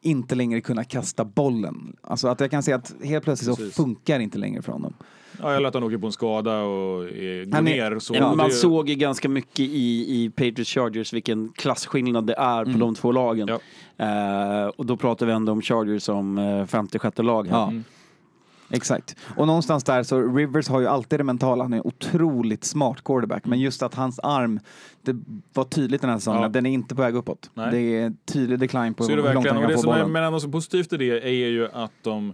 Speaker 1: inte längre kunna kasta bollen. Alltså att jag kan se att helt plötsligt
Speaker 3: Precis.
Speaker 1: så funkar inte längre för honom.
Speaker 3: Ja, eller att han åker på en skada och är, går
Speaker 1: Han är-
Speaker 3: ner. Så
Speaker 2: Ja, man
Speaker 3: det-
Speaker 2: såg ju ganska mycket i, i Patriots Chargers vilken klasskillnad det är på
Speaker 1: Mm.
Speaker 2: de två lagen.
Speaker 3: Ja.
Speaker 2: Eh, och då pratar vi ändå om Chargers som uh, femte, sjätte lag. Här.
Speaker 1: Ja.
Speaker 3: Mm.
Speaker 1: Exakt. Och någonstans där så Rivers har ju alltid det mentala, han är en otroligt smart quarterback. Men just att hans arm, det var tydligt den här säsongen
Speaker 3: Ja.
Speaker 1: att den är inte på väg uppåt.
Speaker 3: Nej.
Speaker 1: Det är tydlig decline på
Speaker 3: Så är det
Speaker 1: hur långt
Speaker 3: verkligen.
Speaker 1: han
Speaker 3: Och
Speaker 1: kan
Speaker 3: det
Speaker 1: få
Speaker 3: som är,
Speaker 1: bollen.
Speaker 3: men ändå så positivt i det är ju att de eh,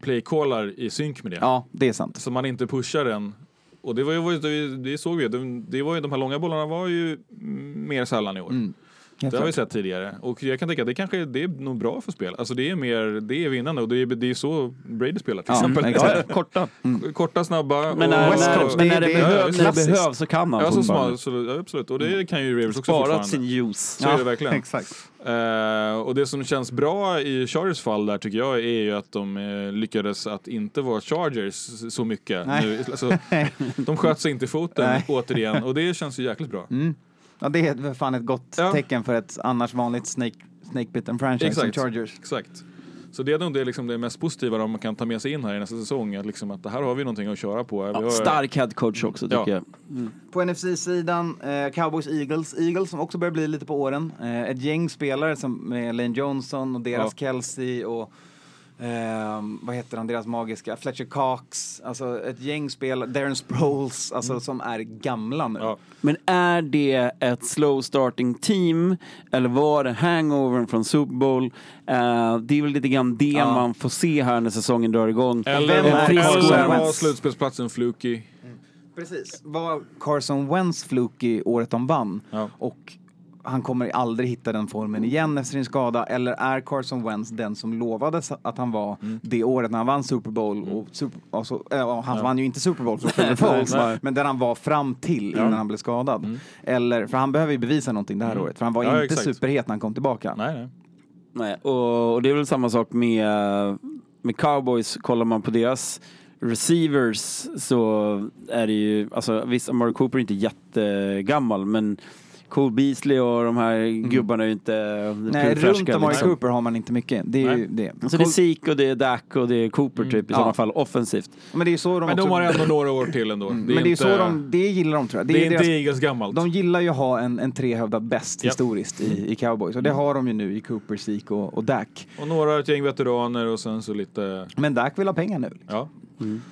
Speaker 3: playcallar i synk med det.
Speaker 1: Ja, det är sant.
Speaker 3: Så man inte pushar den. Och det var ju, det, det såg vi det, det var ju, de här långa bollarna var ju mer sällan i år.
Speaker 1: Mm.
Speaker 3: Det har vi sett tidigare. Och jag kan tänka att det kanske det är nog bra för spel. Alltså det är mer, det är vinnande och det är, det är så Brady spelar till
Speaker 1: Ja,
Speaker 3: exempel.
Speaker 2: Ja, korta.
Speaker 3: Korta, snabba.
Speaker 2: Men
Speaker 3: och-
Speaker 2: när,
Speaker 1: West
Speaker 2: när,
Speaker 1: Coast,
Speaker 2: men
Speaker 1: det-
Speaker 2: när, det,
Speaker 1: det är
Speaker 2: behöv, när det behövs så kan han
Speaker 3: Ja, så smal, så, ja, absolut. Och det kan ju Ravens också
Speaker 2: Sparat sin juice.
Speaker 3: Så är det verkligen.
Speaker 1: Exakt.
Speaker 3: Eh, och det som känns bra i Chargers fall där tycker jag är ju att de eh, lyckades att inte vara Chargers så mycket.
Speaker 1: Nej.
Speaker 3: Nu, alltså, de sköt sig inte i foten
Speaker 1: Nej.
Speaker 3: återigen och det känns ju jäkligt bra.
Speaker 1: Ja, det är väl fan ett gott
Speaker 3: Ja.
Speaker 1: tecken för ett annars vanligt snake, snake bitten franchise som
Speaker 3: Exakt.
Speaker 1: Chargers.
Speaker 3: Exakt. Så det är nog det, liksom, det mest positiva de kan ta med sig in här i nästa säsong. Att, liksom, att det här har vi någonting att köra på. Vi
Speaker 2: Ja,
Speaker 3: har,
Speaker 2: stark headcoach också tycker
Speaker 3: Ja.
Speaker 2: jag.
Speaker 1: På NFC-sidan, eh, Cowboys Eagles. Eagles som också börjar bli lite på åren. Eh, ett gäng spelare som med Lane Johnson och deras Kelsey och ehm, vad heter han, deras magiska, Fletcher Cox, alltså ett gäng spelare, Darren Sproles, alltså som är gamla nu.
Speaker 3: Ja.
Speaker 2: Men är det ett slow starting team eller var det hangovern från Super Bowl? Eh, det är väl lite grann det
Speaker 1: Ja.
Speaker 2: man får se här när säsongen drar igång.
Speaker 3: Eller, var slutspelsplatsen fluky.
Speaker 1: Precis. Var Carson Wentz fluky året de vann?
Speaker 3: Ja.
Speaker 1: Och han kommer aldrig hitta den formen igen efter sin skada. Eller är Carson Wentz den som lovades att han var
Speaker 3: Mm.
Speaker 1: det året när han vann Super Bowl? Och super, alltså, äh, han vann ju inte Super Bowl, Super Bowls,
Speaker 3: Nej.
Speaker 1: men den han var fram till innan han blev skadad. Eller, för han behöver ju bevisa någonting det här året, för han var
Speaker 3: Mm. Ja,
Speaker 1: inte
Speaker 3: exakt.
Speaker 1: superhet när han kom tillbaka.
Speaker 3: Nej, nej.
Speaker 2: Nej, och, och det är väl samma sak med, med cowboys. Kollar man på deras receivers så är det ju, alltså visst Amari Cooper är inte jättegammal men Cole Beasley och de här gubbarna är ju inte
Speaker 1: Mm. Nej, runt
Speaker 2: färska,
Speaker 1: Amari
Speaker 2: liksom.
Speaker 1: Cooper har man inte mycket. Det är ju det.
Speaker 2: Så det är Zeke och det är Dak och det är Cooper typ i
Speaker 1: Ja.
Speaker 2: sådana fall offensivt.
Speaker 1: Men det är så de
Speaker 3: Men
Speaker 1: också...
Speaker 3: de har ändå några år till ändå.
Speaker 1: men det är ju så de, det gillar de tror jag.
Speaker 3: Det är inte
Speaker 1: deras-
Speaker 3: Eagles gammalt.
Speaker 1: De gillar ju att ha en, en trehövdad bäst
Speaker 3: Ja.
Speaker 1: historiskt i, i cowboys och det har de ju nu i Cooper, Zeke och, och Dak.
Speaker 3: Och några ett gäng veteraner och sen så lite...
Speaker 1: Men Dak vill ha pengar nu.
Speaker 3: Ja.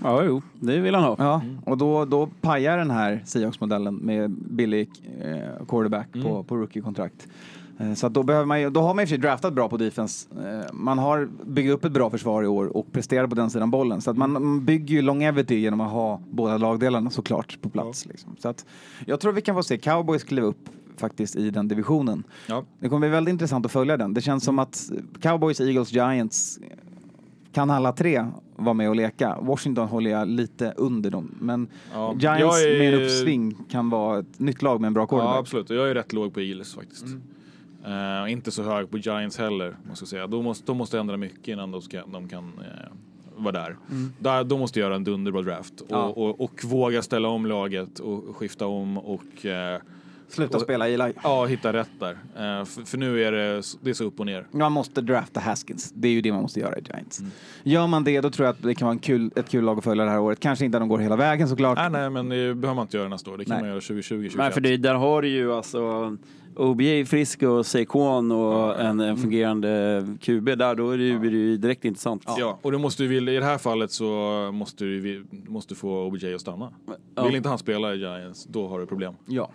Speaker 2: Ja, jo, det vill han ha.
Speaker 1: Ja, och då, då pajar den här Seahawks-modellen med billig eh, quarterback på, på rookie-kontrakt. Eh, Så då, behöver man ju, då har man i och för sig draftat bra på defense. Eh, Man har byggt upp ett bra försvar i år och presterat på den sidan bollen. Så att man, man bygger ju longevity genom att ha båda lagdelarna såklart på plats. Liksom. Så att jag tror vi kan få se Cowboys kliva upp faktiskt i den divisionen.
Speaker 3: Ja.
Speaker 1: Det kommer bli väldigt intressant att följa den. Det känns som att Cowboys, Eagles, Giants kan alla tre vara med och leka. Washington håller jag lite under dem. Men
Speaker 3: Ja.
Speaker 1: Giants
Speaker 3: är-
Speaker 1: med en uppsving kan vara ett nytt lag med en bra
Speaker 3: ja,
Speaker 1: quarterback.
Speaker 3: absolut. Och jag är rätt låg på Eagles faktiskt. Eh, inte så hög på Giants heller, måste jag säga. De måste, de måste ändra mycket innan de, ska, de kan eh, vara där. där. De måste göra en dunderbra draft och,
Speaker 1: Ja.
Speaker 3: och, och våga ställa om laget och skifta om och eh,
Speaker 1: Sluta
Speaker 3: Och-
Speaker 1: spela Eli.
Speaker 3: ja, hitta rätt där. Eh, för, för nu är det, det är så upp och ner.
Speaker 1: Man måste drafta Haskins. Det är ju det man måste göra i Giants.
Speaker 3: Mm.
Speaker 1: Gör man det, då tror jag att det kan vara en kul, ett kul lag att följa det här året. Kanske inte att de går hela vägen såklart.
Speaker 3: Nej, nej, men det behöver man inte göra nästa år. Det kan
Speaker 1: Nej.
Speaker 3: man göra 2020, 2021.
Speaker 2: Nej, för det, där har du ju alltså OBJ frisk och Saquon och en, en fungerande QB där, då är det ju, blir det ju direkt intressant.
Speaker 3: Ja, och du måste ju, i det här fallet så måste du vi- måste få OBJ att stanna.
Speaker 2: Ja.
Speaker 3: Vill inte han spela i Giants, då har du problem.
Speaker 1: Ja.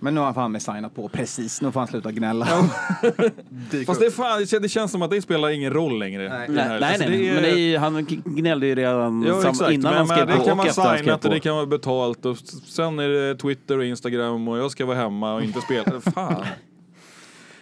Speaker 1: Men nu har han fan med signat på precis. Nu får han sluta gnälla.
Speaker 3: Fast det, är fan, det kän- det känns som att det spelar ingen roll längre.
Speaker 1: Nej.
Speaker 2: Nej, nej,
Speaker 3: Alltså,
Speaker 2: nej.
Speaker 3: det är-
Speaker 2: men det är, han gnällde ju redan
Speaker 3: Ja,
Speaker 2: sam,
Speaker 3: exakt.
Speaker 2: innan
Speaker 3: men,
Speaker 2: han skrev på
Speaker 3: det kan
Speaker 2: skrev
Speaker 3: signat och det kan vara betalt och sen är det Twitter och Instagram och jag ska vara hemma och inte spela. Fan.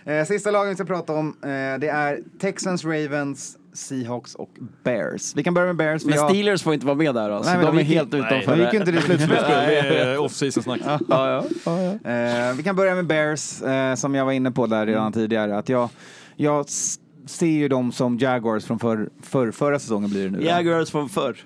Speaker 1: Eh, sista lagen vi ska prata om, eh, det är Texans, Ravens, Seahawks och Bears. Vi kan börja med Bears.
Speaker 2: Men
Speaker 1: jag-
Speaker 2: Steelers får inte vara med där alltså.
Speaker 1: Nej,
Speaker 2: de
Speaker 1: de
Speaker 2: är
Speaker 1: gick-
Speaker 2: helt
Speaker 1: nej,
Speaker 2: utanför.
Speaker 1: de gick ju inte till slutspelet.
Speaker 3: Det är off-season snack.
Speaker 2: Ja, ja. ja, ja.
Speaker 1: Eh, vi kan börja med Bears, eh, som jag var inne på där redan
Speaker 3: Mm.
Speaker 1: tidigare. Att jag, jag ser ju dem som Jaguars från förr, förr, förra säsongen blir det nu.
Speaker 2: Jaguars från förr.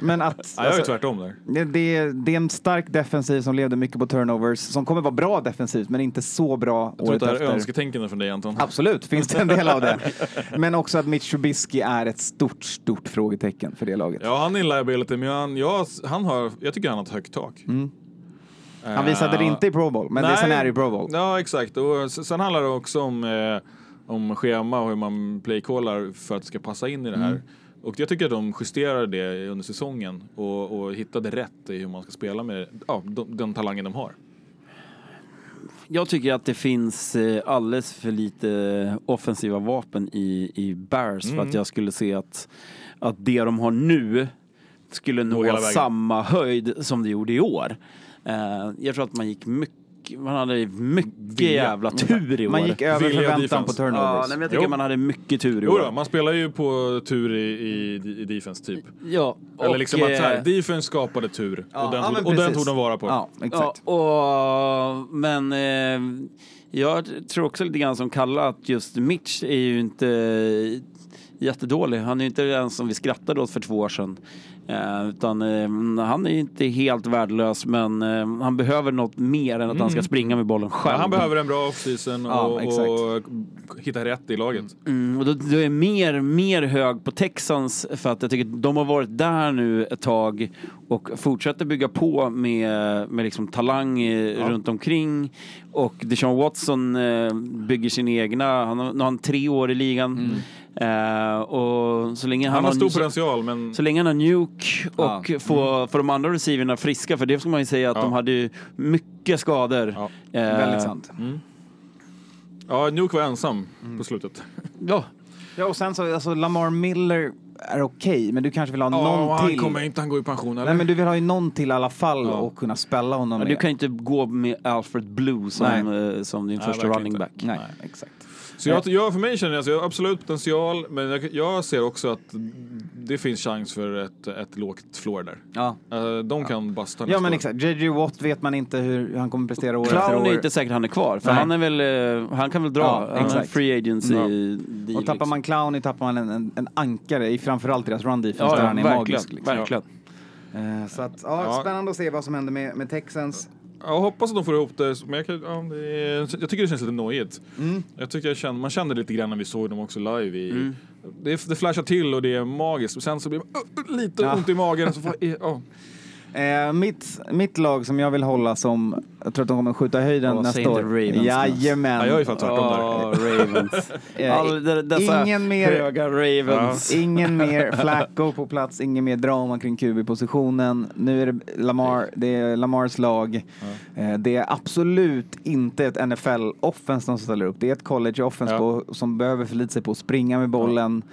Speaker 1: Men att...
Speaker 3: Ja, jag är
Speaker 1: alltså,
Speaker 3: tvärtom där.
Speaker 1: det, det, det är en stark defensiv som levde mycket på turnovers, som kommer vara bra defensivt, men inte så bra
Speaker 3: Jag tror
Speaker 1: året
Speaker 3: att det här
Speaker 1: efter.
Speaker 3: är önsketänkande från dig Anton.
Speaker 1: Absolut, finns det en del av det. Men också att Mitch Trubisky är ett stort, stort frågetecken för det laget.
Speaker 3: Ja, han är en liability, men han, ja, han har, jag tycker han har ett högt tak.
Speaker 1: Mm. Han visade det
Speaker 3: Eh,
Speaker 1: inte i Pro Bowl, men det sen är det i Pro Bowl.
Speaker 3: Ja, exakt. Och sen handlar det också om, eh, om schema och hur man playcallar för att det ska passa in i det här.
Speaker 1: Mm.
Speaker 3: Och jag tycker att de justerade det under säsongen och, och hittade rätt i hur man ska spela med ja, de, den talangen de har.
Speaker 2: Jag tycker att det finns eh, alldeles för lite offensiva vapen i, i Bears för att jag skulle se att, att det de har nu skulle nå samma höjd som det gjorde i år. Eh, jag tror att man gick mycket gick, man hade mycket jävla tur i år.
Speaker 1: Man gick över
Speaker 3: Vilja
Speaker 1: förväntan
Speaker 3: defense.
Speaker 1: på turnovers.
Speaker 2: Ja, nej, men jag tycker
Speaker 3: Jo.
Speaker 2: man hade mycket tur i
Speaker 3: Jo
Speaker 2: år.
Speaker 3: då, man spelar ju på tur i, i, i defense typ.
Speaker 2: Ja,
Speaker 3: Eller
Speaker 2: och,
Speaker 3: liksom att så här,
Speaker 2: eh,
Speaker 3: defense skapade tur.
Speaker 1: Ja,
Speaker 3: och den,
Speaker 1: ja,
Speaker 3: tog, och den tog de vara på.
Speaker 1: Ja, exakt.
Speaker 2: Ja, och, men eh, jag tror också lite grann som Kalle att just Mitch är ju inte jättedålig. Han är ju inte den som vi skrattade åt för två år sedan. Eh, utan eh, han är inte helt värdelös men eh, han behöver något mer än att han ska springa med bollen själv.
Speaker 3: Ja, han behöver en bra offseason
Speaker 1: Ja,
Speaker 3: och, och hitta rätt i laget.
Speaker 2: Mm, och då, då är mer, mer hög på Texans för att jag tycker att de har varit där nu ett tag och fortsätter bygga på med, med liksom talang eh, runt omkring. Och Deshaun Watson eh, bygger sin egna, han har, nu har han tre år i ligan. Eh, och så länge han,
Speaker 3: Han har stor
Speaker 2: så,
Speaker 3: potential men
Speaker 2: så länge han har Nuke och
Speaker 1: Ja.
Speaker 2: får, får de andra receiverna friska, för det ska man ju säga att
Speaker 3: Ja.
Speaker 2: de hade ju mycket skador.
Speaker 3: Ja.
Speaker 2: Eh,
Speaker 1: Väldigt sant.
Speaker 3: ja, Nuke var ensam
Speaker 1: Mm.
Speaker 3: på slutet.
Speaker 2: Ja,
Speaker 1: Ja, och sen så, alltså Lamar Miller är okej, men du kanske vill ha
Speaker 3: Ja,
Speaker 1: någon
Speaker 3: han
Speaker 1: till.
Speaker 3: kommer inte han gå i pension eller?
Speaker 1: Nej, men du vill ha ju någon till i alla fall
Speaker 3: Ja.
Speaker 1: och kunna spälla honom
Speaker 2: Men
Speaker 1: med.
Speaker 2: du kan ju inte gå med Alfred Blue som, eh, som din
Speaker 3: Nej,
Speaker 2: första running back.
Speaker 1: Nej,
Speaker 3: Nej.
Speaker 1: exakt.
Speaker 3: Så jag, jag, för mig känner jag att jag har absolut potential, men jag, jag ser också att det finns chans för ett, ett lågt floor där.
Speaker 1: Ja.
Speaker 3: Eh, de kan basta
Speaker 1: Ja men
Speaker 3: år.
Speaker 1: exakt, JJ Watt vet man inte hur han kommer prestera år efter
Speaker 2: Clown är
Speaker 1: år.
Speaker 2: inte säkert han är kvar, för
Speaker 1: Nej.
Speaker 2: han är väl, eh, han kan väl dra.
Speaker 1: Ja,
Speaker 2: han är
Speaker 1: exakt.
Speaker 2: free agency
Speaker 3: Ja.
Speaker 2: deal,
Speaker 1: Och tappar man Clowny tappar man en, en, en ankare i framförallt deras run defense
Speaker 2: Ja,
Speaker 1: där
Speaker 2: ja,
Speaker 1: han är
Speaker 2: verkligen,
Speaker 1: magisk. Liksom.
Speaker 2: verkligen.
Speaker 1: Eh, så att, ja,
Speaker 3: Ja.
Speaker 1: spännande att se vad som händer med, med Texans.
Speaker 3: Jag hoppas att de får ihop det, men jag, kan, ja, det är, jag tycker det känns lite nojigt.
Speaker 1: Mm.
Speaker 3: Jag tycker jag kände, man kände lite grann när vi såg dem också live. I,
Speaker 2: Mm.
Speaker 3: det, det flashar till och det är magiskt, och sen så blir man uh, uh, lite
Speaker 1: Ja.
Speaker 3: ont i magen. Så får, ja.
Speaker 1: Eh, mitt, mitt lag som jag vill hålla som, jag tror att de kommer skjuta i höjden
Speaker 2: säg
Speaker 1: nästa år.
Speaker 2: Ravens.
Speaker 1: Jajamän.
Speaker 3: Ja, jag är ju fan tvärtom där.
Speaker 2: Åh, Ravens.
Speaker 1: Eh,
Speaker 2: All, de, dessa
Speaker 1: ingen mer-
Speaker 2: höga Ravens.
Speaker 1: Ingen mer Flacco på plats, ingen mer drama kring QB-positionen. Nu är det Lamar, det är Lamars lag. Eh, Det är absolut inte ett NFL-offense som ställer upp. Det är ett college-offense
Speaker 3: Ja.
Speaker 1: som behöver förlita sig på att springa med bollen. Eh,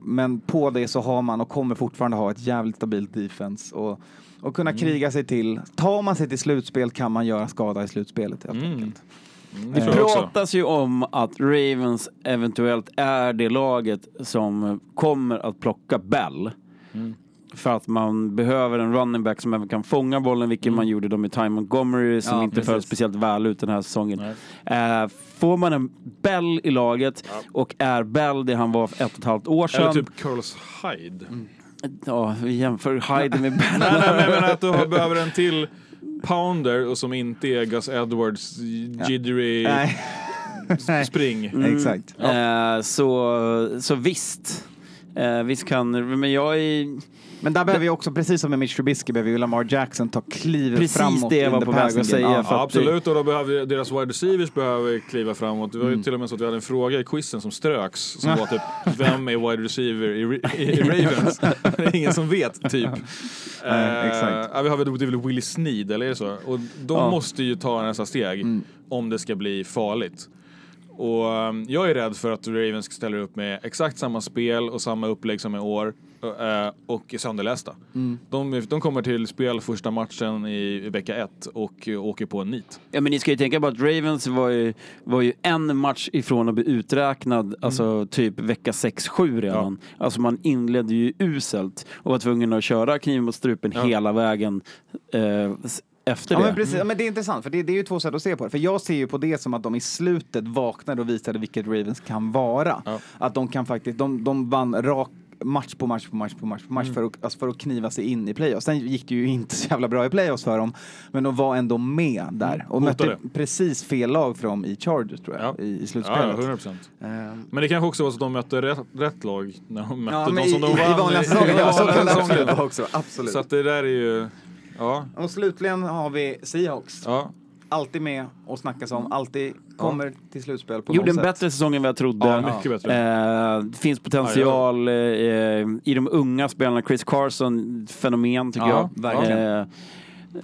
Speaker 1: Men på det så har man och kommer fortfarande ha ett jävligt stabilt defense. Och, och kunna kriga sig till. Tar man sig till slutspel kan man göra skada i slutspelet helt
Speaker 3: Mm.
Speaker 1: enkelt.
Speaker 3: Mm,
Speaker 2: Det
Speaker 3: det
Speaker 2: pratas ju om att Ravens eventuellt är det laget som kommer att plocka Bell.
Speaker 3: Mm.
Speaker 2: För att man behöver en running back som även kan fånga bollen, vilket man gjorde då med Ty Montgomery som
Speaker 1: Ja,
Speaker 2: inte föll speciellt väl ut den här säsongen. Eh, får man en Bell i laget och är Bell det han var för ett och ett halvt år sedan.
Speaker 3: Eller typ Carlos Hyde.
Speaker 2: Ja, vi jämför Hyde med Bell.
Speaker 3: nej, nej, men menar att du har- behöver en till pounder och som inte är Gus Edwards
Speaker 1: Nej. Nej.
Speaker 3: spring.
Speaker 1: Exakt.
Speaker 2: Eh, så, så visst. Eh, visst kan men jag är...
Speaker 1: Men där behöver vi också, precis som med Mitch Trubisky, behöver ju Lamar Jackson ta klivet
Speaker 2: Precis
Speaker 1: framåt.
Speaker 2: det jag
Speaker 1: in
Speaker 2: var på väg att säga,
Speaker 1: Ja,
Speaker 3: absolut, och då behöver deras wide receivers behöver kliva framåt. Det var
Speaker 1: Mm.
Speaker 3: ju till och med så att vi hade en fråga i quizen som ströks som var typ Vem är wide receiver i, Ra- i Ravens? det är ingen som vet, typ.
Speaker 1: Nej, exakt.
Speaker 3: Ja, vi har väl Willie Sneed, eller är det så? Och de
Speaker 2: Ja.
Speaker 3: måste ju ta nästa steg
Speaker 1: Mm.
Speaker 3: om det ska bli farligt. Och um, jag är rädd för att Ravens ställer upp med exakt samma spel och samma upplägg som i år uh, och är sönderlästa.
Speaker 1: Mm.
Speaker 3: De, de kommer till spel första matchen i, vecka ett och åker på en nit.
Speaker 2: Ja, men ni ska ju tänka på att Ravens var ju, var ju en match ifrån att bli uträknad, alltså typ vecka 6-7 redan. Alltså man inledde ju uselt och var tvungen att köra kniv mot strupen
Speaker 3: Ja.
Speaker 2: hela vägen eh, efter
Speaker 1: Ja,
Speaker 2: det.
Speaker 1: men precis. Ja, men det är intressant, för det, det är ju två sätt att se på det. För jag ser ju på det som att de i slutet vaknade och visade vilket Ravens kan vara.
Speaker 3: Ja.
Speaker 1: Att de kan faktiskt, de, de vann rak match på match på match på match på match för, att, alltså för att kniva sig in i playoffs. Sen gick det ju inte så jävla bra i playoffs för dem, men de var ändå med där och
Speaker 3: Hotade.
Speaker 1: mötte precis fel lag för dem i Chargers tror jag,
Speaker 3: Ja.
Speaker 1: i, i
Speaker 3: Ja,
Speaker 1: slutspelet.
Speaker 3: 100 procent.
Speaker 1: Ehm,
Speaker 3: Men det kanske också var så att de mötte rätt, rätt lag när de mötte
Speaker 1: Ja,
Speaker 3: de
Speaker 1: men i,
Speaker 3: som de vann.
Speaker 1: i vanliga säsonger, ja, så kan det absolut vara också. Absolut.
Speaker 3: Så att det där är ju... Ja,
Speaker 1: Och slutligen har vi Seahawks.
Speaker 3: ja.
Speaker 1: Alltid med och snackas om, alltid kommer till slutspel på
Speaker 2: Gjorde
Speaker 1: något
Speaker 2: en
Speaker 1: sätt.
Speaker 2: bättre säsong än vad jag trodde.
Speaker 3: ja mycket bättre.
Speaker 2: Eh, det finns potential eh, i de unga spelarna. Chris Carson, fenomen tycker
Speaker 1: Ja,
Speaker 2: jag.
Speaker 1: verkligen.
Speaker 2: Eh,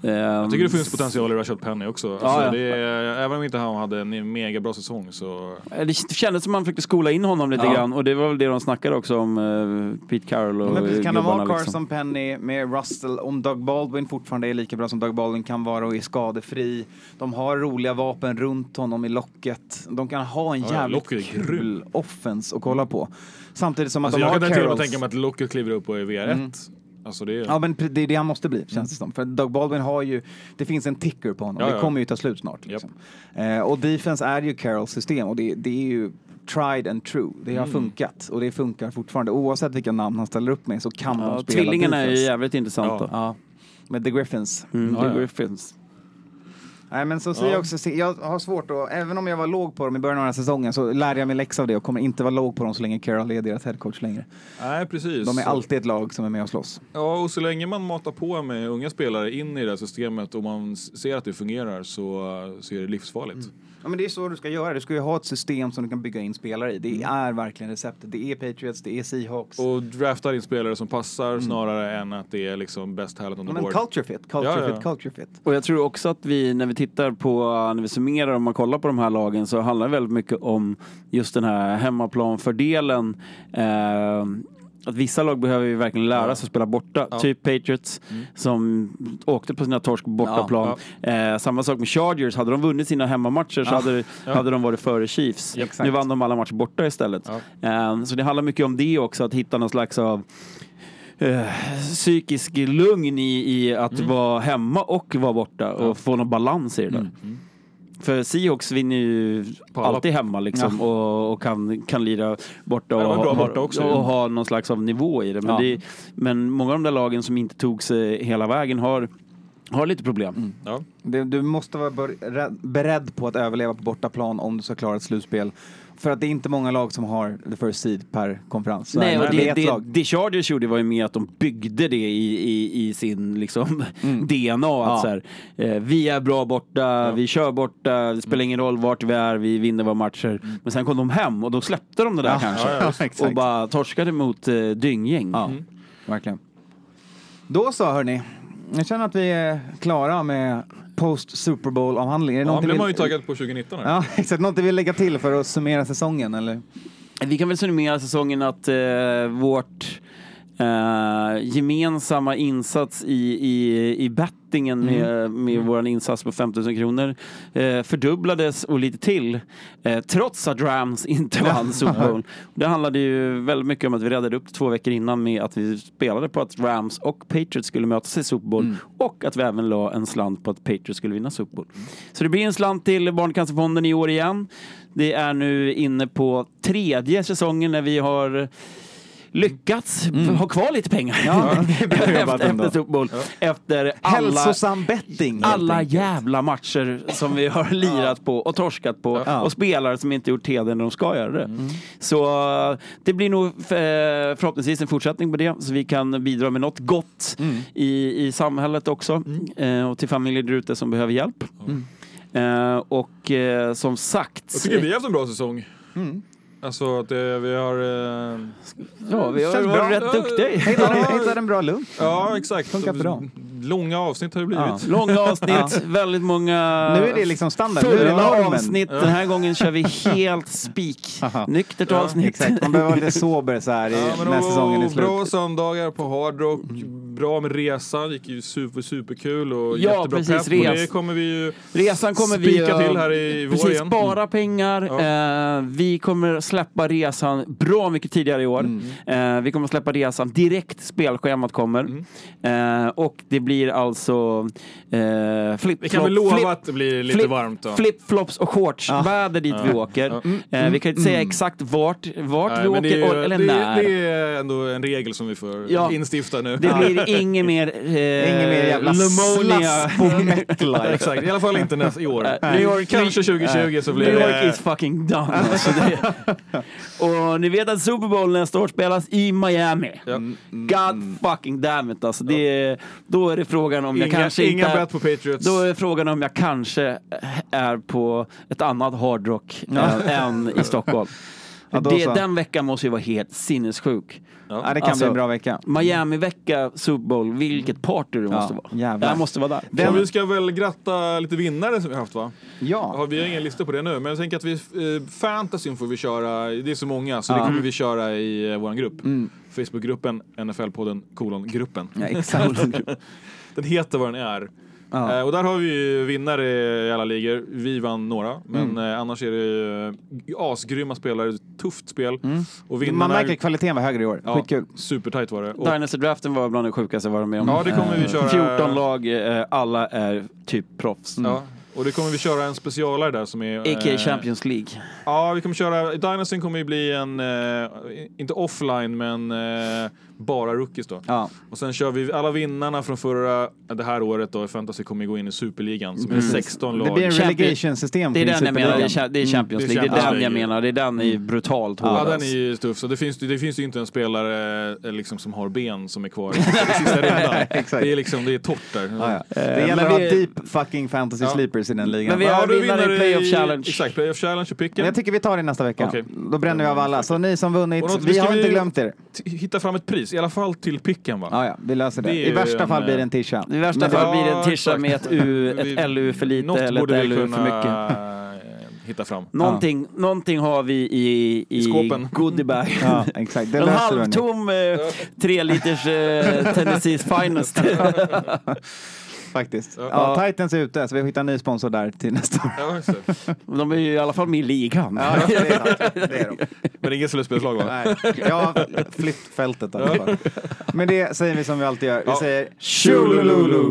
Speaker 3: Jag tycker det finns potential i Rashad Penny också. Alltså,
Speaker 2: Ja, ja.
Speaker 3: Det är, även om inte han hade en mega bra säsong så...
Speaker 2: Eh, Det kändes som man försökte skola in honom lite
Speaker 3: Ja.
Speaker 2: grann och det var väl det de snackade också om eh, Pete Carroll och
Speaker 1: Men precis, kan de ha Carson
Speaker 2: liksom.
Speaker 1: Penny med Russell, om Doug Baldwin fortfarande är lika bra som Doug Baldwin kan vara och är skadefri. De har roliga vapen runt honom i locket. De kan ha en
Speaker 3: Ja, ja,
Speaker 1: jävligt
Speaker 3: är
Speaker 1: kul
Speaker 3: grym.
Speaker 1: offense att kolla på. Samtidigt som att
Speaker 3: Alltså,
Speaker 1: de
Speaker 3: jag
Speaker 1: har
Speaker 3: kan till och med
Speaker 1: Carrolls.
Speaker 3: tänka mig att Locket kliver upp och är VR1. Alltså det är...
Speaker 1: Ja men det är det han måste bli känns det som. För Doug Baldwin har ju, det finns en ticker på honom.
Speaker 3: Ja,
Speaker 1: Det
Speaker 3: ja.
Speaker 1: kommer ju ta slut snart. Liksom. Eh, och defense är ju Carrolls system och det, det är ju tried and true. Det
Speaker 2: Mm.
Speaker 1: har funkat och det funkar fortfarande. Oavsett vilka namn han ställer upp med så kan
Speaker 2: Ja,
Speaker 1: de spela
Speaker 2: tvillingarna är ju jävligt intressanta.
Speaker 1: Ja, med The Griffins.
Speaker 2: Mm,
Speaker 3: Ja,
Speaker 2: det
Speaker 3: ja.
Speaker 2: Griffins.
Speaker 1: Nej men så säger jag också, jag har svårt att, även om jag var låg på dem i början av den här säsongen så lärde jag mig läxa av det och kommer inte vara låg på dem så länge Carroll är deras headcoach längre.
Speaker 3: Nej, precis.
Speaker 1: De är alltid ett lag som är med och slåss.
Speaker 3: Ja, och så länge man matar på med unga spelare in i det här systemet och man ser att det fungerar så, så är det livsfarligt.
Speaker 1: Ja men det är så du ska göra, du ska ju ha ett system som du kan bygga in spelare i. Det är verkligen receptet. Det är Patriots, det är Seahawks.
Speaker 3: Och drafta in spelare som passar snarare än att det är liksom best talent on
Speaker 1: Ja,
Speaker 3: the
Speaker 1: men
Speaker 3: board.
Speaker 1: culture fit, culture
Speaker 3: Ja, ja.
Speaker 1: fit, culture fit.
Speaker 2: Och jag tror också att vi, när vi tittar på, när vi summerar och man kollar på de här lagen så handlar det väldigt mycket om just den här hemmaplanfördelen. Eh, att vissa lag behöver ju verkligen lära sig att spela borta. Typ Patriots som åkte på sina torsk på bortaplan. Eh, samma sak med Chargers. Hade de vunnit sina hemmamatcher så hade, hade de varit före Chiefs.
Speaker 1: Exakt.
Speaker 2: Nu vann de alla matcher borta istället. Eh, så det handlar mycket om det också, att hitta någon slags av eh, psykisk lugn i, i att
Speaker 1: Mm.
Speaker 2: vara hemma och vara borta och få någon balans i det där. För Seahawks vinner ju alltid hemma liksom och, och kan, kan lira borta och,
Speaker 3: Ja,
Speaker 2: ha-
Speaker 3: borta också,
Speaker 2: och, ha någon slags av nivå i det. Men,
Speaker 1: Ja.
Speaker 2: det, men många av de där lagen som inte tog sig hela vägen har, har lite problem.
Speaker 1: Mm.
Speaker 3: Ja.
Speaker 1: Du, du måste vara beredd på att överleva på bortaplan om du ska klara ett slutspel. För att det är inte många lag som har the first seed per konferens. Så
Speaker 2: Nej, och
Speaker 1: det,
Speaker 2: det, det,
Speaker 1: lag.
Speaker 2: det Chargers gjorde var ju med att de byggde det i, i, i sin liksom, DNA. Att
Speaker 1: Mm. Ja.
Speaker 2: så här, eh, vi är bra borta, vi kör borta, det
Speaker 1: Mm.
Speaker 2: spelar ingen roll vart vi är, vi vinner våra matcher. Men sen kom de hem och då släppte de det där
Speaker 1: Ja,
Speaker 2: kanske.
Speaker 1: ja, ja,
Speaker 2: och bara torskade mot eh, dynggäng.
Speaker 1: Ja, verkligen. Då så hörni. Jag känner att vi är klara med post Super Bowl-avhandling. Det
Speaker 3: Ja, blir
Speaker 1: vi-
Speaker 3: man ju taggad på 2019 här.
Speaker 1: Ja, exakt. Något du vill lägga till för att summera säsongen eller?
Speaker 2: Vi kan väl summera säsongen att eh, vårt eh, gemensamma insats i, i, i bettingen med, med vår insats på 5000 kronor eh, fördubblades och lite till. Eh, trots att Rams inte vann Super Bowl. Det handlade ju väldigt mycket om att vi räddade upp två veckor innan med att vi spelade på att Rams och Patriots skulle mötas i Super Bowl och att vi även la en slant på att Patriots skulle vinna Super Bowl. Så det blir en slant till Barncancerfonden i år igen. Det är nu inne på tredje säsongen när vi har lyckats ha kvar lite pengar
Speaker 1: Ja,
Speaker 2: efter, efter Super Bowl. Efter alla,
Speaker 1: Hälsosam betting
Speaker 2: alla
Speaker 1: enkelt.
Speaker 2: jävla matcher som vi har lirat på och torskat på
Speaker 1: Ja.
Speaker 2: och spelare som inte gjort heder när de ska göra det.
Speaker 1: Mm.
Speaker 2: Så eh, det blir nog eh, förhoppningsvis en fortsättning på det så vi kan bidra med något gott
Speaker 1: Mm.
Speaker 2: i, i samhället också eh, och till familjer där ute som behöver hjälp. Eh, och eh, som sagt...
Speaker 3: Jag tycker vi har haft en bra säsong. Alltså att eh, vi har... Eh,
Speaker 2: ja, vi har varit
Speaker 1: bra.
Speaker 2: rätt duktiga.
Speaker 1: Hittade, hittade en bra lunch.
Speaker 3: ja, exakt.
Speaker 1: Funkat bra.
Speaker 3: Långa avsnitt har det blivit.
Speaker 1: Ja.
Speaker 2: Långa avsnitt, väldigt många
Speaker 1: Nu är det liksom standard. Nu är det
Speaker 2: fulla avsnitt. Den här gången kör vi helt spik. Nyktert
Speaker 3: Ja,
Speaker 2: avsnitt.
Speaker 1: Exakt, man behöver vara lite sober så här i,
Speaker 3: Ja,
Speaker 1: när
Speaker 3: och,
Speaker 1: säsongen är
Speaker 3: och bra
Speaker 1: slut.
Speaker 3: söndagar på Hard Rock, bra med resan, gick ju super, superkul och
Speaker 2: Ja,
Speaker 3: jättebra
Speaker 2: precis,
Speaker 3: pepp. Och
Speaker 2: res.
Speaker 3: det kommer vi ju
Speaker 2: Resan kommer vi
Speaker 3: spika
Speaker 2: att-
Speaker 3: till här i vår
Speaker 2: Precis,
Speaker 3: igen.
Speaker 2: spara pengar.
Speaker 3: Ja.
Speaker 2: Eh, vi kommer släppa resan bra mycket tidigare i år.
Speaker 3: Mm.
Speaker 2: Eh, vi kommer släppa resan direkt spelschemat kommer.
Speaker 3: Mm.
Speaker 2: Eh, och det blir alltså eh, flip
Speaker 3: Vi kan väl lova
Speaker 2: flip-
Speaker 3: att det blir lite
Speaker 2: flip-
Speaker 3: varmt då.
Speaker 2: Flip-flops och shorts. Väder dit vi åker. Eh, vi kan inte säga exakt vart, vart
Speaker 3: Nej,
Speaker 2: vi åker
Speaker 3: det, är,
Speaker 2: och- eller
Speaker 3: det,
Speaker 2: när.
Speaker 3: det är ändå en regel som vi får
Speaker 2: Ja.
Speaker 3: instifta nu.
Speaker 2: Det blir inget mer eh,
Speaker 1: Ingen mer jävla slask på MetLife.
Speaker 3: Exakt, i alla fall inte nästa i år.
Speaker 2: Nej. New York-
Speaker 3: Kanske 2020 så blir
Speaker 2: New York
Speaker 3: det...
Speaker 2: is fucking done. Alltså det. Och ni vet att Super Bowl nästa år spelas i Miami.
Speaker 3: Ja.
Speaker 2: God fucking damn it alltså. Det är, då är det frågan om jag
Speaker 3: Inga,
Speaker 2: kanske
Speaker 3: inga
Speaker 2: inte...
Speaker 3: bet på Patriots.
Speaker 2: Då är frågan om jag kanske är på ett annat hardrock än, än i Stockholm.
Speaker 1: Ja, då
Speaker 2: det, den veckan måste ju vara helt sinnessjuk.
Speaker 1: Ja, det kan
Speaker 2: Alltså,
Speaker 1: bli en bra vecka.
Speaker 2: Miami-vecka, Super Bowl, vilket party det måste vara.
Speaker 1: jävlar.
Speaker 2: Jag måste vara där.
Speaker 1: Den-
Speaker 3: Ja, vi ska väl gratta lite vinnare som vi haft va?
Speaker 1: Ja.
Speaker 3: Ja, vi har ingen lista på det nu, men jag tänker att vi, eh, fantasyn får vi köra, det är så många, så
Speaker 1: Ja.
Speaker 3: det kommer vi köra i eh, vår grupp. Facebookgruppen, NFL-podden, kolon, gruppen.
Speaker 1: ja, exakt.
Speaker 3: Den heter vad den är.
Speaker 1: Ja.
Speaker 3: Eh, och där har vi ju vinnare i alla ligor. Vi vann några, men
Speaker 1: Mm.
Speaker 3: eh, annars är det eh, asgrymma spelare, tufft spel. Och
Speaker 1: Mm. Man
Speaker 3: vinnarna...
Speaker 1: märker att kvaliteten var högre i år.
Speaker 3: ja,
Speaker 1: Skitkul.
Speaker 3: Supertight var det. Och,
Speaker 2: Dynasty-draften var bland det sjukaste jag varit med om.
Speaker 3: Ja, det kommer vi
Speaker 2: Eh,
Speaker 3: köra.
Speaker 2: 14 lag, eh, alla är typ proffs.
Speaker 3: ja, och det kommer vi köra en specialare där som är...
Speaker 2: A.k.a.
Speaker 3: eh,
Speaker 2: Champions League.
Speaker 3: Ja, vi kommer köra... Dynasty kommer ju bli en, eh, inte offline, men eh, bara rookies då.
Speaker 1: Ja.
Speaker 3: Och sen kör vi alla vinnarna från förra, det här året då, i Fantasy kommer gå in i Superligan som är 16 lag.
Speaker 1: Det blir en relegation-system
Speaker 2: Det är den jag menar, det är, cha- det är Champions
Speaker 3: det
Speaker 2: League. Det är den jag menar. Det är den är brutalt hård.
Speaker 3: Ja, den är ju tuff. Så det finns, det finns ju inte en spelare eh, liksom, som har ben som är kvar i sista rundan. Det är liksom, det är torrt där.
Speaker 1: Ja, ja. Det
Speaker 2: Eh,
Speaker 1: gäller
Speaker 2: men
Speaker 1: att ha
Speaker 2: vi-
Speaker 1: deep fucking fantasy
Speaker 3: Ja.
Speaker 1: sleepers i den ligan.
Speaker 2: Men vi
Speaker 3: Ja,
Speaker 2: har
Speaker 3: du
Speaker 2: vinnare i Playoff Challenge.
Speaker 3: Exakt, Playoff Challenge och
Speaker 1: Men
Speaker 3: picken.
Speaker 1: jag tycker vi tar det nästa vecka.
Speaker 3: Okej.
Speaker 1: Då bränner vi av alla. Så ni som vunnit,
Speaker 3: vi
Speaker 1: har inte glömt er.
Speaker 3: Hitta fram ett pris, i alla fall till picken va?
Speaker 1: Ja, ja, vi löser det.
Speaker 3: Det är
Speaker 1: I
Speaker 3: ju
Speaker 1: värsta
Speaker 3: en,
Speaker 1: fall blir det
Speaker 3: eh,
Speaker 1: en tisha.
Speaker 2: I värsta
Speaker 1: Men det-
Speaker 2: fall blir det en
Speaker 3: Ja,
Speaker 2: tisha
Speaker 3: exakt.
Speaker 2: med ett, U,
Speaker 3: Vi-
Speaker 2: ett LU för lite
Speaker 3: Något
Speaker 2: eller
Speaker 3: borde
Speaker 2: ett
Speaker 3: vi
Speaker 2: LU
Speaker 3: kunna
Speaker 2: för mycket.
Speaker 3: eh, hitta fram.
Speaker 2: Någonting, någonting har vi i, i,
Speaker 3: skåpen.
Speaker 2: goodiebag.
Speaker 1: Ja, exakt. Det
Speaker 2: En
Speaker 1: löser vi.
Speaker 2: halvtom eh, tre liters eh, Tennessees finest.
Speaker 1: Faktiskt.
Speaker 3: Ja.
Speaker 1: Ja, Titans är ute, så vi hittar en ny sponsor där till nästa år.
Speaker 3: Ja, just det.
Speaker 2: De är ju i alla fall med i ligan.
Speaker 1: Ja, det är sant. Det är de.
Speaker 3: Men inget slutspelslag va?
Speaker 1: Nej, jag har flytt fältet i alla fall. Men det säger vi som vi alltid gör. Vi
Speaker 3: Ja.
Speaker 1: säger
Speaker 2: Tjolululu.